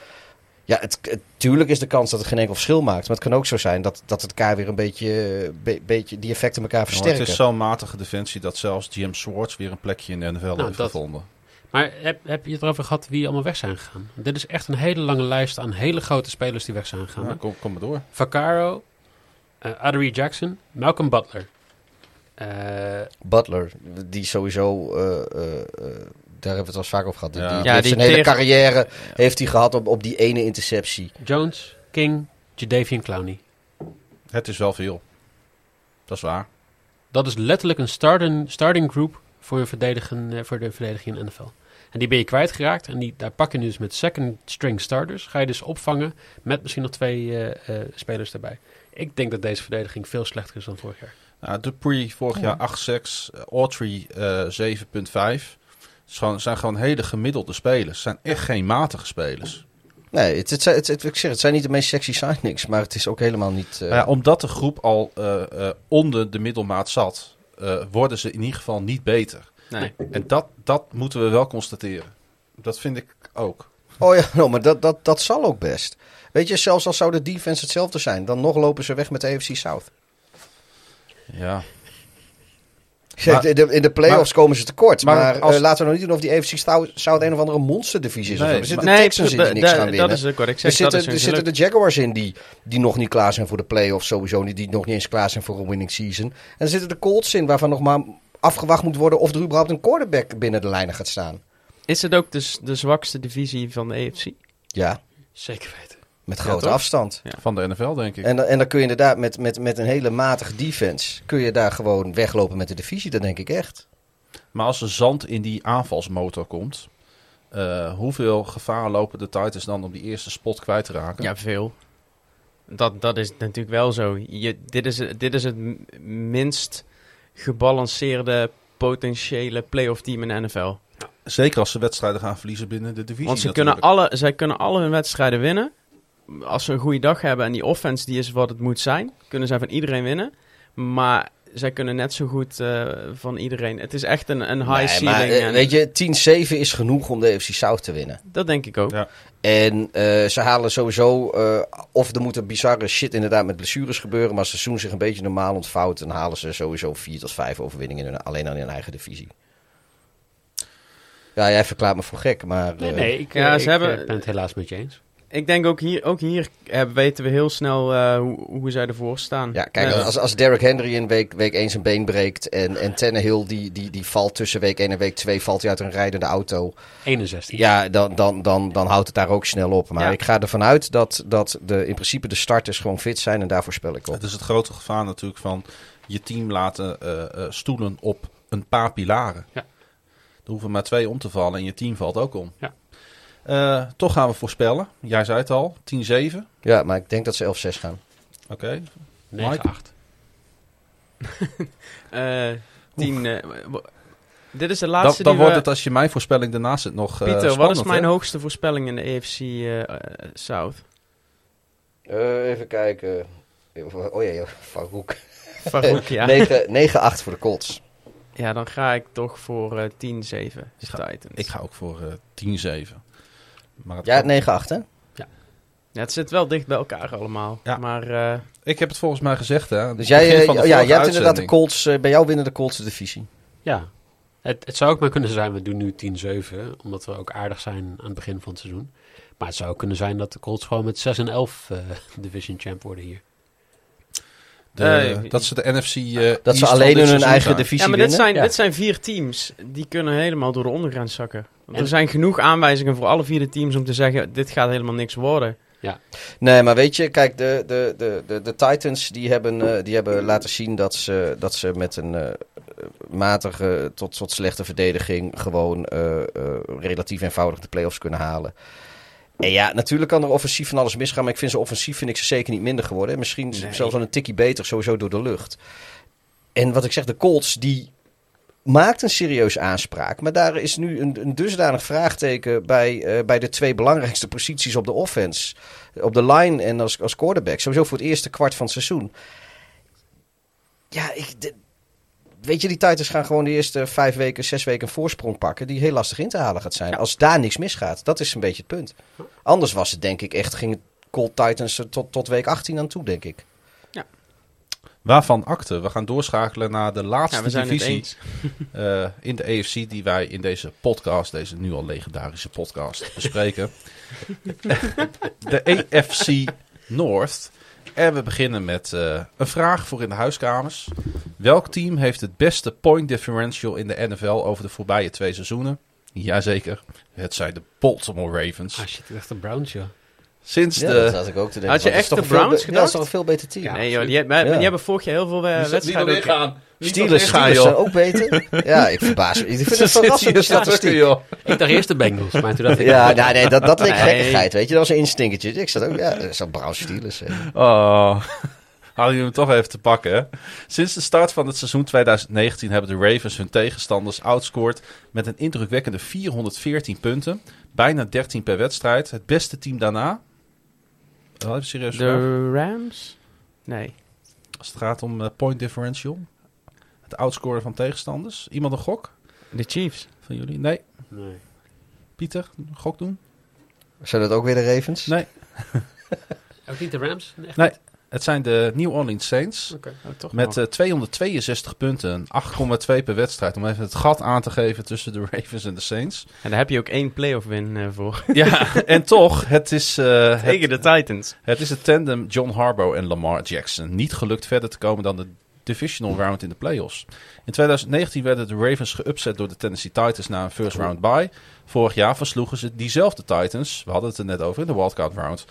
ja, het, het- tuurlijk is de kans dat het geen enkel verschil maakt. Maar het kan ook zo zijn dat, dat het elkaar weer een beetje, be- beetje die effecten elkaar versterken. het is zo'n matige defensie dat zelfs GM Swartz weer een plekje in de NFL Nou, heeft dat- gevonden. Maar heb, heb je het erover gehad wie allemaal weg zijn gegaan? Dit is echt een hele lange lijst aan hele grote spelers die weg zijn gegaan. Ja, kom, kom maar door. Vaccaro, eh Adderee Jackson, Malcolm Butler. Eh, Butler, die sowieso, eh, daar hebben we het al vaak over gehad. Die, Ja. die Ja, heeft die zijn hele carrière heeft hij gehad op, op die ene interceptie. Jones, King, Jadavian Clowney. Het is wel veel. Dat is waar. Dat is letterlijk een starting, starting group voor, je verdedigen, voor de verdediging in de NFL. En die ben je kwijtgeraakt. En die, daar pak je nu dus met second string starters. Ga je dus opvangen met misschien nog twee eh, eh, spelers erbij. Ik denk dat deze verdediging veel slechter is dan vorig jaar. Nou, Dupree vorig jaar 8-6, eh, Autry eh 7.5. Het zijn gewoon hele gemiddelde spelers. Het zijn echt geen matige spelers. Nee, het, het, zijn- het, het- ik zeg, het zijn niet de meest sexy signings, maar het is ook helemaal niet... eh, Maar ja, omdat de groep al eh, eh, onder de middelmaat zat, eh, worden ze in ieder geval niet beter. Nee. En dat, dat moeten we wel constateren. Dat vind ik ook. Oh ja, no, maar dat, dat, dat zal ook best. Weet je, zelfs al zou de defense hetzelfde zijn, dan nog lopen ze weg met de AFC South. Ja. De, in de playoffs komen ze tekort. maar Maar, als- eh, laten we nou niet doen of die AFC South, South een of andere monsterdivisie is. of Nee, zo. er zitten Nee, de Texans in die niks gaan winnen. dat is ik er zitten, is er zitten de Jaguars in die, die nog niet klaar zijn voor de playoffs sowieso. Die, die nog niet eens klaar zijn voor een winning season. En er zitten de Colts in waarvan nog maar afgewacht moet worden of er überhaupt een quarterback binnen de lijnen gaat staan. Is het ook de, de zwakste divisie van de AFC? Ja, Zeker weten. met grote afstand. Van de NFL, denk ik. En, dan- en dan kun je inderdaad met, met, met een hele matige defense... kun je daar gewoon weglopen met de divisie. Dat denk ik echt. Maar als er zand in die aanvalsmotor komt, eh, hoeveel gevaar lopen de Titans dan om die eerste spot kwijt te raken? Ja, veel. Dat, dat is natuurlijk wel zo. Je, dit, is, dit is het minst gebalanceerde potentiële playoff team in de NFL. Zeker als ze wedstrijden gaan verliezen binnen de divisie. Want ze natuurlijk. kunnen alle, zij kunnen alle hun wedstrijden winnen. Als ze een goede dag hebben en die offense die is wat het moet zijn, kunnen zij van iedereen winnen. Maar zij kunnen net zo goed eh, van iedereen. Het is echt een, een high Nee, ceiling. maar, eh, en weet je, 10-7 is genoeg om de AFC South te winnen. Dat denk ik ook. Ja. En eh, ze halen sowieso, eh, of er moet een bizarre shit inderdaad met blessures gebeuren, maar als het seizoen zich een beetje normaal ontvouwt, dan halen ze sowieso 4 tot 5 overwinningen in hun- alleen al in hun eigen divisie. Ja, jij verklaart me voor gek, maar... Nee, eh, nee, ik, ja, ze ik, hebben- ben het helaas met je eens. Ik denk ook hier, ook hier eh, weten we heel snel eh, hoe, hoe zij ervoor staan. Ja, kijk, als, als Derrick Henry in week, week 1 zijn been breekt en, en Tannehill die, die, die valt tussen week 1 en week 2, valt hij uit een rijdende auto. 61. Ja, dan, dan, dan, dan houdt het daar ook snel op. Maar Ja. ik ga ervan uit dat, dat de, in principe de starters gewoon fit zijn en daarvoor spel ik op. Het is het grote gevaar natuurlijk van je team laten eh, stoelen op een paar pilaren. Ja. Er hoeven maar twee om te vallen en je team valt ook om. Ja. Eh, toch gaan we voorspellen. Jij zei het al, 10-7. Ja, maar ik denk dat ze 11-6 gaan. Oké. 9-8. Eh, tien, eh, w- dit is de Dan, laatste dan die wordt we- het als je mijn voorspelling daarnaast zit nog eh, Pieter, wat is spannend, mijn hè? hoogste voorspelling in de AFC eh, eh, South? Eh, even kijken. Oh ja, ja Farouk. Farouk, ja. 9 9-8 voor de Colts. Ja, dan ga ik toch voor eh 10-7 Ik ga- Titans. Ik ga ook voor eh 10-7. Maar het Ja, kan- 9-8 hè? Ja, het zit wel dicht bij elkaar allemaal. Ja. Maar eh, Ik heb het volgens mij gezegd, hè. Dus jij, eh, van de ja, jij hebt inderdaad de. Colts, eh, bij jou winnen de Colts de divisie. Ja. Het, het zou ook maar kunnen zijn, we doen nu 10-7, omdat we ook aardig zijn aan het begin van het seizoen. Maar het zou ook kunnen zijn dat de Colts gewoon met 6 en 11 eh, division champ worden hier. De- Eh, dat ze de NFC... eh, Dat ze alleen hun eigen divisie ja, maar dit zijn, Ja. dit zijn vier teams. Die kunnen helemaal door de ondergrens zakken. Want Er zijn genoeg aanwijzingen voor alle vier de teams om te zeggen... dit gaat helemaal niks worden. Nee, maar weet je, kijk, de, de, de, de, de Titans die hebben, eh, die hebben laten zien dat ze, dat ze met een eh, matige tot, tot slechte verdediging gewoon eh, eh, relatief eenvoudig de playoffs kunnen halen. En ja, natuurlijk kan er offensief van alles misgaan, maar ik vind ze offensief vind ik ze zeker niet minder geworden. En misschien Nee. zelfs wel een tikkie beter, sowieso door de lucht. En wat ik zeg, de Colts die maakt een serieuze aanspraak. Maar daar is nu een, een dusdanig vraagteken bij, eh, bij de twee belangrijkste posities op de offense. Op de line en als, als quarterback. Sowieso voor het eerste kwart van het seizoen. Ja, ik, de- weet je, die Titans gaan gewoon de eerste vijf weken, zes weken een voorsprong pakken. Die heel lastig in te halen gaat zijn. Als daar niks misgaat. Dat is een beetje het punt. Anders was het denk ik echt, ging het Colt Titans tot, tot week 18 aan toe, denk ik. Waarvan akte? We gaan doorschakelen naar de laatste Ja, we zijn het divisie eh, in de AFC die wij in deze podcast, deze nu al legendarische podcast, bespreken. de AFC North. En we beginnen met eh, een vraag voor in de huiskamers. Welk team heeft het beste point differential in de NFL over de voorbije twee seizoenen? Jazeker, het zijn de Baltimore Ravens. Ah shit, echt de Browns, joh. Sinds Ja, de... dat had ik ook te denken. Had je echt de Browns Ja, dat is toch een veel beter team. Ja. nee joh, die, hebben- maar Ja. die hebben vorig jaar heel veel eh, wedstrijden... ook- gaan. Steelers, Steelers zijn ook beter. ja, ik verbaas me. Ik vind het verrassende statistiek. joh. Ik dacht eerst de Bengals, maar toen dacht ik... Ja, nou, nee, dat, dat leek Nee. gekkigheid, weet je. Dat was een instinkertje. Ik zat ook, ja, dat is een Browns Steelers. hè. Oh, hadden jullie hem toch even te pakken, hè? Sinds de start van het seizoen 2019 hebben de Ravens hun tegenstanders outscored met een indrukwekkende 414 punten. Bijna 13 per wedstrijd. Het beste team daarna? Oh, even serieus vraag. De Rams? Nee. Als het gaat om eh, point differential. Het outscoren van tegenstanders. Iemand een gok De Chiefs. van jullie? Nee. Nee. Pieter, een gok doen? Zijn dat ook weer de Ravens? Nee. Ook niet de Rams? Echt Nee. niet? Het zijn de New Orleans Saints. Oké. Oh, toch Met nog. eh, 262 punten, 8,2 per wedstrijd. Om even het gat aan te geven tussen de Ravens en de Saints. En daar heb je ook één playoff win eh, voor. Ja, en toch, het is, eh, het, Tegen de Titans. het is het tandem John Harbaugh en Lamar Jackson. Niet gelukt verder te komen dan de divisional round in de playoffs. In 2019 werden de Ravens geupset door de Tennessee Titans na een first round bye. Vorig jaar versloegen ze diezelfde Titans. We hadden het er net over in de wildcard round.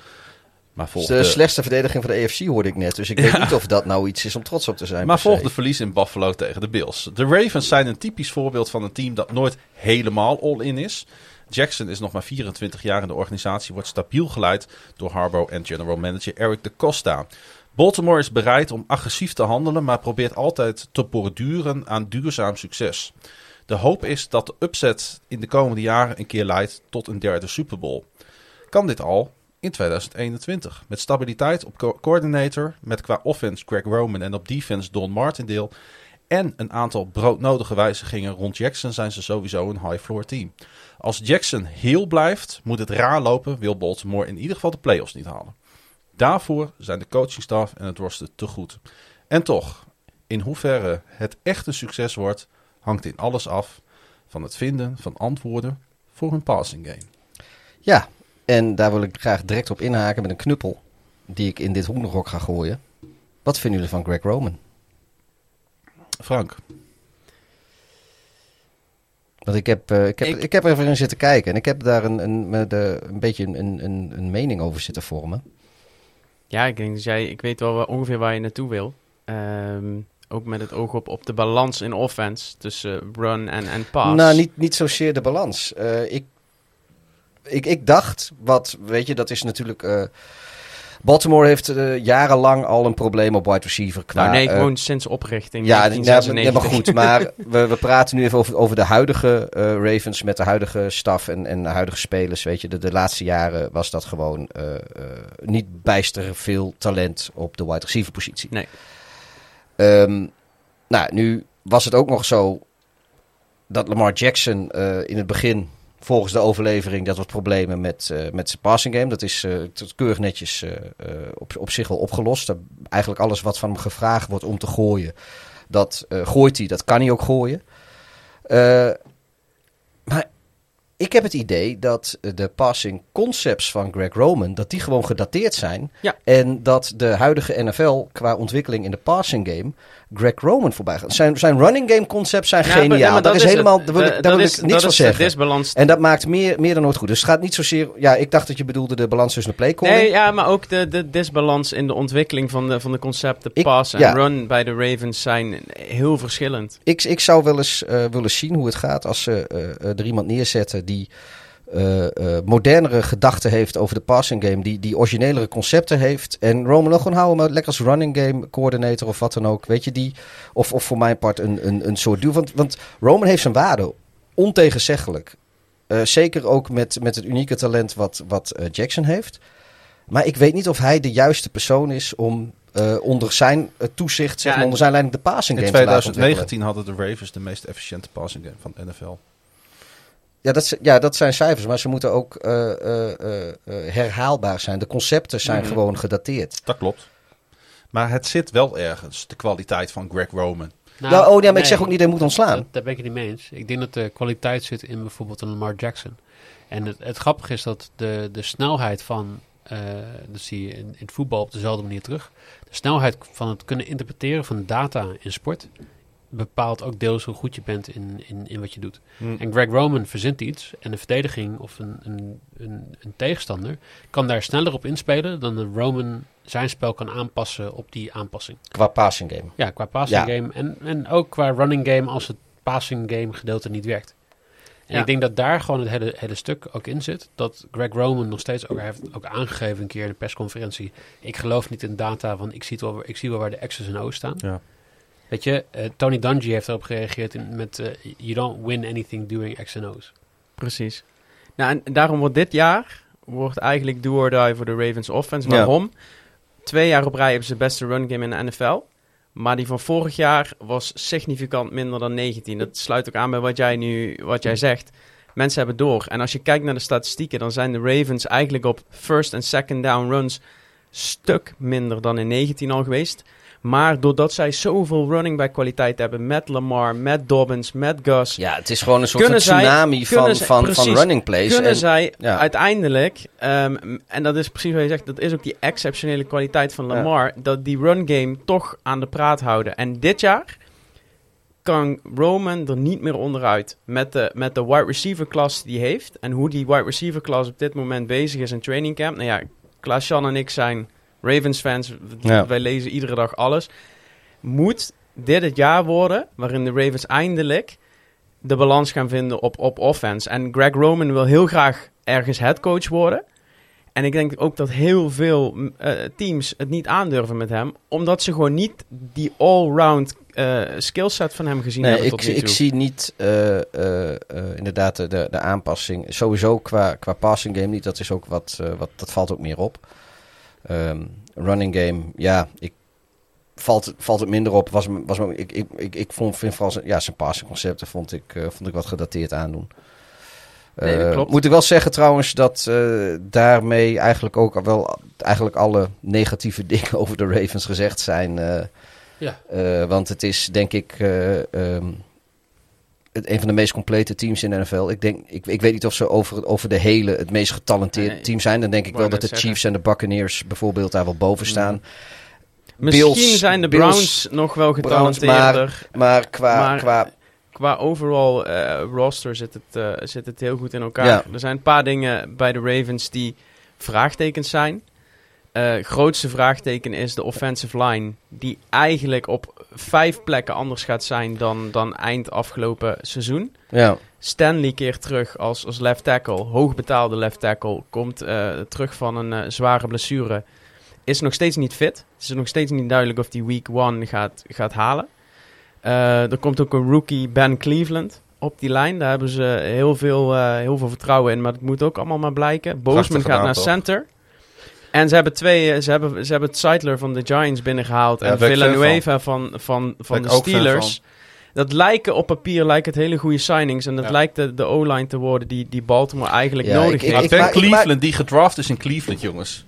Maar volgde, de slechtste verdediging van de AFC hoorde ik net. Dus ik weet niet of dat nou iets is om trots op te zijn. maar volgde verlies in Buffalo tegen de Bills. De Ravens zijn een typisch voorbeeld van een team dat nooit helemaal all-in is. Jackson is nog maar 24 jaar in de organisatie, wordt stabiel geleid door Harbaugh en general manager Eric de Costa. Baltimore is bereid om agressief te handelen, maar probeert altijd te borduren aan duurzaam succes. De hoop is dat de upset in de komende jaren een keer leidt tot een derde Super Bowl. Kan dit al in 2021? Met stabiliteit op co- coordinator, met qua offense Greg Roman en op defense Don Martindale en een aantal broodnodige wijzigingen rond Jackson zijn ze sowieso een high-floor team. Als Jackson heel blijft, moet het raar lopen, wil Baltimore in ieder geval de playoffs niet halen. Daarvoor zijn de coachingstaf en het roster te goed. En toch, in hoeverre het echt een succes wordt, hangt in alles af van het vinden van antwoorden voor hun passing game. Ja, en daar wil ik graag direct op inhaken met een knuppel. Die ik in dit hoenderhok ga gooien. Wat vinden jullie van Greg Roman? Frank, Want ik heb, eh, ik heb, Ik- ik... heb er even in zitten kijken. En ik heb daar een, een, met, eh, een beetje een, een, een mening over zitten vormen. Ja, ik denk dat jij... Ik weet wel ongeveer waar je naartoe wil. Ehm, ook met het oog op, op de balans in offense tussen run en, en pass. Nou, niet, niet zozeer de balans. Eh, ik, ik, ik dacht, wat, weet je, dat is natuurlijk... eh, Baltimore heeft eh, jarenlang al een probleem op wide receiver. Qua, nou nee, eh, gewoon sinds oprichting Ja, 1996. maar goed. Maar we, we praten nu even over, over de huidige Ravens met de huidige staf en, en de huidige spelers. Weet je, de, de laatste jaren was dat gewoon niet bijster veel talent op de wide receiver positie. Nee. Ehm, nou, nu was het ook nog zo dat Lamar Jackson in het begin, volgens de overlevering, dat wat problemen met, eh, met zijn passing game. Dat is tot keurig netjes eh, op, op zich al opgelost. Eigenlijk alles wat van hem gevraagd wordt om te gooien, dat gooit hij, dat kan hij ook gooien. Maar ik heb het idee dat de passing concepts van Greg Roman, dat die gewoon gedateerd zijn. Ja. En dat de huidige NFL qua ontwikkeling in de passing game Greg Roman voorbij gaat. Zijn, zijn running game concepts zijn Ja, maar- geniaal. ja, maar dat, is helemaal, daar wil, ik, daar dat wil is- ik niks dat van is zeggen. disbalans En dat maakt meer, meer dan nooit goed. Dus het gaat niet zozeer... Ja, ik dacht dat je bedoelde de balans tussen de play calling. Nee, ja, maar ook de, de disbalans in de ontwikkeling van de, van de concepten pass en ja. run bij de Ravens zijn heel verschillend. Ik, ik zou wel eens eh, willen zien hoe het gaat als ze eh, eh, er iemand neerzetten die eh, eh, modernere gedachten heeft over de passing game, die, die originelere concepten heeft. En Roman nog gewoon houden, maar lekker als running game coördinator of wat dan ook. Weet je, die, of, of voor mijn part een, een, een soort duw. Want, want Roman heeft zijn waarde, ontegenzeggelijk. Eh, zeker ook met, met het unieke talent wat, wat Jackson heeft. Maar ik weet niet of hij de juiste persoon is om onder zijn toezicht, zeg maar, onder zijn leiding de passing In game te laten ontwikkelen. 2019 hadden de Ravens de meest efficiënte passing game van de NFL. Ja dat, ja, dat zijn cijfers, maar ze moeten ook eh, eh, eh, herhaalbaar zijn. De concepten zijn Mhm. gewoon gedateerd. Dat klopt. Maar het zit wel ergens, de kwaliteit van Greg Roman. Nou, ja, oh, ja, maar nee, ik zeg ook niet dat hij moet ontslaan. Dat, daar ben ik het niet mee eens. Ik denk dat de kwaliteit zit in bijvoorbeeld een Lamar Jackson. En het, het grappige is dat de, de snelheid van, eh, dat zie je in, in het voetbal op dezelfde manier terug. De snelheid van het kunnen interpreteren van data in sport bepaalt ook deels hoe goed je bent in, in, in wat je doet. En Greg Roman verzint iets en de verdediging of een, een, een, een tegenstander kan daar sneller op inspelen dan de Roman zijn spel kan aanpassen op die aanpassing. Qua passing game. Ja, qua passing Ja. game en, en ook qua running game als het passing game gedeelte niet werkt. En Ja. ik denk dat daar gewoon het hele, hele stuk ook in zit. Dat Greg Roman nog steeds ook hij heeft ook aangegeven een keer in de persconferentie. Ik geloof niet in data, want ik zie, het wel, ik zie wel waar de X's en O's staan. Ja. Weet je, eh, Tony Dungy heeft erop gereageerd in, met eh, You don't win anything doing X en O's. Precies. Nou, en daarom wordt dit jaar wordt eigenlijk do or die voor de Ravens offense. Ja. Waarom? Twee jaar op rij hebben ze de beste run game in de NFL. Maar die van vorig jaar was significant minder dan 19. Dat sluit ook aan bij wat jij nu wat jij zegt. Mensen hebben door. En als je kijkt naar de statistieken, dan zijn de Ravens eigenlijk op first en second down runs stuk minder dan in 19 al geweest. Maar doordat zij zoveel running back kwaliteit hebben met Lamar, met Dobbins, met Gus, Ja, het is gewoon een soort van zij- tsunami van, zij- van, van precies. running plays. kunnen En- zij ja. uiteindelijk, ehm, en dat is precies wat je zegt, dat is ook die exceptionele kwaliteit van Ja. Lamar, dat die run game toch aan de praat houden. En dit jaar kan Roman er niet meer onderuit met de, met de wide receiver klas die hij heeft en hoe die wide receiver klas op dit moment bezig is in training camp. Nou ja, Klaas-Jan en ik zijn Ravens fans, Ja. wij lezen iedere dag alles. Moet dit het jaar worden waarin de Ravens eindelijk de balans gaan vinden op, op offense. En Greg Roman wil heel graag ergens headcoach worden. En ik denk ook dat heel veel eh, teams het niet aandurven met hem. Omdat ze gewoon niet die all-round eh skillset van hem gezien Nee, hebben ik, tot nu toe. ik zie niet eh, inderdaad de, de, de aanpassing. Sowieso qua, qua passing game niet. Dat, is ook wat, wat, dat valt ook meer op. Ehm, running game, ja, ik, valt, valt het minder op. Was, was, ik, ik, ik, ik vond, vind vooral zijn, ja, zijn passing concepten vond ik, eh, vond ik wat gedateerd aandoen. Nee, dat Eh. Moet ik wel zeggen trouwens dat eh, daarmee eigenlijk ook wel eigenlijk alle negatieve dingen over de Ravens gezegd zijn. Ja. want het is denk ik eh, ehm, het, een van de meest complete teams in de NFL. Ik, denk, ik, ik weet niet of ze over, over de hele het meest getalenteerde Nee, team zijn. Dan denk ik wel dat de zeggen. Chiefs en de Buccaneers bijvoorbeeld daar wel boven staan. Misschien Bills- zijn de Bills- Browns nog wel Browns, getalenteerder. Maar qua, Maar- qua Qua overall eh, roster zit het, eh, zit het heel goed in elkaar. Ja. Er zijn een paar dingen bij de Ravens die vraagtekens zijn. Eh, grootste vraagteken is de offensive line, die eigenlijk op vijf plekken anders gaat zijn dan, dan eind afgelopen seizoen. Ja, Stanley keert terug als, als left tackle, hoogbetaalde left tackle, komt eh, terug van een eh, zware blessure. Is nog steeds niet fit. Het is nog steeds niet duidelijk of hij week one gaat, gaat halen. Er komt ook een rookie, Ben Cleveland, op die lijn. Daar hebben ze heel veel, heel veel vertrouwen in, maar dat moet ook allemaal maar blijken. Prachtig gaat naar toch? center. En ze hebben twee, eh, ze hebben, ze hebben het Seidler van de Giants binnengehaald Ja, en Villanueva van, van, van de Steelers. Dat lijken op papier lijken het hele goede signings. En dat Ja. lijkt de, de O-line te worden die, die Baltimore eigenlijk Ja, nodig ik- heeft. Maar ik- Ben ik Cleveland, die gedraft is in Cleveland, jongens.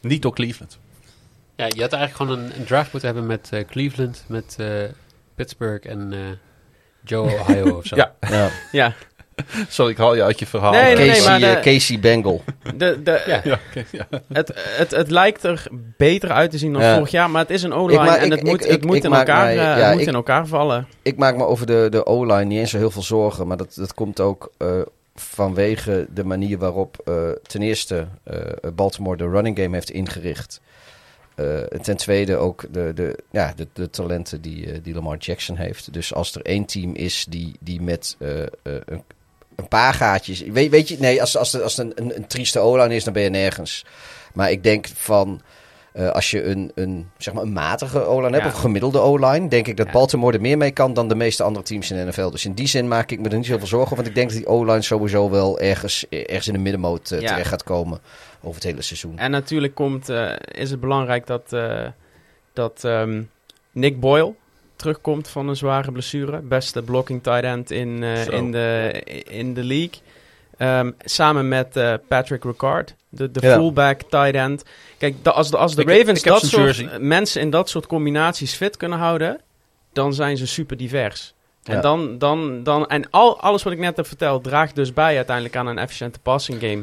Niet door Cleveland. Ja, je had eigenlijk gewoon een, een draft moeten hebben met eh, Cleveland, met eh, Pittsburgh en eh, Joe Ohio of zo. Ja. ja. Sorry, ik haal je uit je verhaal. Nee, nee, Casey, maar de- eh, Casey Bengal. de, de, Ja. Ja, oké, ja. het, het, het lijkt er beter uit te zien dan Ja. vorig jaar, maar het is een O-line en ik- het moet, ik- het ik- moet, ik in, elkaar, mij- eh, het moet in elkaar vallen. Ik maak me over de, de O-line niet eens zo heel veel zorgen. Maar dat, dat komt ook eh, vanwege de manier waarop eh, ten eerste eh, Baltimore de running game heeft ingericht. Eh, en ten tweede ook de, de, ja, de, de talenten die, eh, die Lamar Jackson heeft. Dus als er één team is die, die met eh, eh, een, een paar gaatjes... Weet, weet je, nee, als, als, als het een, een, een trieste O-line is, dan ben je nergens. Maar ik denk van... eh, als je een, een, zeg maar een matige O-line hebt, Ja. of een gemiddelde O-line, denk ik dat Ja. Baltimore er meer mee kan dan de meeste andere teams in de NFL. Dus in die zin maak ik me er niet zoveel zorgen, want ik denk dat die O-line sowieso wel ergens, ergens in de middenmoot eh, Ja. terecht gaat komen over het hele seizoen. En natuurlijk komt, eh, is het belangrijk dat, dat ehm, Nick Boyle terugkomt van een zware blessure. Beste blocking tight end in, eh, in, de, in de league. Ehm, samen met eh, Patrick Ricard, de, de Ja. fullback tight end. Kijk, da- als de, als de Ik- Ravens ik dat soort jersey. mensen in dat soort combinaties fit kunnen houden, dan zijn ze super divers. En, dan, dan, dan, en al, alles wat ik net heb verteld draagt dus bij uiteindelijk aan een efficiënte passing game.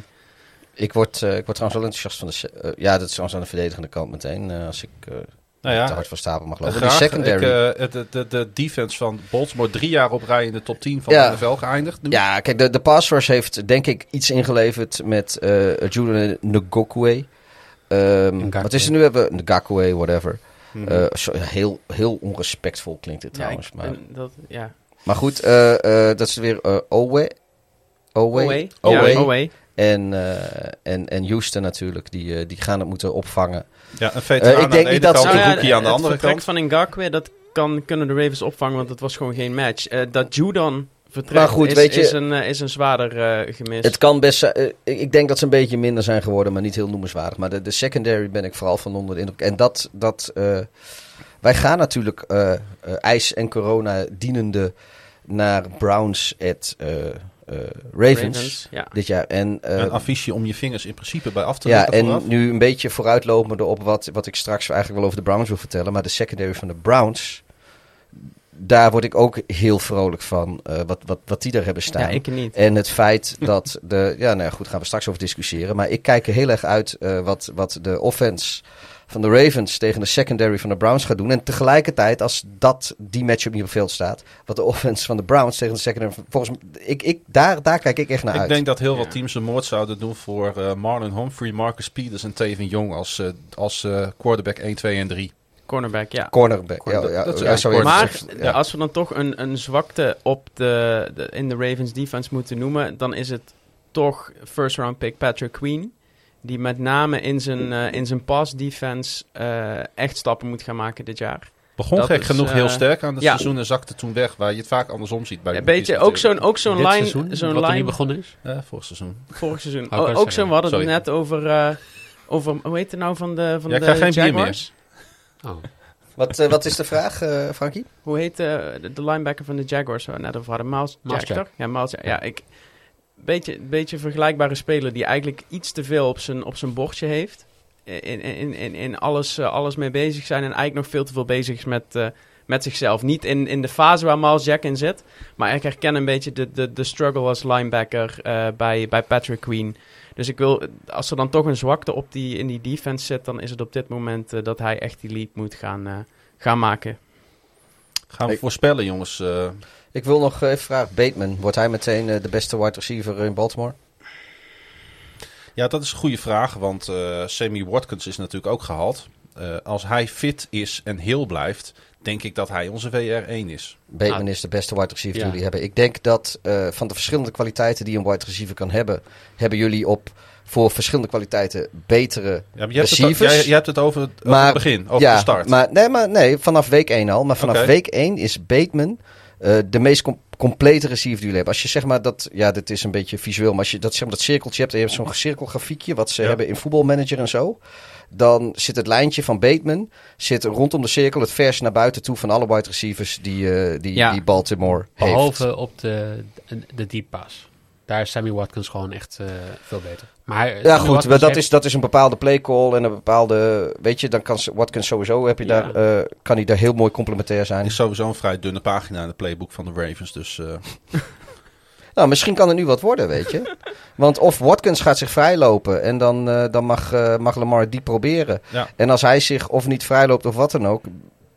Ik word, eh, ik word trouwens wel enthousiast van de... ja, dat is trouwens aan de verdedigende kant meteen, als ik Nou ja, te hard van stapel mag lopen. Graag. Die secondary. Ik, eh, de, de, de defense van Baltimore drie jaar op rij in de top 10 van Ja. de NFL geëindigd. Nu. Ja, kijk, de, de pass rush heeft denk ik iets ingeleverd met eh Julian Ngokwe. Ehm Ngakwe. wat is er nu? Hebben we Ngakwe, whatever. Mhm. Eh, heel, heel onrespectvol klinkt het trouwens. Ja, ik- maar, en dat, ja. maar goed, eh, eh, dat is weer Owe. Owe. Owe. En, eh, en, en Houston natuurlijk, die, eh, die gaan het moeten opvangen. ja, een veteraan Eh, ik aan denk de niet ene dat kant, ze- een Nou ja, rookie aan de het andere vertrek kant. van Ngakwe, dat kan, kunnen de Ravens opvangen, want het was gewoon geen match. Eh, dat Judon vertrekt Maar goed, is, weet je- is, een, eh, is een zwaarder eh, gemis. Het kan best zijn- eh, ik denk dat ze een beetje minder zijn geworden, maar niet heel noemenswaardig. Maar de, de secondary ben ik vooral van onder de indruk. En dat, dat eh, wij gaan natuurlijk eh, eh, ijs en corona dienende naar Browns at eh, Ravens, ja. dit jaar. En, eh, Een affiche om je vingers in principe bij af te ja, en nu een beetje vooruitlopende op wat, wat ik straks eigenlijk wel over de Browns wil vertellen. Maar de secondary van de Browns, daar word ik ook heel vrolijk van. eh, wat, wat, wat die daar hebben staan. ja, ik niet. En het feit dat de. Ja, nou ja, goed, gaan we straks over discussiëren. Maar ik kijk er heel erg uit eh, wat, wat de offense van de Ravens tegen de secondary van de Browns gaat doen. En tegelijkertijd, als dat die matchup niet op veld staat, wat de offense van de Browns tegen de secondary. Volgens mij, ik, ik, daar, daar kijk ik echt naar Ik uit. denk dat heel Ja. wat teams een moord zouden doen voor eh, Marlon Humphrey, Marcus Peters en Tevin Jong als, eh, als eh, quarterback 1, 2 en 3. Cornerback, ja. Cornerback. Corner- ja, ja, dat is ja, Maar ja. als we dan toch een, een zwakte op de, de, in de Ravens defense moeten noemen, dan is het toch first round pick Patrick Queen. Die met name in zijn, eh, in zijn pass defense eh, echt stappen moet gaan maken dit jaar. Begon Dat gek is, genoeg eh, heel sterk aan het ja. seizoen en zakte toen weg, waar je het vaak andersom ziet bij Een de beetje, ook zo'n ook zo'n line, seizoen, zo'n wat er nu line begonnen is. Eh, vorig seizoen. vorig seizoen. O- ook zeggen. zo, we hadden het Sorry. net over, eh, over, hoe heet het nou van de, van Ja, ik de geen bier meer. Jaguars? Oh. Wat, eh, wat is de vraag, eh, Frankie? Hoe heet eh, de, de linebacker van de Jaguars? We net over hadden. Miles, Miles Jack, Jack. toch? Ja, Miles. Ja, ik... Beetje, beetje vergelijkbare speler die eigenlijk iets te veel op zijn, op zijn bordje heeft. In, in, in, in alles, eh, alles mee bezig zijn en eigenlijk nog veel te veel bezig is met, eh, met zichzelf. Niet in, in de fase waar Miles Jack in zit, maar ik herken een beetje de, de, de struggle als linebacker eh, bij, bij Patrick Queen. Dus ik wil, als er dan toch een zwakte op die, in die defense zit, dan is het op dit moment dat hij echt die leap moet gaan, eh, gaan maken. Gaan we Ik- voorspellen, jongens. Eh, Ik wil nog even vragen, Bateman, wordt hij meteen eh, de beste wide receiver in Baltimore? Ja, dat is een goede vraag, want eh Sammy Watkins is natuurlijk ook gehaald. Eh, als hij fit is en heel blijft, denk ik dat hij onze VR1 is. Bateman Ah. is de beste wide receiver die jullie hebben. Ik denk dat eh, van de verschillende kwaliteiten die een wide receiver kan hebben, hebben jullie op voor verschillende kwaliteiten betere Ja, je, hebt het, receivers. jij, jij hebt het over het, over Maar- het begin, over ja, de start. Maar, nee, maar nee, vanaf week 1 al. Maar vanaf week 1 is Bateman eh, de meest com- complete receiver die jullie hebben. Als je zeg maar dat, ja, dit is een beetje visueel, maar als je dat, zeg maar, dat cirkeltje hebt en je hebt zo'n cirkelgrafiekje, wat ze Ja. hebben in voetbalmanager en zo. Dan zit het lijntje van Bateman zit rondom de cirkel het vers naar buiten toe van alle wide receivers die, eh, die, Ja. die Baltimore heeft. Behalve op de, de, de deep pass. Daar is Sammy Watkins gewoon echt eh, veel beter. Maar Ja, Sammy goed, Watkins dat heeft- is, dat is een bepaalde playcall en een bepaalde. Weet je, dan kan ze- Watkins sowieso. Heb je Ja. daar, eh, kan hij daar heel mooi complementair zijn. Het is sowieso een vrij dunne pagina in het playbook van de Ravens. Dus eh, Nou, misschien kan er nu wat worden, weet je. Want of Watkins gaat zich vrijlopen en dan, eh, dan mag, eh, mag Lamar die proberen. Ja. En als hij zich of niet vrijloopt of wat dan ook.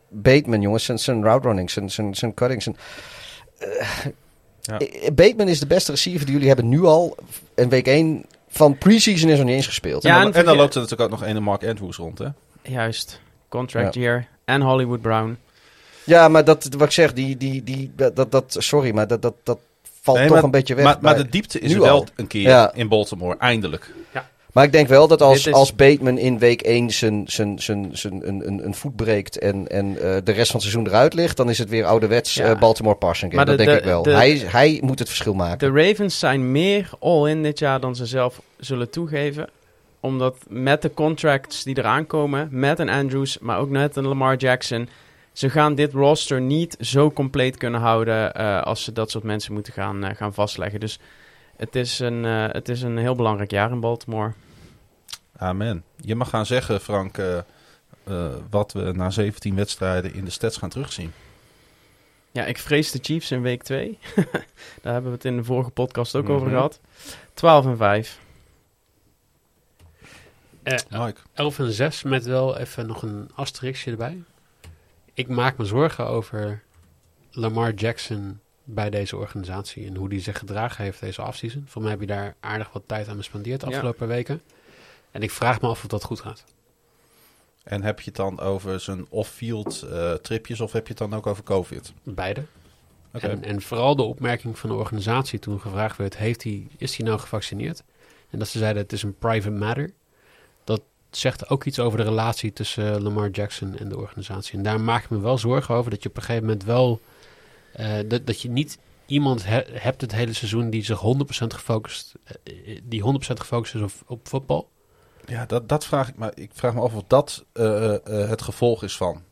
Bateman, jongens, zijn, zijn route running, zijn, zijn, zijn cutting. Zijn, eh, Ja. eh, Bateman is de beste receiver die jullie hebben nu al. En week 1 van preseason is nog niet eens gespeeld. Ja, en, dan, en loopt er natuurlijk ook nog een Mark Andrews rond, hè? Juist. Contract year. En Hollywood Brown. Ja, maar dat, wat ik zeg, die, die, die, dat, dat, sorry, maar dat, dat, dat valt Nee, toch maar- een beetje weg. Maar, maar de diepte is nu wel al. een keer Ja. in Baltimore, eindelijk. Maar ik denk wel dat als, is- als Bateman in week 1 zijn, zijn, zijn, zijn, een, een, een voet breekt en, en eh, de rest van het seizoen eruit ligt, dan is het weer ouderwets Ja. eh, Baltimore passing game. Dat de- denk de- ik wel. de- hij, hij moet het verschil maken. De Ravens zijn meer all-in dit jaar dan ze zelf zullen toegeven. Omdat met de contracts die eraan komen, met een Andrews, maar ook met een Lamar Jackson, ze gaan dit roster niet zo compleet kunnen houden eh, als ze dat soort mensen moeten gaan, gaan vastleggen. Dus het is, een, eh, het is een heel belangrijk jaar in Baltimore. Amen. Je mag gaan zeggen, Frank, eh, eh, wat we na 17 wedstrijden in de stats gaan terugzien. Ja, ik vrees de Chiefs in week 2. Daar hebben we het in de vorige podcast ook Mhm. over gehad. 12 en 5. Eh, Mike. 11 en 6 met wel even nog een asterixje erbij. Ik maak me zorgen over Lamar Jackson bij deze organisatie en hoe die zich gedragen heeft deze offseason. Voor mij heb je daar aardig wat tijd aan bespendeerd de Ja. afgelopen weken. En ik vraag me af of dat goed gaat. En heb je het dan over zijn off-field eh, tripjes of heb je het dan ook over COVID? Beide. Oké. En, en vooral de opmerking van de organisatie toen gevraagd werd, heeft hij, is hij nou gevaccineerd? En dat ze zeiden, het is een private matter. Dat zegt ook iets over de relatie tussen Lamar Jackson en de organisatie. En daar maak ik me wel zorgen over, dat je op een gegeven moment wel, dat, dat je niet iemand he- hebt het hele seizoen die zich 100% gefocust, eh, die 100% gefocust is op, op voetbal. Ja, dat, dat vraag ik me. Ik vraag me af of dat eh, eh, het gevolg is van.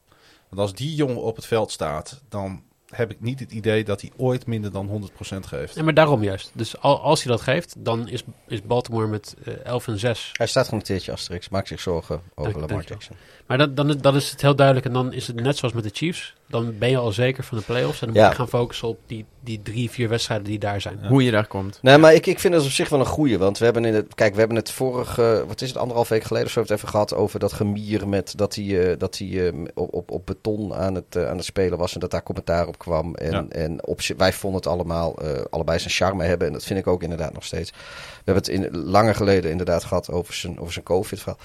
Want als die jongen op het veld staat, dan heb ik niet het idee dat hij ooit minder dan 100% geeft. En maar daarom juist. Dus al, als hij dat geeft, dan is, is Baltimore met eh 11 en 6 Hij staat genoteerd, je Asterix. Maak zich zorgen over Dank- Lamar. Jackson. Maar dat, dan, is, dan is het heel duidelijk. En dan is het net zoals met de Chiefs. Dan ben je al zeker van de playoffs. En dan Ja. moet je gaan focussen op die, die drie, vier wedstrijden die daar zijn. Ja. Hoe je daar komt. Nee, maar ik, ik vind het op zich wel een goeie. Want we hebben in het. Kijk, we hebben het vorige. Wat is het, anderhalf week geleden of zo? hebben we het even gehad over dat gemier. met dat hij, eh, dat hij eh, op, op, op beton aan het, eh, aan het spelen was. en dat daar commentaar op kwam. En, Ja. en op, wij vonden het allemaal. eh, allebei zijn charme hebben. En dat vind ik ook inderdaad nog steeds. We hebben het in, langer geleden inderdaad gehad over zijn, over zijn COVID-verhaal.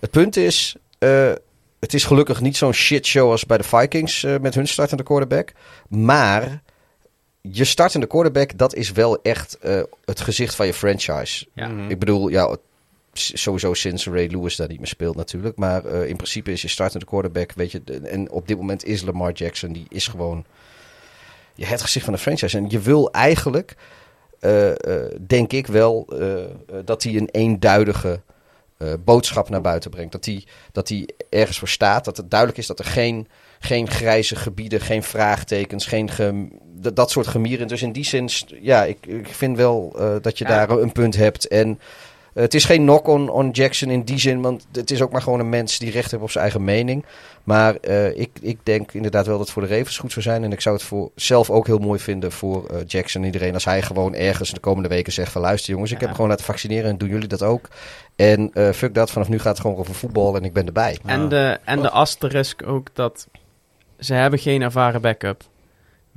Het punt is. eh, het is gelukkig niet zo'n shitshow als bij de Vikings eh, met hun startende quarterback. Maar je startende quarterback, dat is wel echt eh, het gezicht van je franchise. Ja. Mhm. Ik bedoel, ja, sowieso sinds Ray Lewis daar niet meer speelt natuurlijk. Maar eh, in principe is je startende quarterback, weet je. En op dit moment is Lamar Jackson, die is gewoon het gezicht van de franchise. En je wil eigenlijk, eh, eh, denk ik wel, eh, dat hij een eenduidige boodschap naar buiten brengt. Dat hij, dat ergens voor staat. Dat het duidelijk is dat er geen, geen grijze gebieden, geen vraagtekens, geen gem- dat, dat soort gemieren. Dus in die zin, ja, ik, ik vind wel dat je Ja. daar een punt hebt. En het is geen knock on, on Jackson in die zin, want het is ook maar gewoon een mens die recht heeft op zijn eigen mening. Maar eh, ik, ik denk inderdaad wel dat het voor de Ravens goed zou zijn. En ik zou het voor zelf ook heel mooi vinden voor eh, Jackson en iedereen. Als hij gewoon ergens de komende weken zegt van luister jongens, ik Ja. heb gewoon laten vaccineren en doen jullie dat ook. En eh, fuck dat, vanaf nu gaat het gewoon over voetbal en ik ben erbij. En de, en de asterisk ook dat ze hebben geen ervaren backup.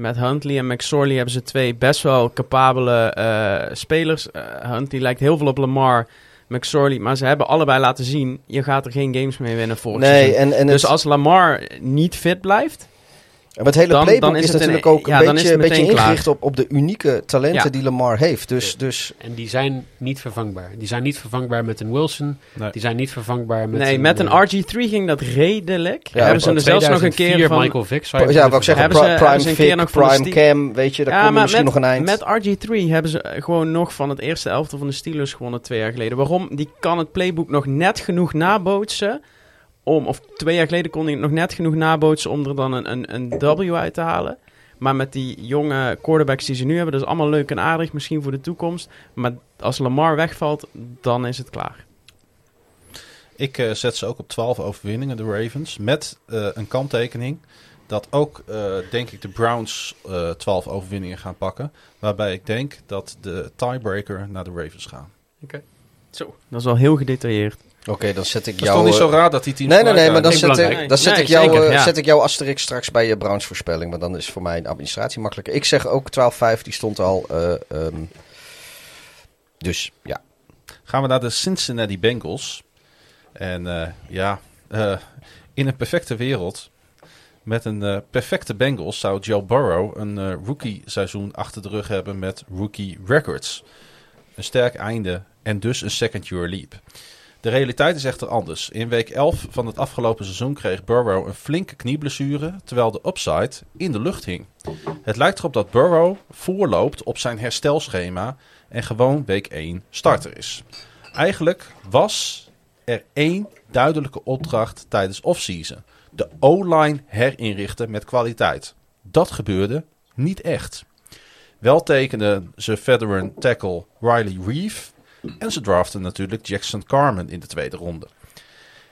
Met Huntley en McSorley hebben ze twee best wel capabele eh, spelers. Eh, Huntley lijkt heel veel op Lamar. McSorley. Maar ze hebben allebei laten zien, je gaat er geen games mee winnen vorig Nee, seizoen. en, en Dus het, als Lamar niet fit blijft, maar het hele dan- playbook dan is is, het een- natuurlijk ook ja, een dan is beetje, beetje ingericht op, op de unieke talenten Ja. die Lamar heeft. Dus, dus En die zijn niet vervangbaar. Die zijn niet vervangbaar met een Wilson. Nee. Die zijn niet vervangbaar met nee, met een eh, RG3 ging dat redelijk. Ja, hebben ze er zelfs nog een keer 2004 van... Michael Vick. zou ja, je wou kunnen ik zeggen, Hebben ze- pri- hebben Prime Vic, de Prime Ste- Cam, weet je, daar Ja, maar misschien met, nog een eind. met RG3 hebben ze gewoon nog van het eerste elftal van de Steelers gewonnen twee jaar geleden. Waarom? Die kan het playbook nog net genoeg nabootsen. Om, of twee jaar geleden kon hij het nog net genoeg nabootsen om er dan een, een, een W uit te halen. Maar met die jonge quarterbacks die ze nu hebben, dat is allemaal leuk en aardig misschien voor de toekomst. Maar als Lamar wegvalt, dan is het klaar. Ik eh, zet ze ook op 12 overwinningen, de Ravens. Met eh, een kanttekening dat ook, eh, denk ik, de Browns eh 12 overwinningen gaan pakken. Waarbij ik denk dat de tiebreaker naar de Ravens gaan. Zo. Dat is wel heel gedetailleerd. Oké, dan zet ik Het is jou... toch niet zo eh, raar dat die teams Nee, nee, nee, maar dan zet, ik, dan zet, Nee, ik jou, zeker, eh, ja. zet ik jouw asterix straks bij je Browns voorspelling. Want dan is voor mij een administratie makkelijker. Ik zeg ook 12-5, die stond al. eh, ehm, dus ja. Gaan we naar de Cincinnati Bengals. En eh, ja, eh, in een perfecte wereld, met een eh, perfecte Bengals, zou Joe Burrow een eh, rookie seizoen achter de rug hebben met rookie records. Een sterk einde en dus een second year leap. De realiteit is echter anders. In week 11 van het afgelopen seizoen kreeg Burrow een flinke knieblessure, terwijl de upside in de lucht hing. Het lijkt erop dat Burrow voorloopt op zijn herstelschema en gewoon week 1 starter is. Eigenlijk was er één duidelijke opdracht tijdens offseason. De O-line herinrichten met kwaliteit. Dat gebeurde niet echt. Wel tekenden ze veteran tackle Riley Reeve. En ze draften natuurlijk Jackson Carmen in de tweede ronde.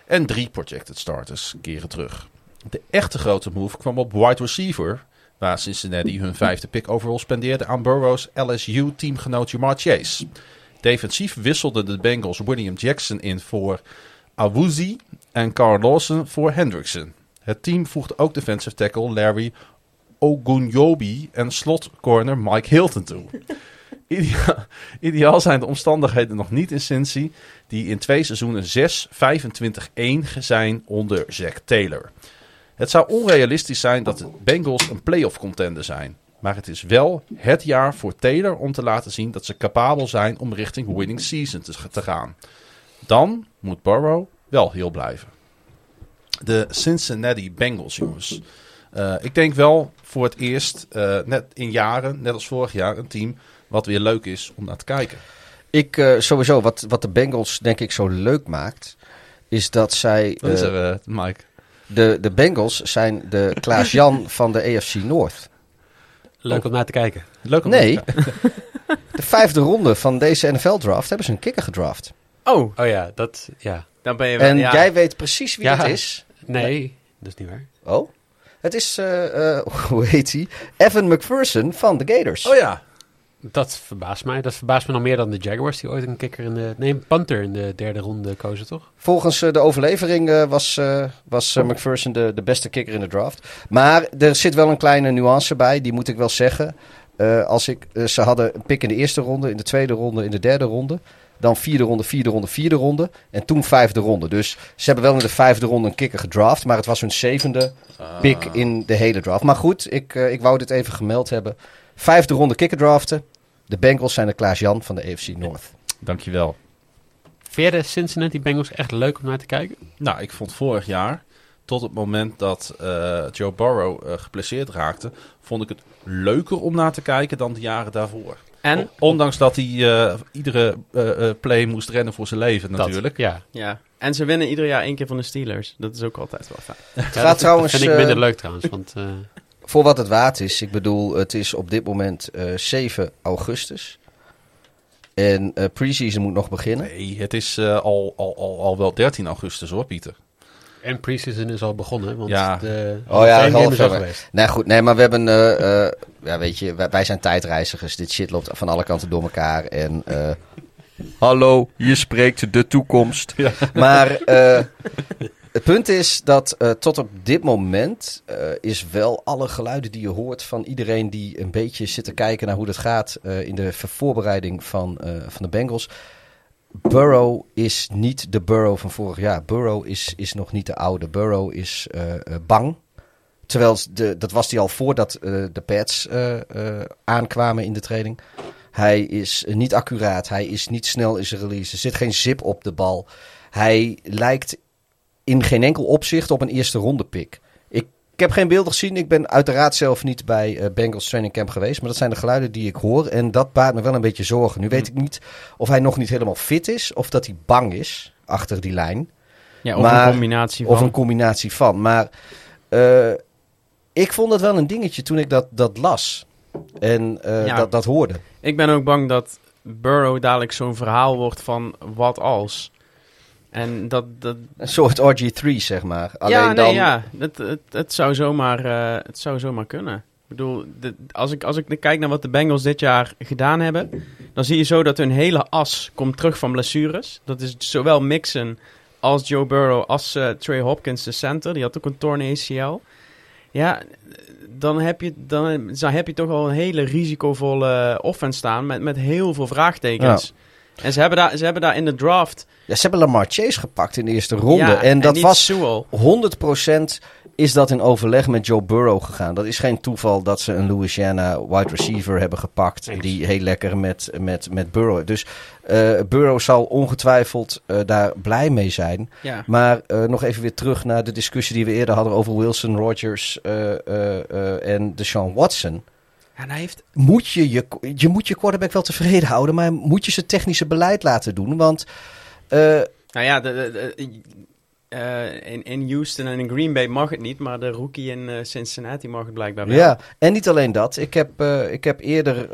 En drie projected starters keren terug. De echte grote move kwam op wide receiver. Waar Cincinnati hun vijfde pick overall spendeerde aan Burrow's LSU-teamgenoot Jamar Chase. Defensief wisselden de Bengals William Jackson in voor Awuzie en Carl Lawson voor Hendrickson. Het team voegde ook defensive tackle Larry Ogunjobi en slotcorner Mike Hilton toe. Ideaal, zijn de omstandigheden nog niet in Cincy, die in twee seizoenen 6-25-1 zijn onder Zack Taylor. Het zou onrealistisch zijn dat de Bengals een playoff contender zijn. Maar het is wel het jaar voor Taylor om te laten zien dat ze capabel zijn om richting winning season te, te gaan. Dan moet Burrow wel heel blijven. De Cincinnati Bengals, jongens. Eh, ik denk wel voor het eerst, eh, net in jaren, net als vorig jaar, een team wat weer leuk is om naar te kijken. Ik eh, sowieso, wat, wat de Bengals denk ik zo leuk maakt, is dat zij. Wat is eh, er, eh, Mike? de, de Bengals zijn de Klaas-Jan van de AFC North. Leuk om naar te kijken. Leuk om Nee. te kijken. De vijfde ronde van deze NFL-draft hebben ze een kikker gedraft. Oh, Oh ja, dat... Ja. dan ben je wel... En ja. jij weet precies wie Ja. het is. Nee, dat is niet waar. Oh? Het is, eh, eh, hoe heet hij? Evan McPherson van de Gators. Oh ja. Dat verbaast mij. Dat verbaast me nog meer dan de Jaguars, die ooit een kikker in de... Nee, een punter in de derde ronde kozen, toch? Volgens eh, de overlevering eh, was, eh, was eh, McPherson de, de beste kicker in de draft. Maar er zit wel een kleine nuance bij, die moet ik wel zeggen. Eh, als ik, ze hadden een pick in de eerste ronde, in de tweede ronde, in de derde ronde. Dan vierde ronde, vierde ronde, vierde ronde. En toen vijfde ronde. Dus ze hebben wel in de vijfde ronde een kikker gedraft. Maar het was hun zevende pick in de hele draft. Maar goed, ik, ik wou dit even gemeld hebben. Vijfde ronde kikker draften. De Bengals zijn de Klaas-Jan van de AFC North. Dankjewel. Vind de Cincinnati Bengals echt leuk om naar te kijken? Nou, ik vond vorig jaar, tot het moment dat eh, Joe Burrow geblesseerd raakte, vond ik het leuker om naar te kijken dan de jaren daarvoor. En? Ondanks dat hij eh, iedere play moest rennen voor zijn leven Dat, natuurlijk. ja. Ja. En ze winnen ieder jaar één keer van de Steelers. Dat is ook altijd wel fijn. Ja, gaat dat, trouwens, vind ik minder leuk trouwens, want... Voor wat het waard is. Ik bedoel, het is op dit moment eh 7 augustus. En eh preseason moet nog beginnen. Nee, het is eh, al, al, al, al wel 13 augustus hoor, Pieter. en preseason is al begonnen, want Ja. de Oh ja, is al jaar. geweest. Nee, goed. Nee, maar we hebben... eh, eh, ja, weet je, wij, wij zijn tijdreizigers. Dit shit loopt van alle kanten door elkaar. En... eh, Hallo, je spreekt de toekomst. Maar eh, het punt is dat eh, tot op dit moment eh, is wel alle geluiden die je hoort van iedereen die een beetje zit te kijken naar hoe dat gaat eh, in de voorbereiding van, van de Bengals. Burrow is niet de Burrow van vorig jaar. Burrow is, is nog niet de oude. Burrow is bang. Terwijl de, dat was hij al voordat de pads aankwamen in de training. Hij is niet accuraat. Hij is niet snel in zijn release. Er zit geen zip op de bal. Hij lijkt in geen enkel opzicht op een eerste ronde pick. Ik, ik heb geen beelden gezien. Ik ben uiteraard zelf niet bij eh, Bengals training camp geweest. Maar dat zijn de geluiden die ik hoor. En dat baart me wel een beetje zorgen. Nu weet ik niet of hij nog niet helemaal fit is. Of dat hij bang is achter die lijn. Ja, of Maar- een combinatie van. Of een combinatie van. Maar eh, ik vond het wel een dingetje toen ik dat, dat las. En eh, Ja. dat, dat hoorde. Ik ben ook bang dat Burrow dadelijk zo'n verhaal wordt van wat als. En dat... dat Een soort RG3, zeg maar. Alleen ja, nee, dan... ja. Het, het, het, zou zomaar, eh, het zou zomaar kunnen. Ik bedoel, de- als, ik, als ik kijk naar wat de Bengals dit jaar gedaan hebben... dan zie je zo dat hun hele as komt terug van blessures. Dat is zowel Mixon als Joe Burrow als eh, Trey Hopkins, de center. Die had ook een torn ACL. Ja, dan heb je, dan, dan heb je toch wel een hele risicovolle offense staan... met, met heel veel vraagtekens. En ze hebben, daar, ze hebben daar in de draft... Ja, ze hebben Lamar Chase gepakt in de eerste ronde. Ja, en dat was Sewell. 100% is dat in overleg met Joe Burrow gegaan. Dat is geen toeval dat ze een Louisiana wide receiver hebben gepakt. Die heel lekker met, met, met Burrow. Dus eh, Burrow zal ongetwijfeld eh, daar blij mee zijn. Ja. Maar eh, nog even weer terug naar de discussie die we eerder hadden over Wilson, Rodgers eh, eh, eh, en Deshaun Watson. En hij heeft Moet je, je, je moet je quarterback wel tevreden houden, maar moet je zijn technische beleid laten doen? Want eh, Nou ja, de- eh, in, in Houston en in Green Bay mag het niet, maar de rookie in eh, Cincinnati mag het blijkbaar wel. Ja, en niet alleen dat. Ik heb, eh, ik heb eerder,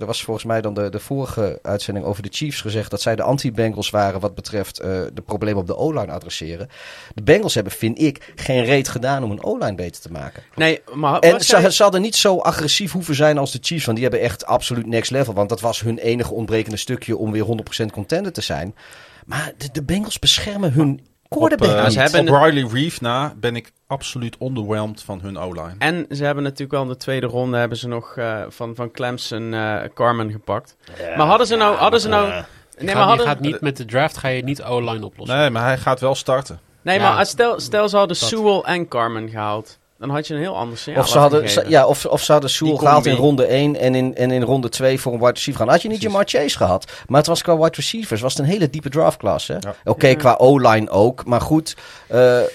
er was volgens mij dan de, de vorige uitzending over de Chiefs gezegd dat zij de anti-Bengals waren wat betreft de problemen op de O-line adresseren. De Bengals hebben, vind ik, geen reet gedaan om een O-line beter te maken. Nee, maar En ze, ze hadden niet zo agressief hoeven zijn als de Chiefs, want die hebben echt absoluut next level. Want dat was hun enige ontbrekende stukje om weer 100% contender te zijn. Maar de, de Bengals beschermen hun quarterback op, niet. ze hebben op Riley Reef na ben ik absoluut underwhelmed van hun O-line. En ze hebben natuurlijk wel in de tweede ronde hebben ze nog eh, van, van Clemson eh, Carmen gepakt. maar hadden ze nou... hadden ze nou nee, gaat, maar je hadden, gaat niet met de draft ga je niet O-line oplossen. Nee, maar hij gaat wel starten. nee, Ja. maar stel, stel ze hadden Dat. Sewell en Carmen gehaald. Dan had je een heel ander signaal Of ze, hadden, ze- ja, of, of ze hadden Sewell gehaald in ronde 1 en in, en in ronde 2 voor een wide receiver gaan. Had je niet Precies. Jamar Chase gehad. Maar het was qua wide receivers was het een hele diepe draftklass. hè? Ja. Oké, Ja. qua O-line ook. Maar goed, eh, eh,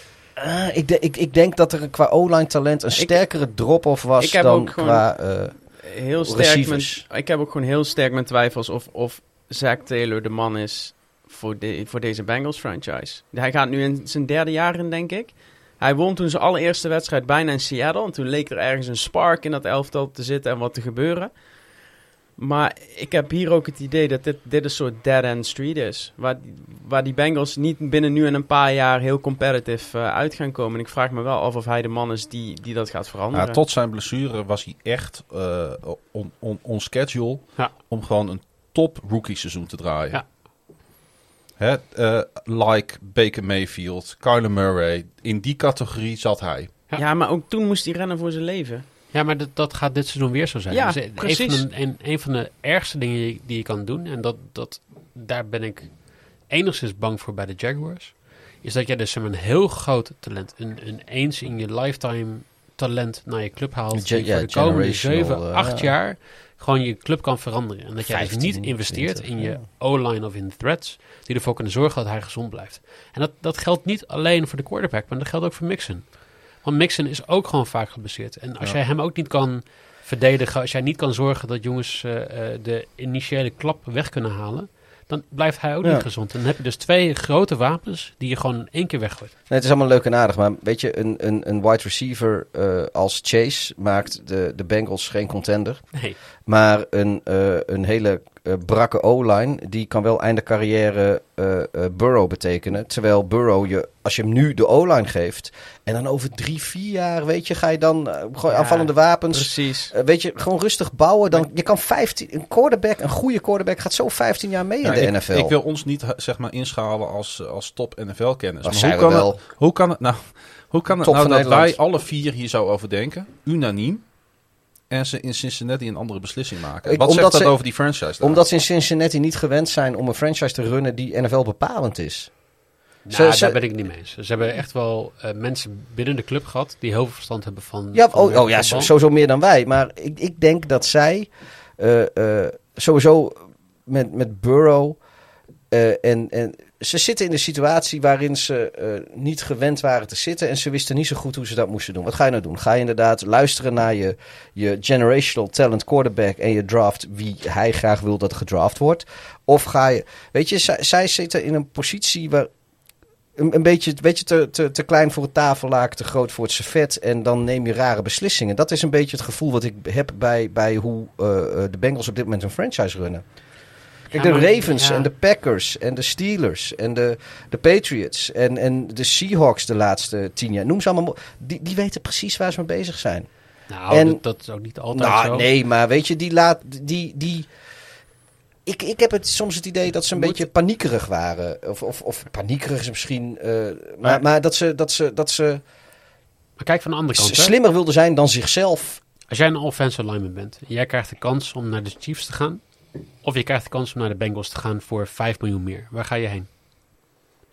ik, de- ik, ik denk dat er qua O-line talent een sterkere drop-off was ik heb dan ook gewoon- qua... eh, heel sterk Receivers. met, ik heb ook gewoon heel sterk mijn twijfels of, of Zack Taylor de man is voor, de, voor deze Bengals franchise. Hij gaat nu in zijn derde jaar in, denk ik. Hij won toen zijn allereerste wedstrijd bijna in Seattle. En toen leek er ergens een spark in dat elftal te zitten en wat te gebeuren. Maar ik heb hier ook het idee dat dit, dit een soort dead-end street is. Waar, waar die Bengals niet binnen nu en een paar jaar heel competitive eh, uit gaan komen. En ik vraag me wel af of hij de man is die, die dat gaat veranderen. Ja, tot zijn blessure was hij echt eh, on, on, on schedule Ja. om gewoon een top rookie seizoen te draaien. Ja. Hè, eh, like Baker Mayfield, Kyler Murray, in die categorie zat hij. Ja. Ja, maar ook toen moest hij rennen voor zijn leven. Ja, maar dat, dat gaat dit seizoen weer zo zijn. Ja, Dus een, precies. van de, een, een van de ergste dingen die, die je kan doen, en dat, dat, daar ben ik enigszins bang voor bij de Jaguars, is dat jij dus een heel groot talent, een, een eens in je lifetime talent naar je club haalt, ja, voor de komende generational, 7, eh, 8 ja. jaar gewoon je club kan veranderen. En dat jij dus 15, niet investeert 20, in je ja. O-line of in threats, die ervoor kunnen zorgen dat hij gezond blijft. En dat, dat geldt niet alleen voor de quarterback, maar dat geldt ook voor Mixon. Want Mixon is ook gewoon vaak geblesseerd. En als Ja. jij hem ook niet kan verdedigen, als jij niet kan zorgen dat jongens eh, eh, de initiële klap weg kunnen halen, dan blijft hij ook Ja. niet gezond. En dan heb je dus twee grote wapens die je gewoon in één keer weggooit. Nee, het is allemaal leuk en aardig, maar weet je, een, een, een wide receiver eh, als Chase maakt de, de Bengals geen contender. Nee. Maar een, eh, een hele eh, brakke O-line, die kan wel einde carrière eh, eh, Burrow betekenen. Terwijl Burrow, je, als je hem nu de O-line geeft, en dan over drie, vier jaar, weet je, ga je dan gewoon Ja, aanvallende wapens. Precies. weet je, gewoon rustig bouwen. Dan, je kan 15, een quarterback, een goede quarterback, gaat zo 15 jaar mee Ja, in de ik, NFL. ik wil ons niet zeg maar, inschalen als, als top NFL-kennis. Maar hoe kan, wel. het, hoe kan het nou, hoe kan het Top nou dat wij alle vier hier zo over denken, unaniem, en ze in Cincinnati een andere beslissing maken? Ik- Wat omdat zegt dat ze- over die franchise? daar? Omdat ze in Cincinnati niet gewend zijn om een franchise te runnen die NFL bepalend is. Nou, Ze- daar ze- ben ik niet mee eens. Ze hebben echt wel eh, mensen binnen de club gehad die heel veel verstand hebben van. Ja, van oh, oh ja, sowieso meer dan wij. Maar ik, ik denk dat zij eh, eh, sowieso met, met Burrow eh, en, en ze zitten in de situatie waarin ze eh, niet gewend waren te zitten en ze wisten niet zo goed hoe ze dat moesten doen. Wat ga je nou doen? Ga je inderdaad luisteren naar je, je generational talent quarterback en je draft wie hij graag wil dat gedraft wordt? Of ga je, weet je, zij, zitten in een positie waar een, een beetje, te, te klein voor het tafellaken, te groot voor het servet. En dan neem je rare beslissingen. Dat is een beetje het gevoel wat ik heb bij, bij hoe eh, eh, de Bengals op dit moment een franchise runnen. Kijk, de Ravens ja. en de Packers en de Steelers en de, de Patriots en, en de Seahawks de laatste tien jaar. Noem ze allemaal. Die, die weten precies waar ze mee bezig zijn. Nou, En- dat, dat is ook niet altijd nou, zo. nee, maar weet je, die laat. Die, die, ik, ik heb het, soms het idee dat ze een Moet- beetje paniekerig waren. Of, of, of paniekerig is misschien. eh, maar, Maar- maar dat ze, dat ze, dat ze Maar kijk van de andere kant. hè. slimmer wilden zijn dan zichzelf. Als jij een offensive lineman bent en jij krijgt de kans om naar de Chiefs te gaan, of je krijgt de kans om naar de Bengals te gaan voor 5 miljoen meer, waar ga je heen?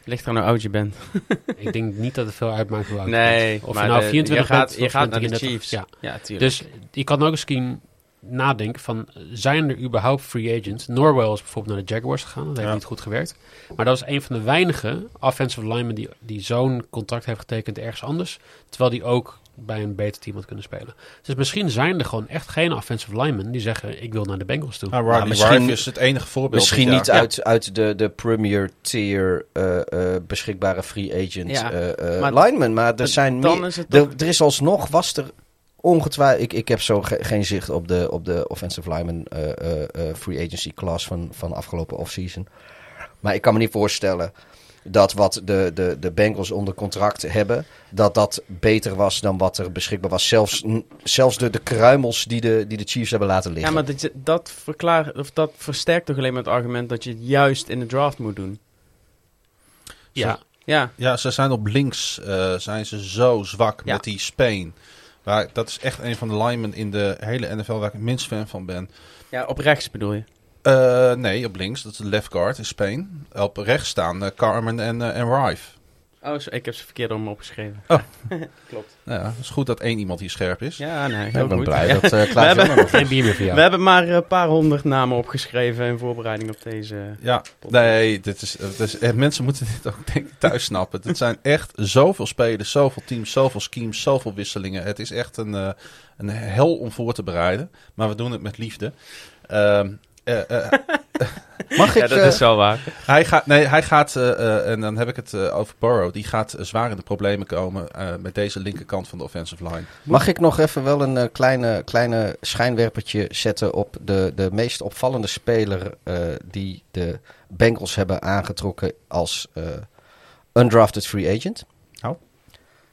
Ligt er nou oud je bent. Ik denk niet dat het veel uitmaakt hoe oud je Nee, bent. Of maar je nou de- 24 je gaat, bent je gaat naar de 33. Chiefs. Ja. Ja, tuurlijk. Dus je kan ook misschien nadenken van, zijn er überhaupt free agents? Norwell is bijvoorbeeld naar de Jaguars gegaan, dat heeft Ja. niet goed gewerkt. Maar dat is een van de weinige offensive linemen die, die zo'n contract heeft getekend ergens anders, terwijl die ook bij een beter team had kunnen spelen. Dus misschien zijn er gewoon echt geen offensive linemen die zeggen, ik wil naar de Bengals toe. Nou, Riley Nou, misschien- is het enige voorbeeld. Misschien niet jaar. uit, uit de, de premier tier eh, eh, beschikbare free agent Ja, eh, eh, maar- linemen. Maar er zijn dan meer. is het Er, er is alsnog, was er ongetwijfeld. Ik, ik heb zo ge- geen zicht op de, op de offensive lineman eh, eh, eh, free agency class van, van afgelopen offseason. Maar ik kan me niet voorstellen dat wat de, de, de Bengals onder contract hebben, dat dat beter was dan wat er beschikbaar was. Zelfs, n- zelfs de, de kruimels die de, die de Chiefs hebben laten liggen. Ja, maar dat, dat, verklaart, of dat versterkt toch alleen maar het argument dat je het juist in de draft moet doen. ja, Ja, Ja, ze zijn op links eh, zijn ze zo zwak Ja. met die Spain. Waar, dat is echt een van de linemen in de hele NFL waar ik het minst fan van ben. ja, op rechts bedoel je. Eh, nee, op links. Dat is de left guard in Spain. Op rechts staan eh, Carmen en, eh, en Rife. Oh, zo- ik heb ze verkeerd om opgeschreven. Oh. Klopt. Ja, het is goed dat één iemand hier scherp is. Ja, nee, ik heel ben goed. blij Ja. dat uh, Klaas hebben- Jan nog geen bier meer voor jou. We hebben maar een paar honderd namen opgeschreven in voorbereiding op deze... Ja, nee, dit is, dit is, eh, mensen moeten dit ook denk ik thuis snappen. Het zijn echt zoveel spelers, zoveel teams, zoveel schemes, zoveel wisselingen. Het is echt een, eh, een hel om voor te bereiden. Maar we doen het met liefde. Ehm, eh, eh, Mag ik, Ja, dat eh, is wel waar. hij gaat, nee, hij gaat, eh, eh, en dan heb ik het eh, over Burrow, die gaat eh, zwaar in de problemen komen eh, met deze linkerkant van de offensive line. mag ik nog even wel een eh, kleine, kleine schijnwerpertje zetten op de, de meest opvallende speler eh, die de Bengals hebben aangetrokken als eh, undrafted free agent? Oh.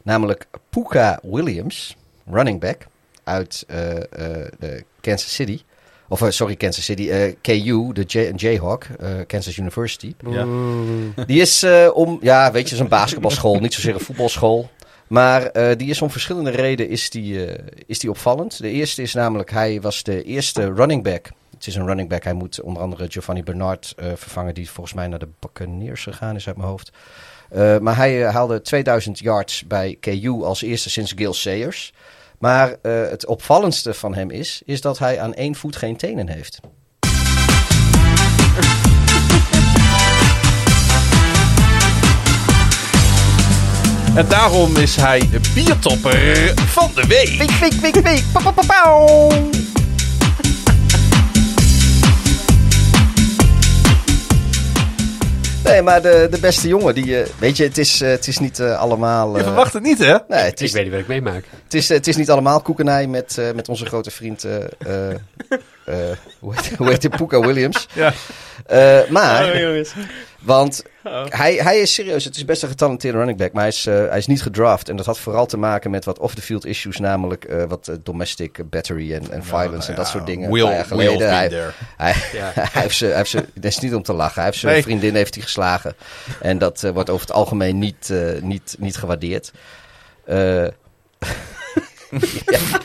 Namelijk Puka Williams, running back uit eh, eh, de Kansas City. Of eh, sorry, Kansas City. eh, KU, de J- Jayhawk, eh, Kansas University. Ja. Die is om, ja, weet je, is een basketbalschool, niet zozeer een voetbalschool. Maar eh, die is om verschillende redenen is die, eh, is die opvallend. De eerste is namelijk, hij was de eerste running back. Het is een running back. Hij moet onder andere Giovanni Bernard eh, vervangen, die volgens mij naar de Buccaneers gegaan is uit mijn hoofd. Eh, maar hij haalde 2000 yards bij KU als eerste sinds Gil Sayers. Maar eh, het opvallendste van hem is, is dat hij aan één voet geen tenen heeft. En daarom is hij de biertopper van de week. Week, week, week, week. Pa, pa, pa, Nee, maar de, de beste jongen, die, eh, weet je, het is, eh, het is niet eh, allemaal... Je eh, verwacht het niet, hè? Nee, het Ik weet niet wat ik meemaak. het is, het is niet allemaal koekenij met, eh, met onze grote vriend, eh, eh, eh, hoe, heet, hoe heet die, Puka Williams. Ja. Eh, maar, Oh, jongens. Want Oh. hij, hij is serieus, het is best een getalenteerde running back, maar hij is, eh, hij is niet gedraft. En dat had vooral te maken met wat off-the-field issues, namelijk eh, wat eh, domestic battery en, en violence en dat soort dingen. Will, jaar geleden. Hij, hij, Ja. hij heeft ze, hij heeft ze, dat is niet om te lachen. Hij heeft zijn Nee. vriendin heeft hij geslagen. En dat wordt over het algemeen niet, niet, niet gewaardeerd. Ja.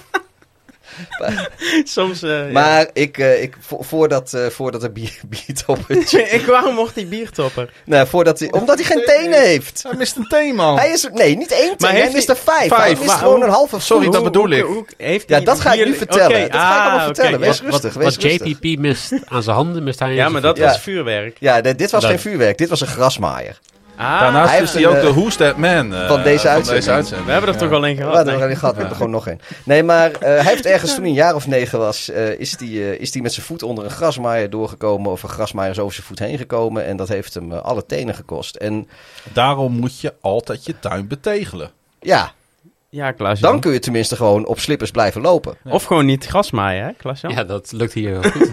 Soms, eh, ja. Maar ik, eh, ik, vo- voordat, eh, voordat er bier, biertoppertje... ik, waarom mocht die biertopper? nou, voordat hij, omdat hij geen tenen heeft. Hij mist een teen, man. Hij is, nee, niet één teen, hij mist er vijf. Vijf, Hij mist maar gewoon hoe- een halve Sorry, dat bedoel ik. heeft Ja, dat ga ik nu vertellen. Dat ga ik allemaal ah, vertellen. Wees Wat, rustig, wat, wees wat rustig. JPP mist aan zijn handen, mist hij Ja, maar dat was vuurwerk. Ja, dit was geen vuurwerk, dit was een grasmaaier. Ah, Daarnaast hij is hij ook de eh, Who's That Man eh, van deze uitzending. uitzending. we hebben er Ja. toch al een Ja, gehad. dat nee. hebben we gehad, we hebben er gewoon nog één. Nee, maar eh, hij heeft ergens toen hij een jaar of negen was, eh, is hij is die met zijn voet onder een grasmaaier doorgekomen. Of een grasmaaier is over zijn voet heen gekomen. En dat heeft hem alle tenen gekost. En Daarom moet je altijd je tuin betegelen. ja, Ja, Klaas. dan kun je tenminste gewoon op slippers blijven lopen. Of gewoon niet grasmaaien, hè, Klaas? Ja, dat lukt hier heel goed.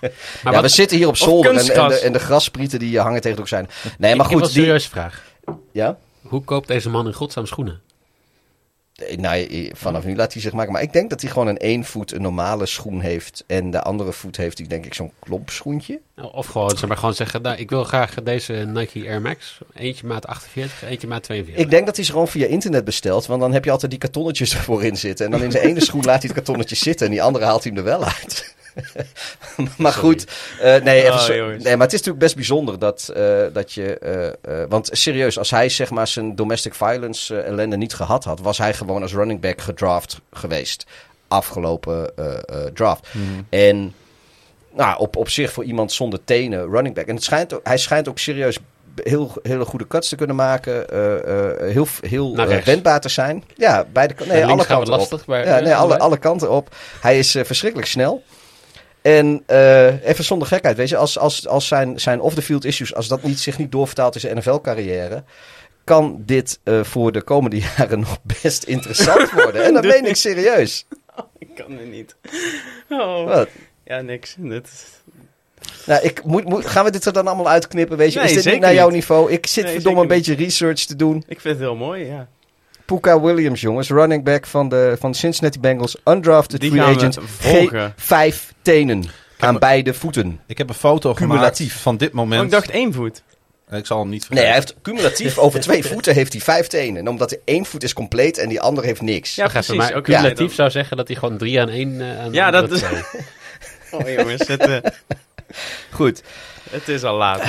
maar ja, wat, we zitten hier op zolder en, en, de, en de grassprieten die hangen tegen elkaar zijn. Nee, maar ik goed, een die, serieuze vraag. ja? Hoe koopt deze man in godsnaam schoenen? Eh, Nou, eh, vanaf nu laat hij zich maken. Maar ik denk dat hij gewoon een één voet een normale schoen heeft. En de andere voet heeft hij denk ik zo'n klompschoentje. Nou, Of gewoon, zeg maar, gewoon zeggen, nou, ik wil graag deze Nike Air Max. Eentje maat 48, eentje maat 42. Ik denk dat hij ze gewoon via internet bestelt. Want dan heb je altijd die kartonnetjes ervoor in zitten. En dan in zijn ene schoen laat hij het kartonnetje zitten. En die andere haalt hij hem er wel uit. maar goed, eh, nee, even Oh, zo- nee, maar het is natuurlijk best bijzonder dat, eh, dat je... eh, want serieus, als hij zeg maar zijn domestic violence ellende niet gehad had... was hij gewoon als running back gedraft geweest. Afgelopen draft. En nou, op, op zich voor iemand zonder tenen, running back. En het schijnt, hij schijnt ook serieus heel, hele goede cuts te kunnen maken. heel heel wendbaar te zijn. Ja, beide. Nee, alle kanten op. maar- ja, nee, alle, alle kanten op. Hij is verschrikkelijk snel. En eh, even zonder gekheid, weet je, als, als, als zijn, zijn off-the-field issues, als dat niet, zich niet doorvertaalt in zijn NFL-carrière, kan dit eh, voor de komende jaren nog best interessant worden. En dat meen ik serieus. Ik kan het niet. Oh. Wat? Ja, niks. Dit... Nou, ik moet, moet, gaan we dit er dan allemaal uitknippen? Weet je, Nee, is dit niet naar jouw niet. niveau? Ik zit Nee, verdomme een beetje research te doen. Ik vind het heel mooi, ja. Puka Williams, jongens, running back van de, van de Cincinnati Bengals, undrafted Die free gaan we agent. volgen. Vijf tenen aan beide voeten. Ik heb een foto Cumulatief. gemaakt van dit moment. Oh, ik dacht één voet. Ik zal hem niet Nee, vergeten. hij heeft cumulatief over twee voeten heeft hij vijf tenen. En omdat er één voet is compleet en die andere heeft niks. Ja, precies. maar Oké, cumulatief zou zeggen dat hij gewoon drie aan één... eh, aan Ja, dat- eh, Oh jongens, het, eh, Goed. Het is al laat.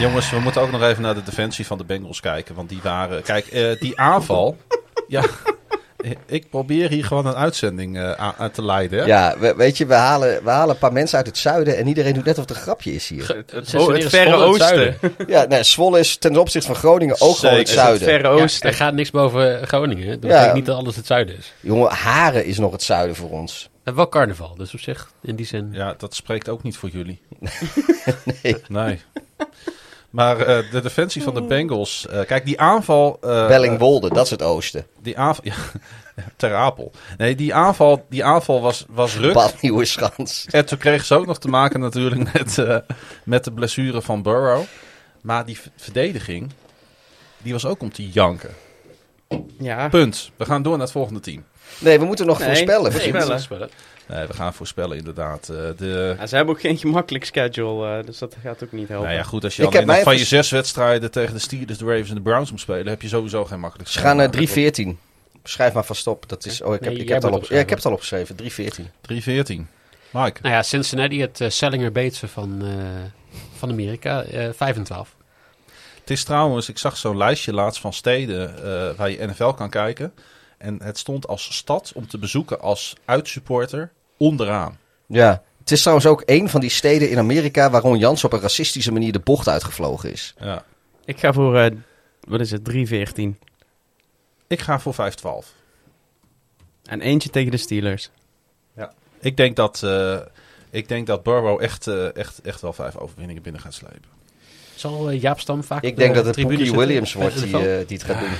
Jongens, we moeten ook nog even naar de defensie van de Bengals kijken. Want die waren... Kijk, eh, die aanval... ja, ik probeer hier gewoon een uitzending eh, aan, te leiden. hè. Ja, we- weet je, we halen, we halen een paar mensen uit het zuiden en iedereen doet net of het een grapje is hier. Het, oh, het verre Zwolle oosten. zuiden. Ja, nee, Zwolle is ten opzichte van Groningen ook gewoon het Zeker. Het zuiden. verre Ja, oosten. er gaat niks boven Groningen. Dat Ja. betekent niet dat alles het zuiden is. Jongen, Haren is nog het zuiden voor ons. We hebben wel carnaval, dus op zich, in die zin... Ja, dat spreekt ook niet voor jullie. Nee. Nee. Maar eh, de defensie van de Bengals... eh, kijk, die aanval... eh, Bellingwolde, dat is het oosten. Die aanval... Ja, ter Apel. Nee, die aanval, die aanval was, was ruk. Bad Nieuwe Schans. En toen kregen ze ook nog te maken natuurlijk met, eh, met de blessure van Burrow. Maar die verdediging, die was ook om te janken. Ja. Punt. We gaan door naar het volgende team. Nee, we moeten nog Nee. voorspellen. Nee, voorspellen. Nee, we gaan voorspellen inderdaad. Eh, de, Ja, ze hebben ook geen gemakkelijk schedule, eh, dus dat gaat ook niet helpen. nou ja, goed, als je alleen nog van je zes wedstrijden tegen de Steelers, de Ravens en de Browns moet spelen, heb je sowieso geen makkelijk Ze gaan naar schema. 3-14. Schrijf maar vast op. Dat is, oh, ik heb, Nee, ik heb, het al op, ja, ik heb het al opgeschreven. 3-14. 3-14. Mike. Nou ja, Cincinnati, het uh, Sellinger Beetsen van, eh, van Amerika, eh 5 en 12. Het is trouwens, ik zag zo'n lijstje laatst van steden eh, waar je NFL kan kijken. En het stond als stad om te bezoeken als uitsupporter onderaan. Ja. Het is trouwens ook een van die steden in Amerika waar Ron Jans op een racistische manier de bocht uitgevlogen is. Ja. Ik ga voor, eh, wat is het, 3-14. Ik ga voor 5-12. En eentje tegen de Steelers. Ik denk dat, eh, ik denk dat Burrow echt, eh, echt, echt wel vijf overwinningen binnen gaat slepen. Zal Jaap Stam vaak Ik denk de dat het tribune Williams wordt die, die het gaat doen.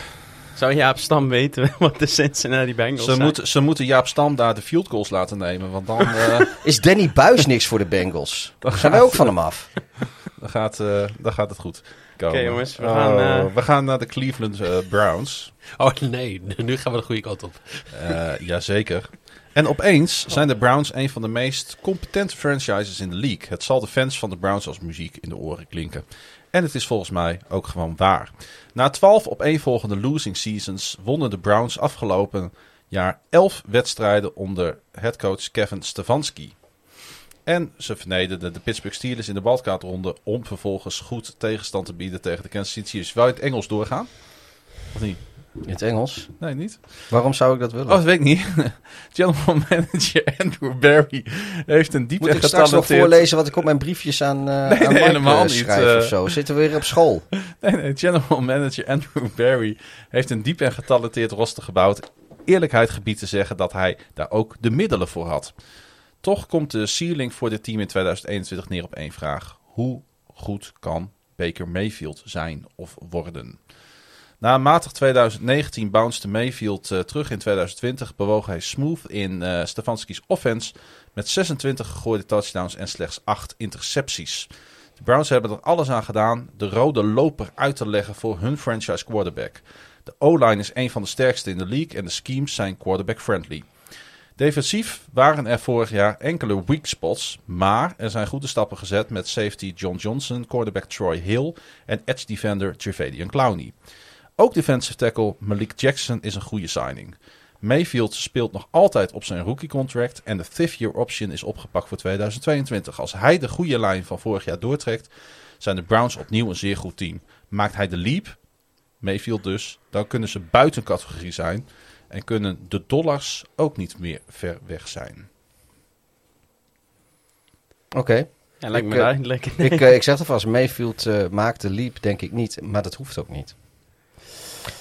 Zou Jaap Stam weten wat de Cincinnati Bengals Ze, zijn? moeten ze moeten Jaap Stam daar de field goals laten nemen. Want dan, eh, Is Danny Buis niks voor de Bengals? dan, Zijn wij ook van hem af? dan, gaat, eh, dan gaat het goed komen. Oké, jongens, we Oh, gaan, eh, we gaan naar de Cleveland Browns. Oh nee, nu gaan we de goede kant op. Eh jazeker. En opeens zijn de Browns een van de meest competente franchises in de league. Het zal de fans van de Browns als muziek in de oren klinken. En het is volgens mij ook gewoon waar. Na 12 opeenvolgende losing seasons wonnen de Browns afgelopen jaar 11 wedstrijden onder headcoach Kevin Stefanski. En ze vernederden de Pittsburgh Steelers in de wildcard-ronde om vervolgens goed tegenstand te bieden tegen de Kansas City Chiefs. Je het Engels doorgaan? Of niet? In het Engels. Nee, niet? Waarom zou ik dat willen? Oh, dat weet ik niet. General Manager Andrew Barry heeft een diep Moet en ik straks nog voorlezen wat ik op mijn briefjes aan, eh Nee, aan nee, Mike, helemaal eh, niet, schrijf eh. of zo? Zitten we weer op school? Nee, nee, General Manager Andrew Barry heeft een diep en getalenteerd roster gebouwd. Eerlijkheid gebied te zeggen dat hij daar ook de middelen voor had. Toch komt de ceiling voor dit team in 2021 neer op één vraag. Hoe goed kan Baker Mayfield zijn of worden? Na een matig 2019 bounced Mayfield eh, terug in 2020. Bewoog hij smooth in eh Stefanski's offense met 26 gegooide touchdowns en slechts 8 intercepties. De Browns hebben er alles aan gedaan de rode loper uit te leggen voor hun franchise quarterback. De O-line is een van de sterkste in de league en de schemes zijn quarterback-friendly. Defensief waren er vorig jaar enkele weak spots, maar er zijn goede stappen gezet met safety John Johnson, quarterback Troy Hill en edge defender Javadian Clowney. Ook defensive tackle Malik Jackson is een goede signing. Mayfield speelt nog altijd op zijn rookie contract en de fifth year option is opgepakt voor 2022. Als hij de goede lijn van vorig jaar doortrekt, zijn de Browns opnieuw een zeer goed team. Maakt hij de leap, Mayfield dus, dan kunnen ze buiten categorie zijn en kunnen de dollars ook niet meer ver weg zijn. Oké. Ja, lijkt me Ik, eh, duidelijk. ik, eh, ik zeg alvast, Mayfield eh, maakt de leap, denk ik niet. Maar dat hoeft ook niet.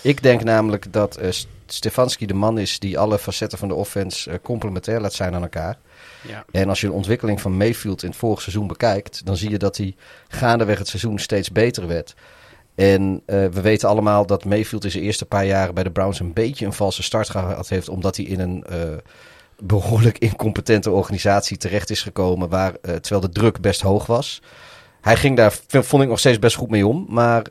Ik denk namelijk dat eh, Stefanski de man is die alle facetten van de offense eh, complementair laat zijn aan elkaar. Ja. En als je de ontwikkeling van Mayfield in het vorige seizoen bekijkt, dan zie je dat hij gaandeweg het seizoen steeds beter werd. En eh, we weten allemaal dat Mayfield in zijn eerste paar jaren bij de Browns een beetje een valse start gehad heeft, omdat hij in een eh, behoorlijk incompetente organisatie terecht is gekomen, waar, terwijl de druk best hoog was. Hij ging daar, vond ik nog steeds best goed mee om, maar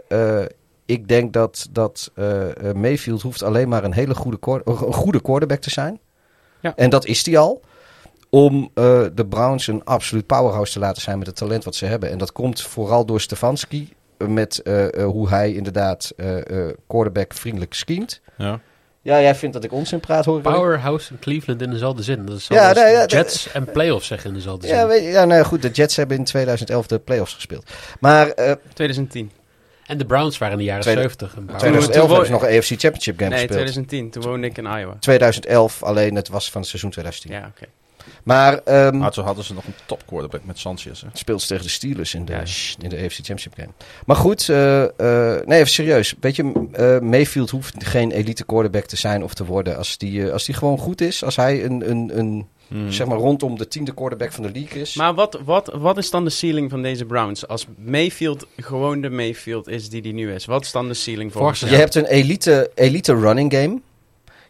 ik denk dat, dat eh, eh, Mayfield hoeft alleen maar een hele goede, een goede quarterback te zijn. Ja. En dat is hij al om eh, de Browns een absoluut powerhouse te laten zijn met het talent wat ze hebben. En dat komt vooral door Stefanski, met hoe hij inderdaad quarterback vriendelijk schemt. Ja. Ja, jij vindt dat ik onzin praat, hoor ik. Powerhouse en Cleveland in dezelfde zin. Dat is Ja, nee, nee. Jets en playoffs zeggen in dezelfde zin. Ja, weet je, ja nou goed, de Jets hebben in 2011 de playoffs gespeeld. Maar eh, 2010. En de Browns waren in de jaren Tweede- 70. Een paar- 2011 toen hebben ze nog een AFC Championship game Nee, gespeeld. 2010. Toen woonde ik in Iowa. 2011, alleen het was van het seizoen 2010. Ja, oké. Maar ehm Maar toen hadden ze nog een top quarterback met Sanchez. Hè? speelt ze tegen de Steelers in de, Ja, in de AFC Championship game. Maar goed, eh, eh, nee, even serieus. Weet je, eh, Mayfield hoeft geen elite quarterback te zijn of te worden. Als die, als die gewoon goed is, als hij een, een, een Hmm. zeg maar rondom de tiende quarterback van de league is. Maar wat, wat, wat is dan de ceiling van deze Browns? Als Mayfield gewoon de Mayfield is die die nu is. Wat is dan de ceiling voor je hebt een elite, elite running game.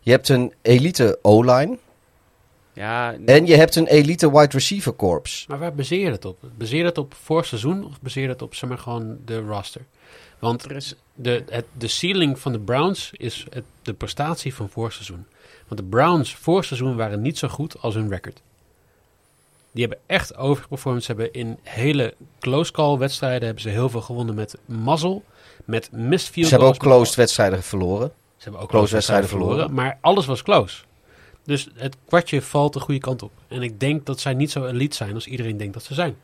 Je hebt een elite O-line. Ja, En je hebt een elite wide receiver corps. Maar waar baseer je het op? Baseer je het op vorig seizoen of baseer je het op zeg maar, gewoon de roster? Want er is... de, het, de ceiling van de Browns is het, de prestatie van vorig seizoen. Want de Browns vorig seizoen waren niet zo goed als hun record. Die hebben echt overgeperformed. Ze hebben in hele close call wedstrijden hebben ze heel veel gewonnen met mazzel, met missed field Ze hebben ook closed wedstrijden verloren. Ze hebben ook close close wedstrijden verloren, maar alles was close. Dus het kwartje valt de goede kant op. En ik denk dat zij niet zo elite zijn als iedereen denkt dat ze zijn.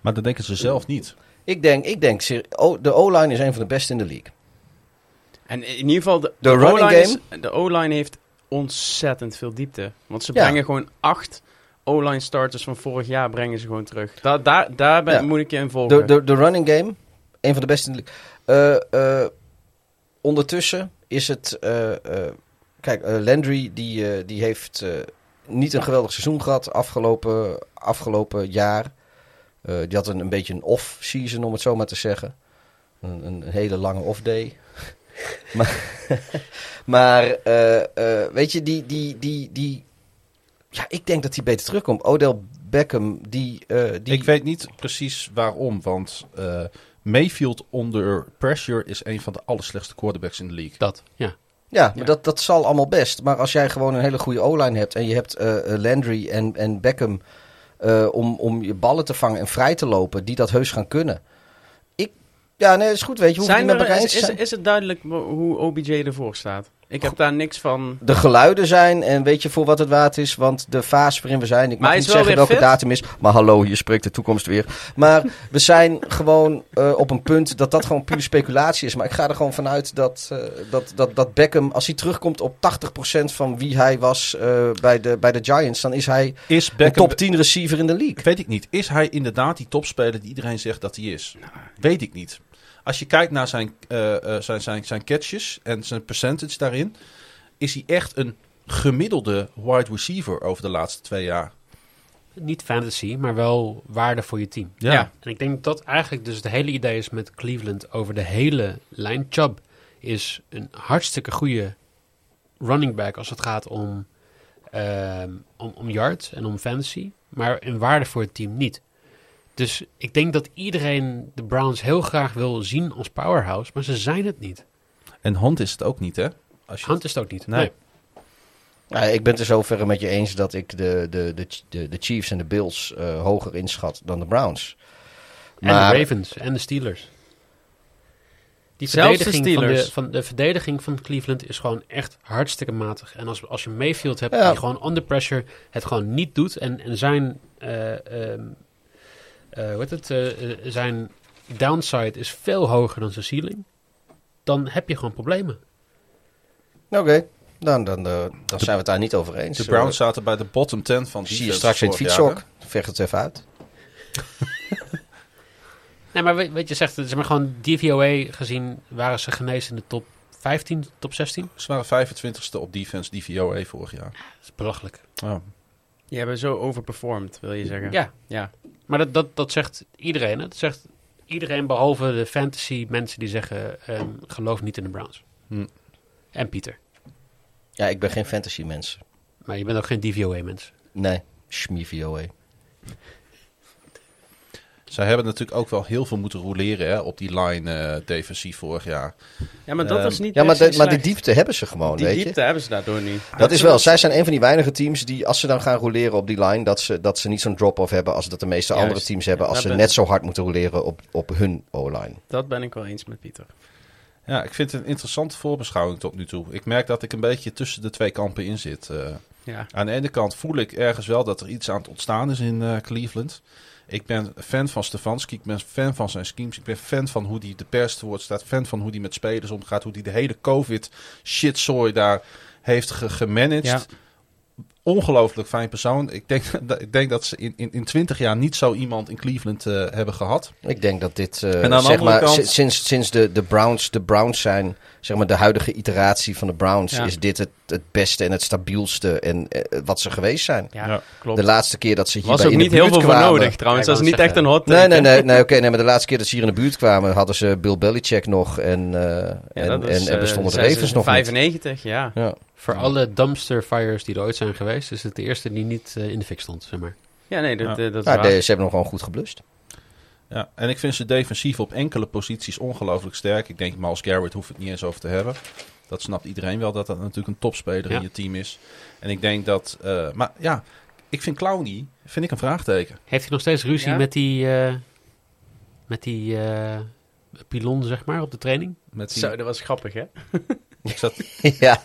Maar dat denken ze zelf niet. Ik denk, ik denk de O-line is een van de beste in de league. En in ieder geval, de, De de running O-line de O-line heeft ontzettend veel diepte. Want ze Ja. brengen gewoon acht O-line starters van vorig jaar brengen ze gewoon terug. Da daar daar ben, Ja. moet ik je in volgen. De, de, de running game, een van de beste in de league. Eh, eh, ondertussen is het... eh, kijk, Landry die, die heeft niet een geweldig seizoen gehad afgelopen, afgelopen jaar. Die had een, een beetje een off-season, om het zo maar te zeggen. Een, een hele lange off-day. maar maar eh, eh, weet je, die, die, die, die... Ja, ik denk dat hij beter terugkomt. Odell Beckham, die... eh, die Ik weet niet precies waarom, want eh, Mayfield onder pressure is een van de allerslechtste quarterbacks in de league. Dat, ja. Ja, maar Ja. Dat, dat zal allemaal best. Maar als jij gewoon een hele goede O-line hebt en je hebt Landry en, en Beckham eh, om, om je ballen te vangen en vrij te lopen, die dat heus gaan kunnen. Ja, nee, is goed, weet je. Hoef Zijn niet met er, elkaar is, te is, zijn. is het duidelijk hoe OBJ ervoor staat? Ik heb daar niks van. de geluiden zijn en weet je voor wat het waard is, want de fase waarin we zijn, ik Maar mag niet zeggen welke fit. datum is, maar hallo, hier spreekt de toekomst weer. Maar we zijn gewoon eh, op een punt dat dat gewoon puur speculatie is. Maar ik ga er gewoon vanuit dat, eh, dat, dat, dat Beckham, als hij terugkomt op 80% van wie hij was eh, bij, de, bij de Giants, dan is hij Is een top 10 receiver in de league. Weet ik niet. Is hij inderdaad die topspeler die iedereen zegt dat hij is? Weet ik niet. Als je kijkt naar zijn, eh, eh, zijn, zijn, zijn catches en zijn percentage daarin, is hij echt een gemiddelde wide receiver over de laatste twee jaar. Niet fantasy, maar wel waarde voor je team. Ja. En ik denk dat eigenlijk dus het hele idee is met Cleveland over de hele lijn. Chubb is een hartstikke goede running back als het gaat om, ehm, om, om yards en om fantasy. Maar in waarde voor het team niet. Dus ik denk dat iedereen de Browns heel graag wil zien als powerhouse, maar ze zijn het niet. En Hunt is het ook niet, hè? Als je Hunt is het ook niet. Nee. Nee. Ja, ik ben het er zover met je eens dat ik de, de, de, de, de Chiefs en de Bills eh, hoger inschat dan de Browns. En Maar- de Ravens en de Steelers. Die Zelfs de verdediging van de, Steelers. van de verdediging van Cleveland is gewoon echt hartstikke matig. En als, als je Mayfield hebt Ja. die gewoon under pressure het gewoon niet doet en, en zijn, eh, ehm, eh, hoe heet het, eh, eh, zijn downside is veel hoger dan zijn ceiling, dan heb je gewoon problemen. Oké, dan, dan, eh, dan zijn we het daar niet over eens. De Browns zaten bij de bottom 10 van Eh, zie je straks in het fietshok. Vecht het even uit. Nee, maar weet, weet je, zegt, zeg maar gewoon DVOA gezien waren ze genezen in de top 15, top 16. hè? Ze waren 25ste op defense DVOA vorig jaar. Dat is belachelijk. Oh. Die hebben zo overperformed, wil je zeggen. Ja, Ja. Maar dat, dat, dat zegt iedereen. Hè? Dat zegt iedereen behalve de fantasy mensen die zeggen... ehm, geloof niet in de Browns. Hm. En Pieter. Ja, ik ben geen fantasy mens. Maar je bent ook geen DVOA mens. Nee, Schmie VOA. Zij hebben natuurlijk ook wel heel veel moeten roleren hè, op die line eh, defensief vorig jaar. Ja, maar dat Ehm, is niet Ja, maar, de, maar die diepte hebben ze gewoon, Die weet je. diepte hebben ze daardoor nu. Dat is wel, zij zijn een van die weinige teams die, als ze dan gaan roleren op die line, dat ze, dat ze niet zo'n drop-off hebben als dat de meeste Juist. andere teams hebben, Ja, als ze net zo hard moeten roleren op, op hun O-line. Dat ben ik wel eens met Pieter. Ja, ik vind het een interessante voorbeschouwing tot nu toe. Ik merk dat ik een beetje tussen de twee kampen in zit. eh. Ja. aan de ene kant voel ik ergens wel dat er iets aan het ontstaan is in eh, Cleveland. Ik ben fan van Stefanski, ik ben fan van zijn schemes, ik ben fan van hoe hij de pers te woord staat, fan van hoe hij met spelers omgaat, hoe hij de hele COVID shitzooi daar heeft ge- gemanaged. Ja. Ongelooflijk fijn persoon. Ik denk, dat- ik denk dat ze in, in, in 20 jaar niet zo iemand in Cleveland eh, hebben gehad. Ik denk dat dit, eh, En aan de zeg andere maar, kant- sinds, sinds de, de, Browns, de Browns zijn, zeg maar, de huidige iteratie van de Browns, Ja. is dit het, het beste en het stabielste en eh, wat ze geweest zijn. Ja, Ja. klopt. De laatste keer dat ze hier was bij ook in de niet heel veel voor nodig trouwens. Ja, dat is niet echt een hot Nee, take, nee, nee, nee oké, nee, maar de laatste keer dat ze hier in de buurt kwamen, hadden ze Bill Belichick nog en, eh, Ja, en, is, en, en eh, bestonden de Ravens nog niet. 95, ja. Ja. Voor alle dumpster fires die er ooit zijn geweest... is het de eerste die niet in de fik stond, zeg maar. Ja, nee, dat, Ja. dat is Nou, waar. de- ze hebben nog gewoon goed geblust. Ja, en ik vind ze defensief op enkele posities ongelooflijk sterk. Ik denk, Miles Garrett hoeft het niet eens over te hebben. Dat snapt iedereen wel, dat dat natuurlijk een topspeler Ja. in je team is. En ik denk dat... eh, maar ja, ik vind Clowny, vind ik een vraagteken. Heeft hij nog steeds ruzie Ja? met die... eh, met die eh pilon, zeg maar, op de training? Met die, Zo, dat was grappig, hè? ik zat, ja,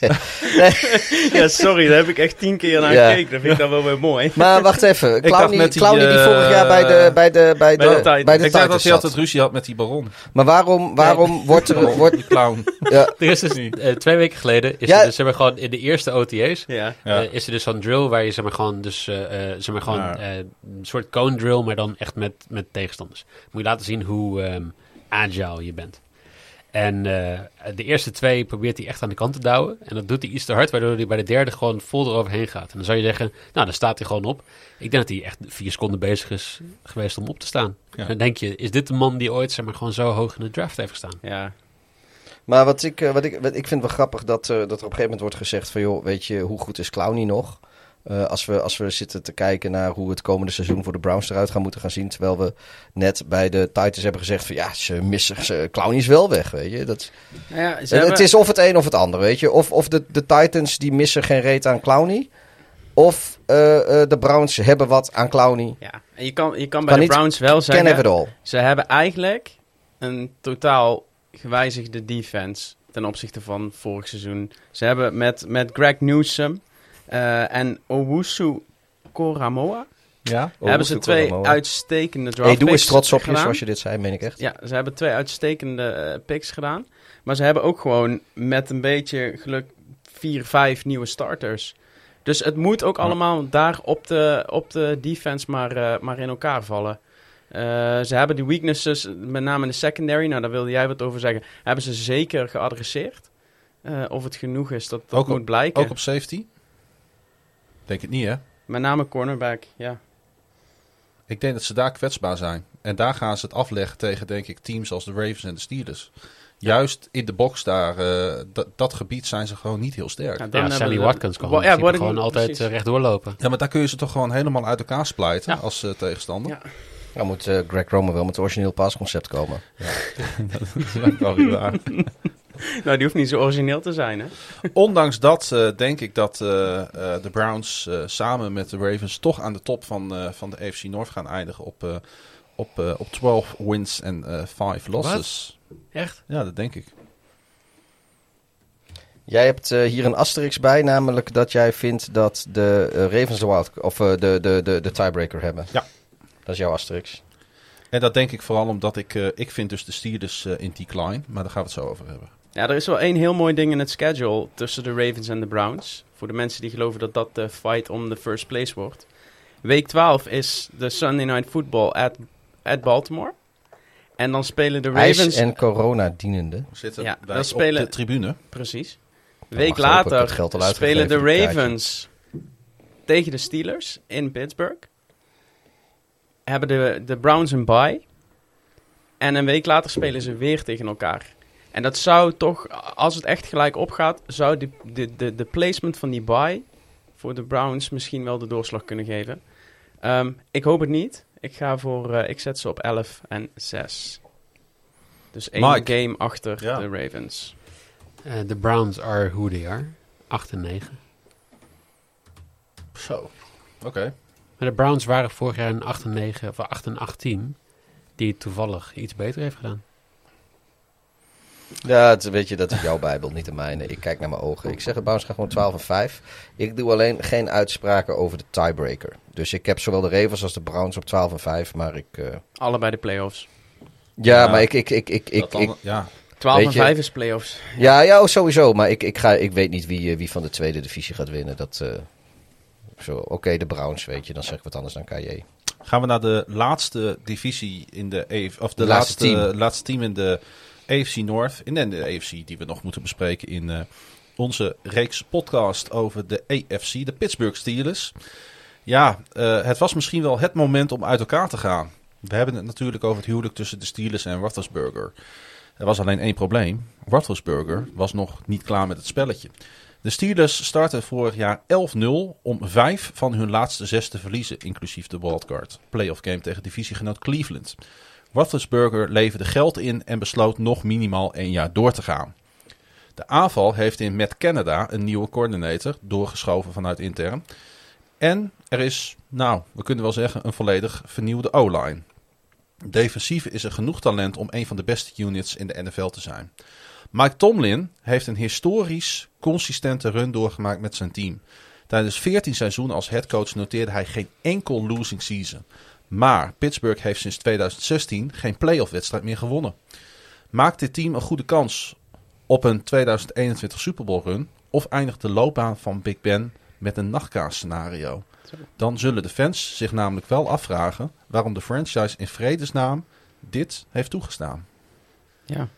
ja, sorry, daar heb ik echt tien keer naar Ja. gekeken. Dat vind ik dan wel weer mooi. maar wacht even. Clowny, die, die eh, vorig jaar bij de, bij de, bij de, bij de bij de ik dacht dat hij altijd ruzie had met die baron. Maar waarom, waarom wordt er... Baron, Wordt, die clown. ja, Er is dus, eh, twee weken geleden is Ja. er dus, zeg maar, gewoon in de eerste OTA's... Ja. Eh, is er dus zo'n drill waar je zeg maar gewoon, dus, eh, eh, zeg maar gewoon Ja. eh, een soort cone drill, maar dan echt met, met tegenstanders. Moet je laten zien hoe ehm, agile je bent. En eh, de eerste twee probeert hij echt aan de kant te douwen. En dat doet hij iets te hard, waardoor hij bij de derde gewoon vol eroverheen gaat. En dan zou je zeggen, nou, dan staat hij gewoon op. Ik denk dat hij echt vier seconden bezig is geweest om op te staan. Ja. Dan denk je, is dit de man die ooit zeg maar gewoon zo hoog in de draft heeft gestaan? ja. maar wat ik, eh, wat ik, wat ik vind wel grappig dat, eh, dat er op een gegeven moment wordt gezegd van... joh, weet je, hoe goed is Clowny nog? Eh, als, we, als we zitten te kijken naar hoe het komende seizoen voor de Browns eruit gaan moeten gaan zien... terwijl we net bij de Titans hebben gezegd van... ja, ze missen, ze, Clowny is wel weg, weet je. Dat, Nou ja, ze het, hebben- het is of het een of het ander, weet je. Of, of de, de Titans die missen geen reet aan Clowny... Of eh, eh, de Browns hebben wat aan Clowny. Ja, en je kan, je kan bij Kan de Browns wel zeggen... Ze hebben eigenlijk een totaal gewijzigde defense ten opzichte van vorig seizoen. Ze hebben met, met Greg Newsom en Owusu Koramoa... Ja? hebben ze twee Koramoa. uitstekende draft Hey, doe eens trots op je zoals je dit zei, meen ik echt. Ja, ze hebben twee uitstekende eh, picks gedaan. Maar ze hebben ook gewoon met een beetje geluk vier, vijf nieuwe starters. Dus het moet ook Ja. allemaal daar op de, op de defense maar, eh, maar in elkaar vallen. Eh, ze hebben die weaknesses, met name in de secondary, nou daar wilde jij wat over zeggen, hebben ze zeker geadresseerd. Eh, of het genoeg is, dat, dat Ook op- moet blijken. Ook op safety? Denk het niet, hè? Met name cornerback, ja. Ik denk dat ze daar kwetsbaar zijn. En daar gaan ze het afleggen tegen, denk ik, teams als de Ravens en de Steelers. Juist in de box daar, eh, dat- gebied zijn ze gewoon niet heel sterk. Ja, Ja, Sammy we- Watkins kan gewoon, ja, altijd eh, rechtdoor lopen. Ja, maar daar kun je ze toch gewoon helemaal uit elkaar splijten Ja. als eh, tegenstander. Ja. Dan moet eh, Greg Roman wel met het origineel paasconcept komen. dat is wel weer waar. Nou, die hoeft niet zo origineel te zijn, hè? Ondanks dat eh, denk ik dat eh, eh, de Browns eh, samen met de Ravens toch aan de top van, eh, van de AFC North gaan eindigen op, eh, op, eh, op 12 wins en eh 5 losses. Echt? Ja, dat denk ik. Jij hebt eh, hier een asterix bij, namelijk dat jij vindt dat de Ravens de, wild, of, eh, de, de, de, de tiebreaker hebben. Ja. Dat is jouw asterix. En dat denk ik vooral omdat ik, eh, ik vind dus de Steelers eh, in decline, maar daar gaan we het zo over hebben. Ja, er is wel één heel mooi ding in het schedule tussen de Ravens en de Browns. Voor de mensen die geloven dat dat de fight om de first place wordt. Week 12 is de Sunday Night Football at, at Baltimore. En dan spelen de IJs Ravens... en corona dienende. We zitten Ja, bij dan op de tribune. Precies. Dan Week later dat geld al spelen de. Ravens tegen de Steelers in Pittsburgh. Hebben de, de Browns een bye. En een week later spelen ze weer tegen elkaar. En dat zou toch, als het echt gelijk opgaat, zou de, de, de, de placement van die bye voor de Browns misschien wel de doorslag kunnen geven. Ehm, ik hoop het niet. Ik ga voor, eh, ik zet ze op 11 en 6. Dus één Mike. game achter Ja. de Ravens. Eh, De Browns are who they are. 8 en 9. Zo. Oké. Maar de Browns waren vorig jaar een 8 en 9 of 8 en 8 team. Die toevallig iets beter heeft gedaan. Ja, het, weet je, dat is jouw bijbel, niet de mijne. Ik kijk naar mijn ogen. Ik zeg het Browns gaan gewoon 12 en 5. Ik doe alleen geen uitspraken over de tiebreaker. Dus ik heb zowel de Ravens als de Browns op 12 en 5. Maar ik... eh, Allebei de playoffs. ja, Ja, maar ik... ik, ik, ik, ik, ik- ja. 12 Weet en je- 5 is playoffs. ja, ja, oh, sowieso. Maar ik, ik, ga, ik weet niet wie, eh, wie van de tweede divisie gaat winnen. Dat... eh, zo, Oké, de Browns, weet je. Dan zeg ik wat anders dan KJ. Gaan we naar de laatste divisie in de AFC, of de, De laatste, laatste team. laatste team in de AFC North. En de AFC die we nog moeten bespreken in eh, onze reeks podcast over de AFC, de Pittsburgh Steelers. Ja, eh, het was misschien wel het moment om uit elkaar te gaan. We hebben het natuurlijk over het huwelijk tussen de Steelers en Roethlisberger. Er was alleen één probleem. Roethlisberger was nog niet klaar met het spelletje. De Steelers startten vorig jaar 11-0 om vijf van hun laatste zes te verliezen, inclusief de wildcard playoff game tegen divisiegenoot Cleveland. Roethlisberger leverde geld in en besloot nog minimaal één jaar door te gaan. De aanval heeft in Matt Canada een nieuwe coördinator, doorgeschoven vanuit intern. En er is, nou, we kunnen wel zeggen, een volledig vernieuwde O-line. Defensief is er genoeg talent om een van de beste units in de NFL te zijn. Mike Tomlin heeft een historisch consistente run doorgemaakt met zijn team. Tijdens 14 seizoenen als headcoach noteerde hij geen enkel losing season. Maar Pittsburgh heeft sinds 2016 geen playoff wedstrijd meer gewonnen. Maakt dit team een goede kans op een 2021 Super Bowl run? Of eindigt de loopbaan van Big Ben met een nachtkaasscenario? Dan zullen de fans zich namelijk wel afvragen waarom de franchise in vredesnaam dit heeft toegestaan. Ja.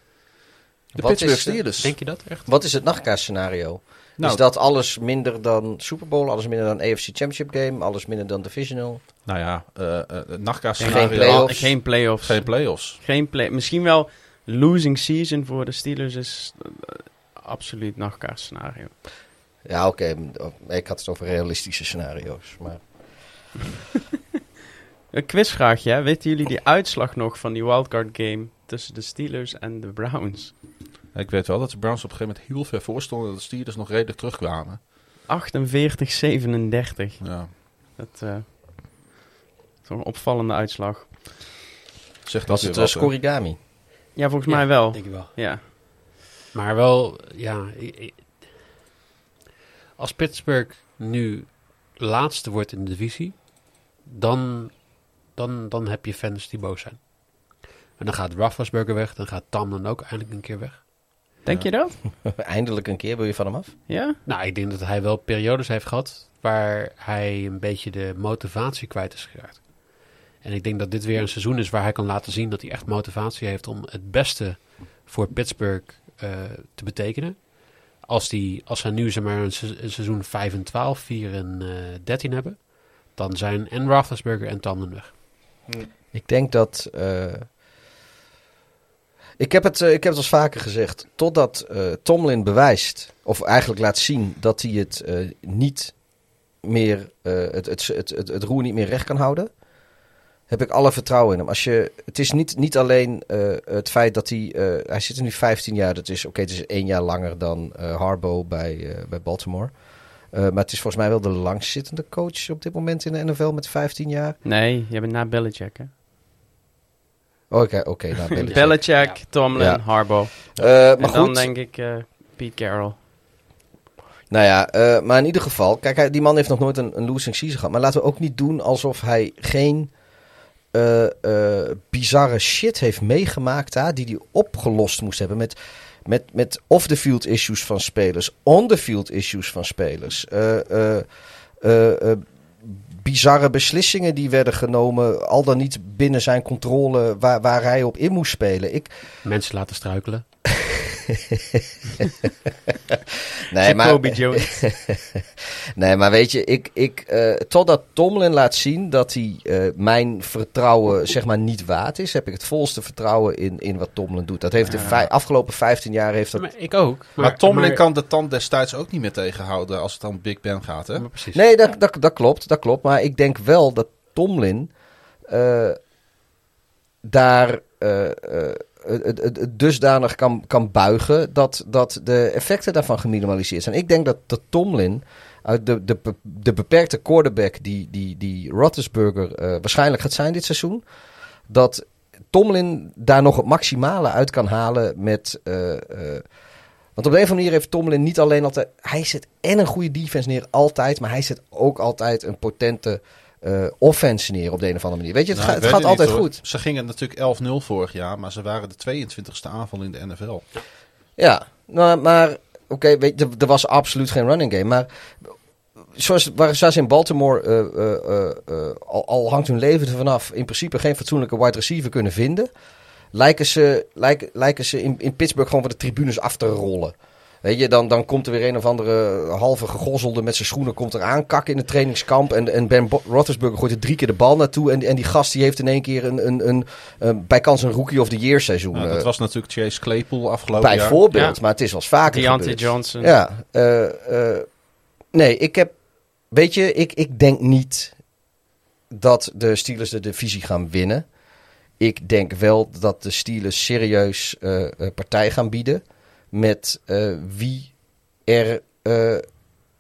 De Wat Pittsburgh is, Steelers. Denk je dat echt? Wat is het nachtkaasscenario? Nou, is dat alles minder dan Super Bowl, alles minder dan AFC Championship Game, alles minder dan Divisional? Nou ja, eh eh, het Geen playoffs. Geen playoffs. Geen playoffs. Geen play Misschien wel losing season voor de Steelers is eh, absoluut nachtkaarscenario. Ja, oké. m- Ik had het over realistische scenario's. Maar Een quizvraagje, hè? weten jullie die uitslag nog van die wildcard game tussen de Steelers en de Browns? Ik weet wel dat de Browns op een gegeven moment heel ver voor stonden. Dat de Steelers nog redelijk terugkwamen. 48-37. Ja. Dat eh, is toch een opvallende uitslag. Zegt was dat het uh, wat, hè? Scorigami? Ja, volgens Ja, mij wel. Denk je wel. Ja. Maar wel, ja. Als Pittsburgh nu laatste wordt in de divisie, dan, dan, dan heb je fans die boos zijn. En dan gaat Roethlisberger weg, dan gaat Tomlin ook eindelijk een keer weg. Denk je dat? Eindelijk een keer wil je van hem af. Ja? Nou, ik denk dat hij wel periodes heeft gehad waar hij een beetje de motivatie kwijt is geraakt. En ik denk dat dit weer een seizoen is waar hij kan laten zien dat hij echt motivatie heeft om het beste voor Pittsburgh eh, te betekenen. Als, die, als zij nu zeg maar, een, se- een seizoen 5 en 12, 4 en eh 13 hebben, dan zijn en Roethlisberger en Tomlin weg. Ik denk dat. eh, ik, heb het, eh, ik heb het al eens vaker gezegd. Totdat eh, Tomlin bewijst, of eigenlijk laat zien, dat hij het eh, niet meer. het, het, het, het, het roer niet meer recht kan houden. Heb ik alle vertrouwen in hem. Als je, het is niet, niet alleen het feit dat hij. hij zit er nu 15 jaar. Dat is oké, het is één jaar langer dan Harbo bij, bij Baltimore. Maar het is volgens mij wel de langzittende coach op dit moment in de NFL met 15 jaar. Nee, je bent na Belichick, hè? Oké, oké. nou, Belichick. Belichick, Tomlin, Ja. Harbaugh. Eh, maar en dan goed, denk ik eh Pete Carroll. nou ja, eh, maar in ieder geval, kijk, hij, die man heeft nog nooit een, een losing season gehad. Maar laten we ook niet doen alsof hij geen eh, eh, bizarre shit heeft meegemaakt daar, die hij opgelost moest hebben met, met, met off-the-field issues van spelers, on-the-field issues van spelers. Bizarre beslissingen die werden genomen, al dan niet binnen zijn controle, waar, waar hij op in moest spelen. Ik, Mensen laten struikelen. nee, maar, Jones. Nee, maar weet je, ik, ik, eh, totdat Tomlin laat zien dat hij eh, mijn vertrouwen zeg maar niet waard is, heb ik het volste vertrouwen in, in wat Tomlin doet. Dat heeft de vij- afgelopen 15 jaar heeft dat. Maar ik ook. Maar, Tomlin maar- kan de tand destijds ook niet meer tegenhouden als het dan Big Ben gaat, hè? Nee, dat, dat, dat klopt, dat klopt. Maar ik denk wel dat Tomlin eh, daar dusdanig kan, kan buigen dat, dat de effecten daarvan geminimaliseerd zijn. Ik denk dat, Tomlin uit de, de, de beperkte quarterback die, die, die Roethlisberger eh, waarschijnlijk gaat zijn dit seizoen, dat Tomlin daar nog het maximale uit kan halen met... eh, eh, want op de een of andere manier heeft Tomlin niet alleen altijd... Hij zet en een goede defense neer, altijd. Maar hij zet ook altijd een potente offense neer op de een of andere manier. Weet je, het, Nou, gaat- het gaat altijd goed. Ze gingen natuurlijk 11-0 vorig jaar, maar ze waren de 22e aanval in de NFL. Ja, nou, maar oké, weet je, er, er was absoluut geen running game. Maar zoals, waar, zoals in Baltimore eh, eh, al, al hangt hun leven ervan af... in principe geen fatsoenlijke wide receiver kunnen vinden... lijken ze, lijken, lijken ze in, in Pittsburgh gewoon van de tribunes af te rollen. Weet je, dan, dan komt er weer een of andere halve gegozzelde met zijn schoenen komt er aankakken in het trainingskamp. En, en Ben Roethlisberger gooit er drie keer de bal naartoe. En, en die gast die heeft in één keer een, een, een, een bij kans een rookie of the year seizoen. Nou, eh, dat was natuurlijk Chase Claypool afgelopen jaar. bijvoorbeeld, Ja. maar het is wel eens vaker Deontay gebeurd. Johnson. Ja, eh, eh, nee, ik heb, weet je, ik, ik denk niet dat de Steelers de divisie gaan winnen. Ik denk wel dat de Steelers serieus eh, eh, partij gaan bieden met eh, wie er eh,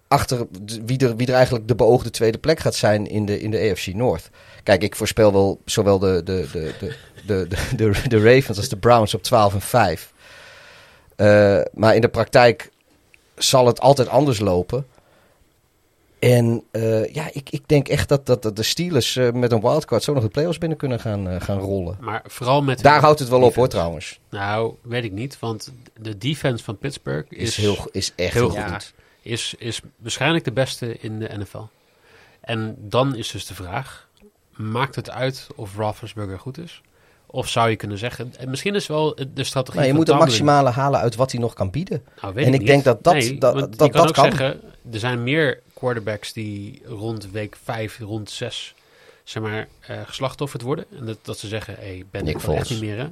achter, wie er, wie er eigenlijk de beoogde tweede plek gaat zijn in de, in de AFC North. Kijk, ik voorspel wel zowel de, de, de, de, de, de, de, Ravens als de Browns op 12 en 5. Eh, maar in de praktijk zal het altijd anders lopen. En eh, ja, ik, ik denk echt dat, dat, dat de Steelers eh, met een wildcard zo nog de playoffs binnen kunnen gaan, eh, gaan rollen. Maar vooral met... Daar houdt het wel op hoor trouwens. Nou, weet ik niet. Want de defense van Pittsburgh Is, is, heel, is echt heel goed. Is, is waarschijnlijk de beste in de NFL. En dan is dus de vraag... Maakt het uit of Roethlisberger goed is? Of zou je kunnen zeggen... En misschien is wel de strategie Maar je van moet het maximale halen uit wat hij nog kan bieden. Nou, weet En ik niet. denk dat dat- Nee, dat- dat- je kan dat ook kan. zeggen, er zijn meer quarterbacks die rond week 5, rond 6, zeg maar, eh geslachtofferd worden. En dat, dat ze zeggen, hé, hey, Ben, ik echt Foles. niet meer, hè?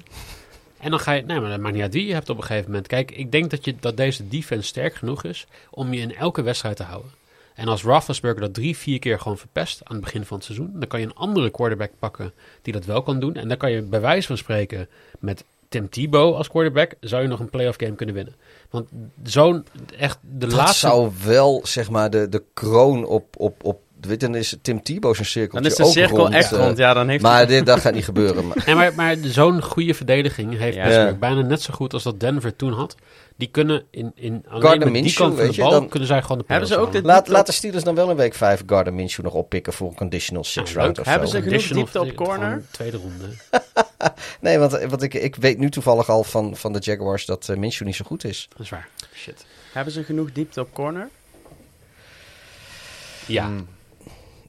En dan ga je, nee, maar dat maakt niet uit wie je hebt op een gegeven moment. Kijk, ik denk dat, je, dat deze defense sterk genoeg is om je in elke wedstrijd te houden. En als Roethlisberger dat drie, vier keer gewoon verpest aan het begin van het seizoen, dan kan je een andere quarterback pakken die dat wel kan doen. En dan kan je bij wijze van spreken met Tim Tebow als quarterback, zou je nog een playoff game kunnen winnen. Want zo'n, echt, de Dat laatste... zou wel zeg maar de, de kroon op, op, op weet je, dan is Tim Tebow zijn cirkel. Dan is de cirkel echt rond. Ja, dan heeft Maar hij... dit, dat gaat niet gebeuren. Maar, maar, maar zo'n goede verdediging heeft Ja. Pittsburgh Ja. bijna net zo goed als dat Denver toen had. Die kunnen in, in alleen Gardner met die Minshew, kant van weet de bal dan- kunnen zij gewoon de Hebben ze ook dit- laat, laat de Steelers dan wel in week 5 Gardner Minshew nog oppikken voor een conditional six Ja, round of Hebben zo. ze genoeg diepte op corner? Tweede ronde. Nee, want, want ik, ik weet nu toevallig al van, van de Jaguars dat eh, Minshew niet zo goed is. Dat is waar. Shit. Hebben ze genoeg diepte op corner? Ja. Mm.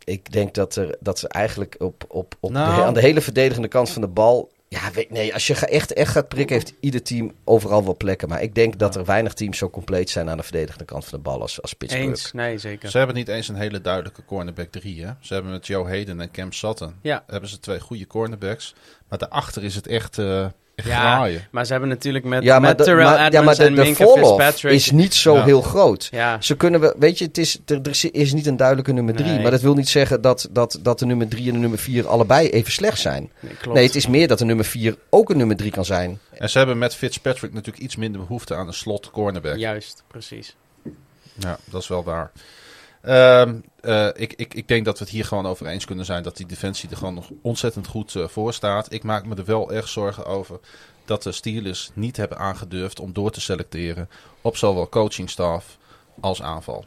Ik denk dat, er, dat ze eigenlijk op, op, op Nou. de, aan de hele verdedigende kant van de bal... Ja, weet, nee, als je echt, echt gaat prikken, heeft ieder team overal wel plekken. Maar ik denk dat er weinig teams zo compleet zijn aan de verdedigende kant van de bal als, als Pittsburgh. Eens. Nee, zeker. Ze hebben niet eens een hele duidelijke cornerback 3. Hè? Ze hebben met Joe Hayden en Cam Sutton Ja. hebben ze twee goede cornerbacks. Maar daarachter is het echt, eh Ja. Maar ze hebben natuurlijk met, Ja, maar, met de, Terrell maar, Edmonds ja, maar de, en de Minka fall-off Fitzpatrick. is niet zo Ja. heel groot. Ja, Ze kunnen we, weet je, het is, er, er is niet een duidelijke nummer drie. Nee. Maar dat wil niet zeggen dat, dat, dat de nummer drie en de nummer vier allebei even slecht zijn. nee. Nee, het is meer dat de nummer vier ook een nummer drie kan zijn. En ze hebben met Fitzpatrick natuurlijk iets minder behoefte aan een slot cornerback. Ja, Juist, precies. dat is wel waar. Ehm, eh, ik, ik, ik denk dat we het hier gewoon over eens kunnen zijn dat die defensie er gewoon nog ontzettend goed eh, voor staat. Ik maak me er wel erg zorgen over dat de Steelers niet hebben aangedurfd om door te selecteren op zowel coachingstaf als aanval.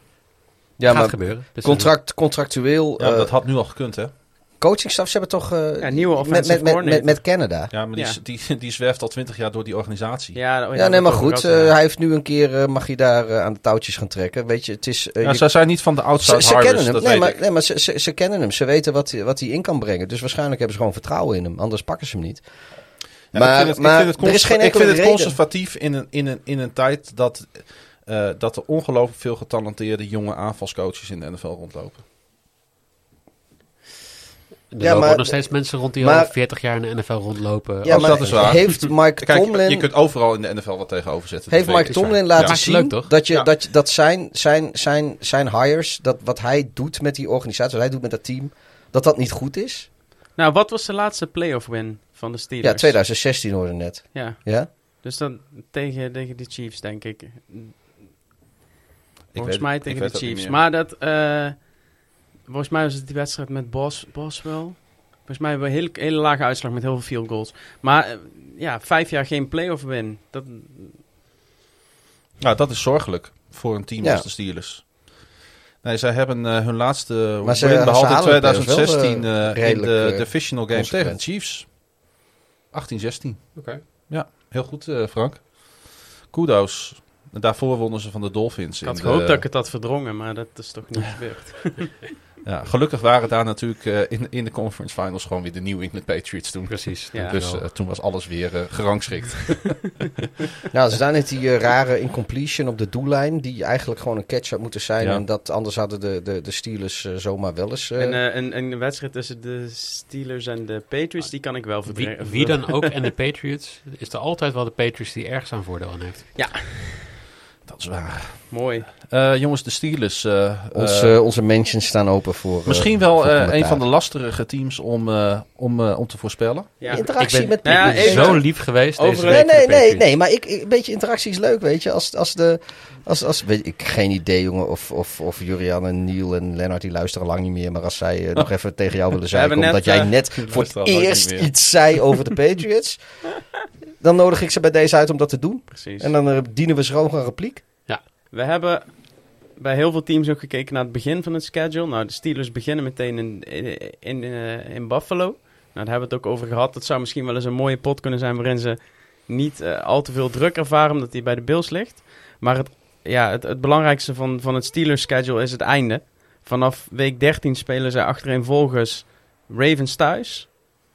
Ja, Gaat maar gebeuren. Dit contract, contractueel. Ja, eh, dat had nu al gekund, hè? Coachingstaf, ze hebben toch. eh, Ja, nieuwe met, met, met, met, Canada. Ja, maar die, Ja. Die, die zwerft al twintig jaar door die organisatie. Ja, oh Ja, nee, maar goed. eh, wel. hij heeft nu een keer. eh, mag je daar eh, aan de touwtjes gaan trekken? Weet je, het is. eh, Ja, je- zij zijn niet van de ze, outside ze hires, kennen hem. Nee, maar, nee, maar ze, ze, ze kennen hem. Ze weten wat, hij- wat hij in kan brengen. Dus waarschijnlijk hebben ze gewoon vertrouwen in hem. Anders pakken ze hem niet. Ja, maar- ik vind het, er conservatief in een, in, een, in een tijd dat, eh, dat er ongelooflijk veel getalenteerde jonge aanvalscoaches in de NFL rondlopen. Er Ja, lopen maar- nog steeds mensen rond die maar- al 40 jaar in de NFL rondlopen. Ja, maar dat is waar. heeft Mike Kijk, Tomlin. je kunt overal in de NFL wat tegenover zetten. Heeft Mike ik. Tomlin laten zien leuk, toch? dat, je, Ja. dat, dat zijn, zijn, zijn, zijn hires, dat wat hij doet met die organisatie, wat hij doet met dat team, dat dat niet goed is? Nou, wat was de laatste playoff win van de Steelers? Ja, 2016 hoorde net. Ja, Ja? dus dan tegen, tegen de Chiefs, denk ik. Ik Volgens weet- mij ik tegen weet de dat niet Chiefs. meer. Maar dat, eh, volgens mij was het die wedstrijd met Bos, Boswell. Volgens mij hebben we een hele, hele lage uitslag met heel veel field goals. Maar eh, ja, vijf jaar geen playoff win. Dat, Nou, dat is zorgelijk voor een team Ja. als de Steelers. Nee, zij hebben eh, hun laatste Maar win ze behaald in de playoffs wel, 2016 eh, eh, in de eh, divisional game tegen de. Chiefs. 18-16. Oké. Ja, heel goed eh, Frank. Kudos. En daarvoor wonnen ze van de Dolphins. ik had in gehoopt de- dat ik het had verdrongen, maar dat is toch niet gebeurd. Ja, gelukkig waren daar natuurlijk eh, in, in de conference finals gewoon weer de New England Patriots toen. Precies. Ja. dus eh, toen was alles weer eh, gerangschikt. Nou, ze staan net die rare incompletion op de doellijn, die eigenlijk gewoon een catch had moeten zijn. Ja. En dat anders hadden de, de, de Steelers zomaar wel eens. En eh, een, een wedstrijd tussen de Steelers en de Patriots, die kan ik wel Wie, verdringen. wie dan ook en de Patriots, is er altijd wel de Patriots die ergens aan voordeel aan heeft. Dat is waar. Mooi. Eh, jongens, de Steelers. ons, eh, onze mentions staan open voor. eh, misschien wel voor eh, een van de lastigere teams om, eh, om, eh, om te voorspellen. Ja. Interactie Ik ben- met Nou ja, even- zo lief geweest deze Nee, week nee, de nee, Patriots. nee, maar ik, ik- een beetje interactie is leuk, weet je. Als, als de, als, als, weet ik, geen idee, jongen, of, of, of Jurian en Neil en Lennart, die luisteren lang niet meer. Maar als zij nog even tegen jou willen zeggen, omdat net, jij net voor het eerst iets zei over de Patriots, dan nodig ik ze bij deze uit om dat te doen. Precies. En dan eh, dienen we ze gewoon een repliek. We hebben bij heel veel teams ook gekeken naar het begin van het schedule. Nou, de Steelers beginnen meteen in, in, in, eh, in Buffalo. Nou, daar hebben we het ook over gehad. Dat zou misschien wel eens een mooie pot kunnen zijn waarin ze niet eh, al te veel druk ervaren omdat die bij de Bills ligt. Maar het, ja, het, het belangrijkste van, van het Steelers schedule is het einde. Vanaf week 13 spelen ze achtereenvolgens Ravens thuis,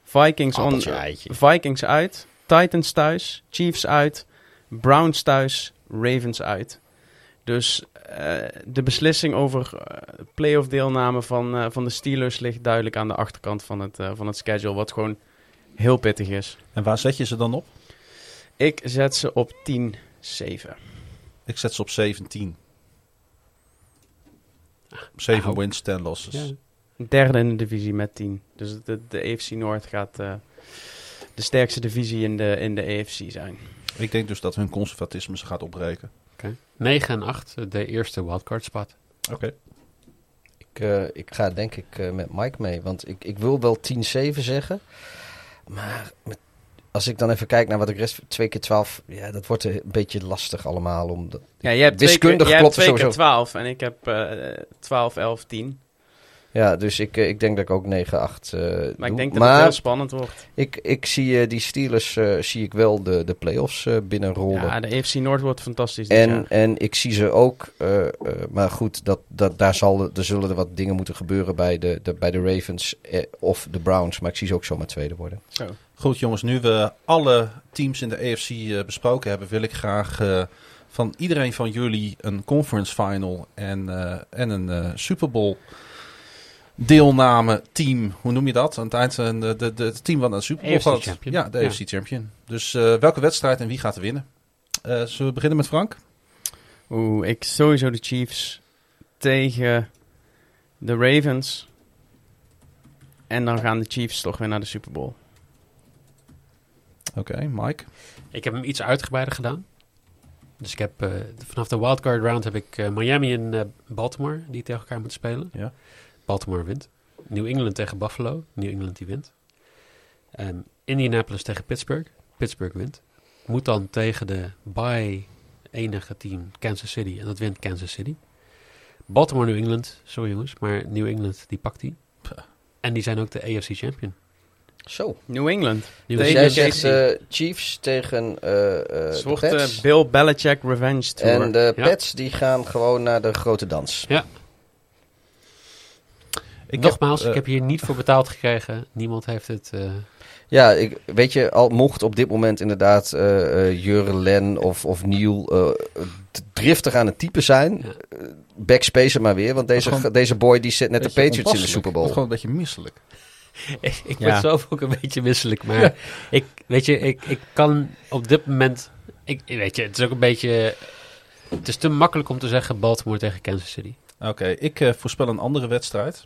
Vikings, on, Appeltje, eitje. Vikings uit, Titans thuis, Chiefs uit, Browns thuis, Ravens uit. Dus eh, de beslissing over eh, playoff deelname van, eh, van de Steelers ligt duidelijk aan de achterkant van het, van het schedule, wat gewoon heel pittig is. En waar zet je ze dan op? Ik zet ze op 10-7. Ik zet ze op 17. 7 Nou. wins, 10 losses. Ja. Derde in de divisie met 10. Dus de, de AFC Noord gaat de sterkste divisie in de, in de AFC zijn. Ik denk dus dat hun conservatisme ze gaat opbreken. Oké. 9 en 8, de eerste wildcard spot. Oké. eh, ik ga denk ik eh, met Mike mee. Want ik, ik wil wel 10-7 zeggen. Maar met, als ik dan even kijk naar wat ik rest... 2 keer 12, ja, dat wordt een beetje lastig allemaal. Om dat, Ja, jij hebt twee Wiskundig keer, jij hebt klopt het twee keer sowieso. 12 en ik heb eh 12, 11, 10. Ja, dus ik, eh, ik denk dat ik ook 9-8 eh Maar ik doe. denk dat maar het heel spannend wordt. ik, ik zie eh, die Steelers zie ik wel de, de play-offs binnenrollen. Ja, de EFC Noord wordt fantastisch dit En, jaar. en ik zie ze ook, eh, eh, maar goed, dat, dat, daar zal, er zullen er wat dingen moeten gebeuren bij de, de, bij de Ravens eh, of de Browns. Maar ik zie ze ook zomaar tweede worden. Zo. Goed jongens, nu we alle teams in de AFC eh, besproken hebben, wil ik graag eh, van iedereen van jullie een conference final en, eh, en een Super Bowl deelname team. Hoe noem je dat? Aan het eind van de, de, de, het team naar de Super Bowl AFC gaat. champion. Ja, de Ja. AFC champion. Dus eh, welke wedstrijd en wie gaat er winnen? Eh, zullen we beginnen met Frank? Oeh, ik sowieso de Chiefs tegen de Ravens. En dan gaan de Chiefs toch weer naar de Super Bowl. Oké, Mike. Ik heb hem iets uitgebreider gedaan. Dus ik heb eh, vanaf de wildcard round heb ik Miami en Baltimore die tegen elkaar moeten spelen. Ja. Baltimore wint. New England tegen Buffalo. New England die wint. Ehm, Indianapolis tegen Pittsburgh. Pittsburgh wint. Moet dan tegen de bye enige team Kansas City. En dat wint Kansas City. Baltimore New England. Sorry jongens, maar New England die pakt die. En die zijn ook de AFC champion. Zo. New England. New Dus jij zegt Chiefs tegen eh eh Het de Bill Belichick Revenge Tour. en de Ja. Pats die gaan gewoon naar de grote dans. Ik Nogmaals, heb, ik eh, heb hier niet voor betaald gekregen. Niemand heeft het... eh, Ja, ik, weet je, al mocht op dit moment inderdaad eh eh Jurgen Len of, of Neil eh, d- driftig aan het typen zijn, Ja. backspace maar weer. Want deze, Gewoon- deze boy die zit net de Patriots in de. Super word Bowl. gewoon een beetje misselijk. ik ik Ja. ben zelf ook een beetje misselijk. Maar ik, weet je, ik, ik kan op dit moment... Ik, weet je, het is ook een beetje... Het is te makkelijk om te zeggen Baltimore tegen Kansas City. Oké, ik voorspel een andere wedstrijd.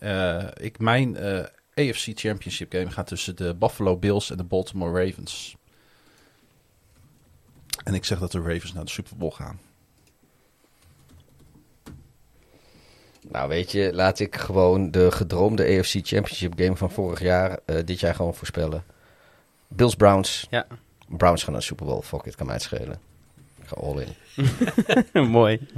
Eh, ik, mijn eh, AFC Championship game gaat tussen de Buffalo Bills en de Baltimore Ravens. En ik zeg dat de Ravens naar de Super Bowl gaan. Nou weet je, laat ik gewoon de gedroomde AFC Championship game van vorig jaar eh, dit jaar gewoon voorspellen. Bills Browns. Ja. Browns gaan naar de Super Bowl. Fuck it, kan mij het schelen. Ik ga all in. Mooi.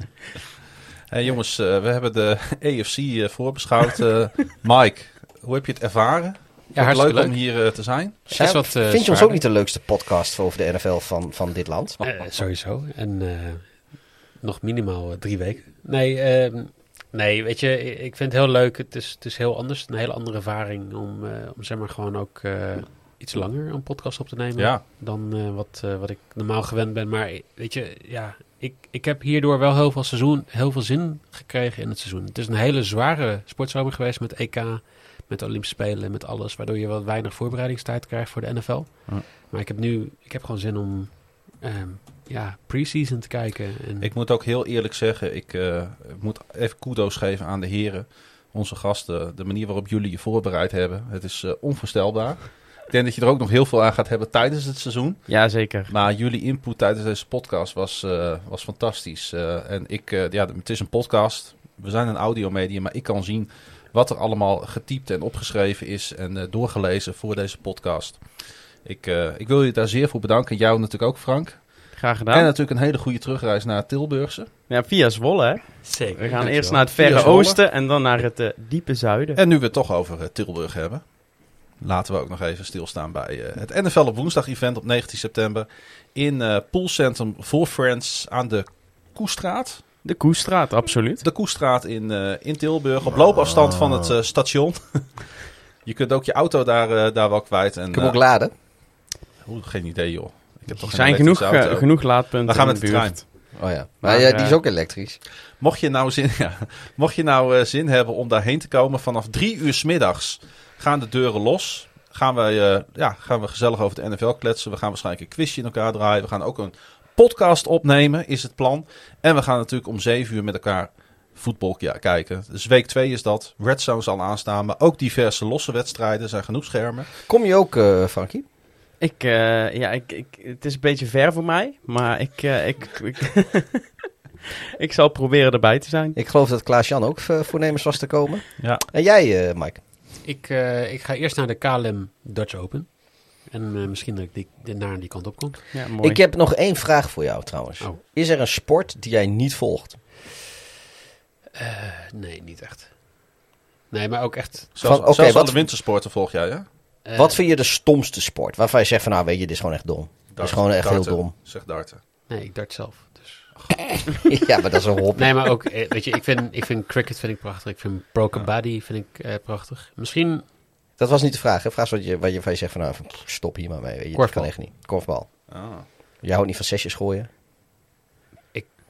Hey, jongens, eh, we hebben de AFC eh, voorbeschouwd. Eh, Mike, hoe heb je het ervaren? Ja, hartstikke leuk leuk. om hier eh, te zijn? Is wat, eh, vind je ons ook niet de leukste podcast over de NFL van, van dit land? Eh, sowieso. En eh, nog minimaal drie weken. Nee, ehm, nee, weet je, ik vind het heel leuk. Het is, het is heel anders. Een hele andere ervaring om, eh, om zeg maar gewoon ook eh, iets langer een podcast op te nemen. Ja, dan eh, wat, eh, wat ik normaal gewend ben. Maar weet je, ja, ik, ik heb hierdoor wel heel veel, seizoen, heel veel zin gekregen in het seizoen. Het is een hele zware sportzomer geweest met EK, met de Olympische Spelen, met alles. Waardoor je wat weinig voorbereidingstijd krijgt voor de NFL. Ja. Maar ik heb nu, ik heb gewoon zin om ehm, ja, pre-season te kijken. En, ik moet ook heel eerlijk zeggen, ik eh, moet even kudo's geven aan de heren. Onze gasten, de manier waarop jullie je voorbereid hebben. Het is eh, onvoorstelbaar. Ik denk dat je er ook nog heel veel aan gaat hebben tijdens het seizoen. Ja, zeker. Maar jullie input tijdens deze podcast was, eh, was fantastisch. Eh, en ik, eh, ja, het is een podcast. We zijn een audiomedium, maar ik kan zien wat er allemaal getypt en opgeschreven is en eh, doorgelezen voor deze podcast. Ik, eh, ik wil je daar zeer voor bedanken. Jou natuurlijk ook, Frank. Graag En gedaan. natuurlijk een hele goede terugreis naar Tilburgse. Ja, via Zwolle, hè. Zeker. We gaan eerst naar het verre oosten en dan naar het diepe zuiden. En nu we het toch over Tilburg hebben, laten we ook nog even stilstaan bij eh, het NFL op woensdag event op 19 september in eh Poolcentrum voor Friends aan de Koestraat. De Koestraat, absoluut. De Koestraat in, eh, in Tilburg, op loopafstand van het eh, station. je kunt ook je auto daar, daar wel kwijt. En, Ik heb ook laden. oeh, geen idee joh. Ik heb toch Er zijn genoeg, eh, auto. genoeg laadpunten We gaan met de de trein. Oh ja. Maar, Maar ja, die is ook elektrisch. Mocht je nou zin, ja, mocht je nou, eh, zin hebben om daarheen te komen, vanaf drie uur 's middags gaan de deuren los. Gaan we, eh, ja, gaan we gezellig over de NFL kletsen. We gaan waarschijnlijk een quizje in elkaar draaien. We gaan ook een podcast opnemen, is het plan. En we gaan natuurlijk om zeven uur met elkaar voetbal ja, kijken. Dus week 2 is dat. Red Zone zal aanstaan, maar ook diverse losse wedstrijden. Er zijn genoeg schermen. Kom je ook, eh Frankie? Ik, eh, ja, ik, ik, het is een beetje ver voor mij, maar ik, eh, ik, ik, Ik zal proberen erbij te zijn. Ik geloof dat Klaas-Jan ook voornemens was te komen. Ja. En jij, eh, Mike? Ik, eh, ik ga eerst naar de KLM Dutch Open. En eh, misschien dat ik die, die- naar die kant op kom. Ja, mooi. Ik heb nog één vraag voor jou trouwens. Oh. Is er een sport die jij niet volgt? Eh, nee, niet echt. Nee, maar ook echt... Zelfs, Van, zelfs wat- alle wintersporten volg jij, ja? Wat vind je de stomste sport? Waarvan je zegt van nou weet je, dit is gewoon echt dom. Dat is gewoon echt heel dom. Zeg darten. Nee, ik dart zelf. Ja, maar dat is een hobby. Nee, maar ook, eh, weet je, ik vind, ik vind cricket vind ik prachtig. Ik vind pro kabaddi vind ik eh, prachtig. Misschien Dat was niet de vraag. hè? Vraag is wat je, wat je van je zegt van nou, stop hier maar mee. Weet je, Korfbal. kan echt niet. Korfbal. Ah. Je houdt niet van zesjes gooien?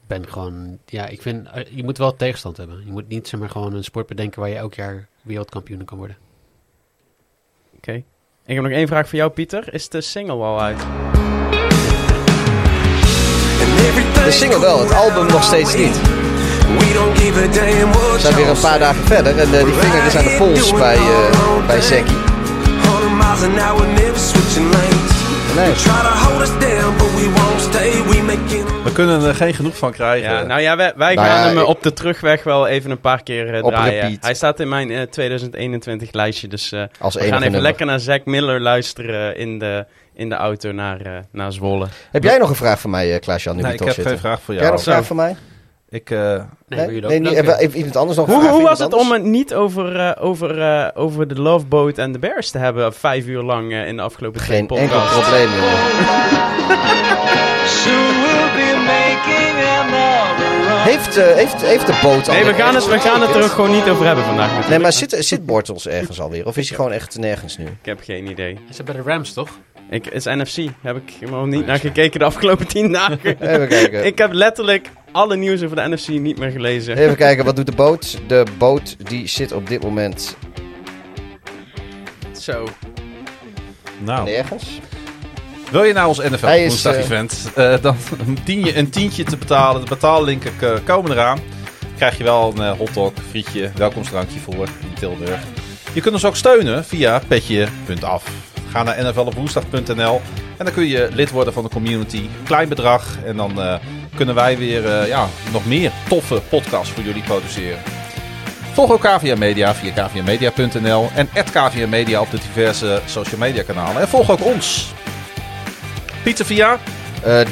ben gewoon, ja, ik vind, eh, je moet wel tegenstand hebben. Je moet niet zeg maar gewoon een sport bedenken waar je elk jaar wereldkampioen kan worden. Oké. Ik heb nog één vraag voor jou, Pieter. Is de single al uit? De single wel, het album nog steeds niet. We zijn weer een paar dagen verder en eh, die vingers is aan de pols bij, eh bij Zeki. Nee. We kunnen er geen genoeg van krijgen. Ja, nou ja, wij, wij Nou gaan ja, hem eh, ik- op de terugweg wel even een paar keer draaien. repeat. Hij staat in mijn eh, 2021 lijstje, dus eh, Als we gaan even nummer. lekker naar Zack Miller luisteren in de, in de auto naar, eh, naar Zwolle. Heb jij nog een vraag voor mij, eh Klaas-Jan? Nee, ik heb zitten? geen vraag voor Heb jij jou. nog een vraag voor mij? Ik, eh, Nee, wil je dat nee even, even iemand anders nog Hoe, hoe was het om het niet over, eh, over, eh, over de Love Boat en de Bears te hebben vijf uur lang eh, in de afgelopen twee Geen enkel podcasts? probleem, jongen. Heeft, eh, heeft, heeft de boot al... Nee, we gaan, het, we gaan het er ook gewoon niet over hebben vandaag. natuurlijk. Nee, maar zit, zit Bortels ergens alweer? Of is hij gewoon echt nergens nu? Ik heb geen idee. Is het bij de Rams toch? Ik, het is NFC. Heb ik nog niet naar gekeken de afgelopen tien dagen. Even kijken. ik heb letterlijk alle nieuws over de NFC niet meer gelezen. Even kijken, wat doet de boot? De boot die zit op dit moment Zo. nou, nergens. wil je nou ons NFL Hij is, woensdag eh, event, eh, dan dien je een tientje te betalen. De betaallinken eh, komen eraan. Krijg je wel een hotdog, frietje, welkomstdrankje voor in Tilburg. Je kunt ons ook steunen via petje.af. Ga naar nflopwoensdag.nl en dan kun je lid worden van de community. Klein bedrag en dan eh, kunnen wij weer eh, ja, nog meer toffe podcasts voor jullie produceren. Volg ook KVM Media via kvmmedia.nl en @kvmmedia op de diverse social media kanalen. En volg ook ons. Pieter via,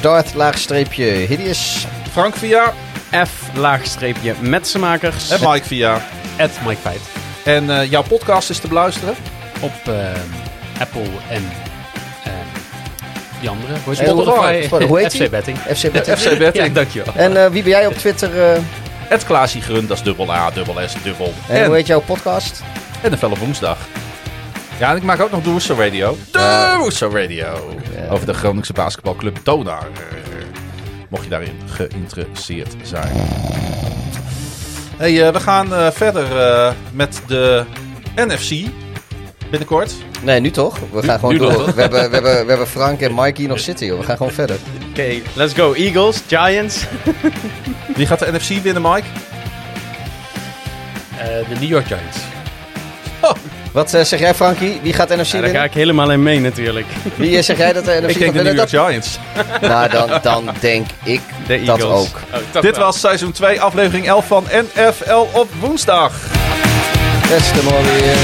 Darth laagstreepje Hideous. Frank via F laagstreepje metsenmakers. en Mike via. At Mike Feit. En eh, jouw podcast is te beluisteren. Op Apple en ehm, die andere. Hoe, Spotify. Hoe heet die? FC Betting. FC Betting. FC Betting. Ja, dankjewel. En eh, wie ben jij op Twitter? eh, Het Klaasje Grun, dat is dubbel A, dubbel S, dubbel. en hoe En, heet jouw podcast? en de felle woensdag. Ja, en ik maak ook nog de Woeso Radio. De. Woeso Radio. Over de Groningse basketbalclub Donar. Eh, Mocht je daarin geïnteresseerd zijn. Hey, eh, we gaan eh, verder eh, met de NFC. Binnenkort. Nee, nu toch? We gaan gewoon nu door. nog. We hebben, we, hebben, we hebben Frank en Mike hier nog zitten, joh. We gaan gewoon verder. Oké, let's go. Eagles, Giants. Wie gaat de NFC winnen, Mike? Eh, de New York Giants. Wat eh, zeg jij, Frankie? Wie gaat NFC Ja, daar ga winnen? ik helemaal in mee natuurlijk. Wie eh, zeg jij dat de NFC Ik gaat denk de winnen? New York Dat- Giants. Nou, dan, dan denk ik De dat Eagles. ook. Oh, Dit wel. was seizoen 2, aflevering 11 van NFL op woensdag. Beste mooi weer.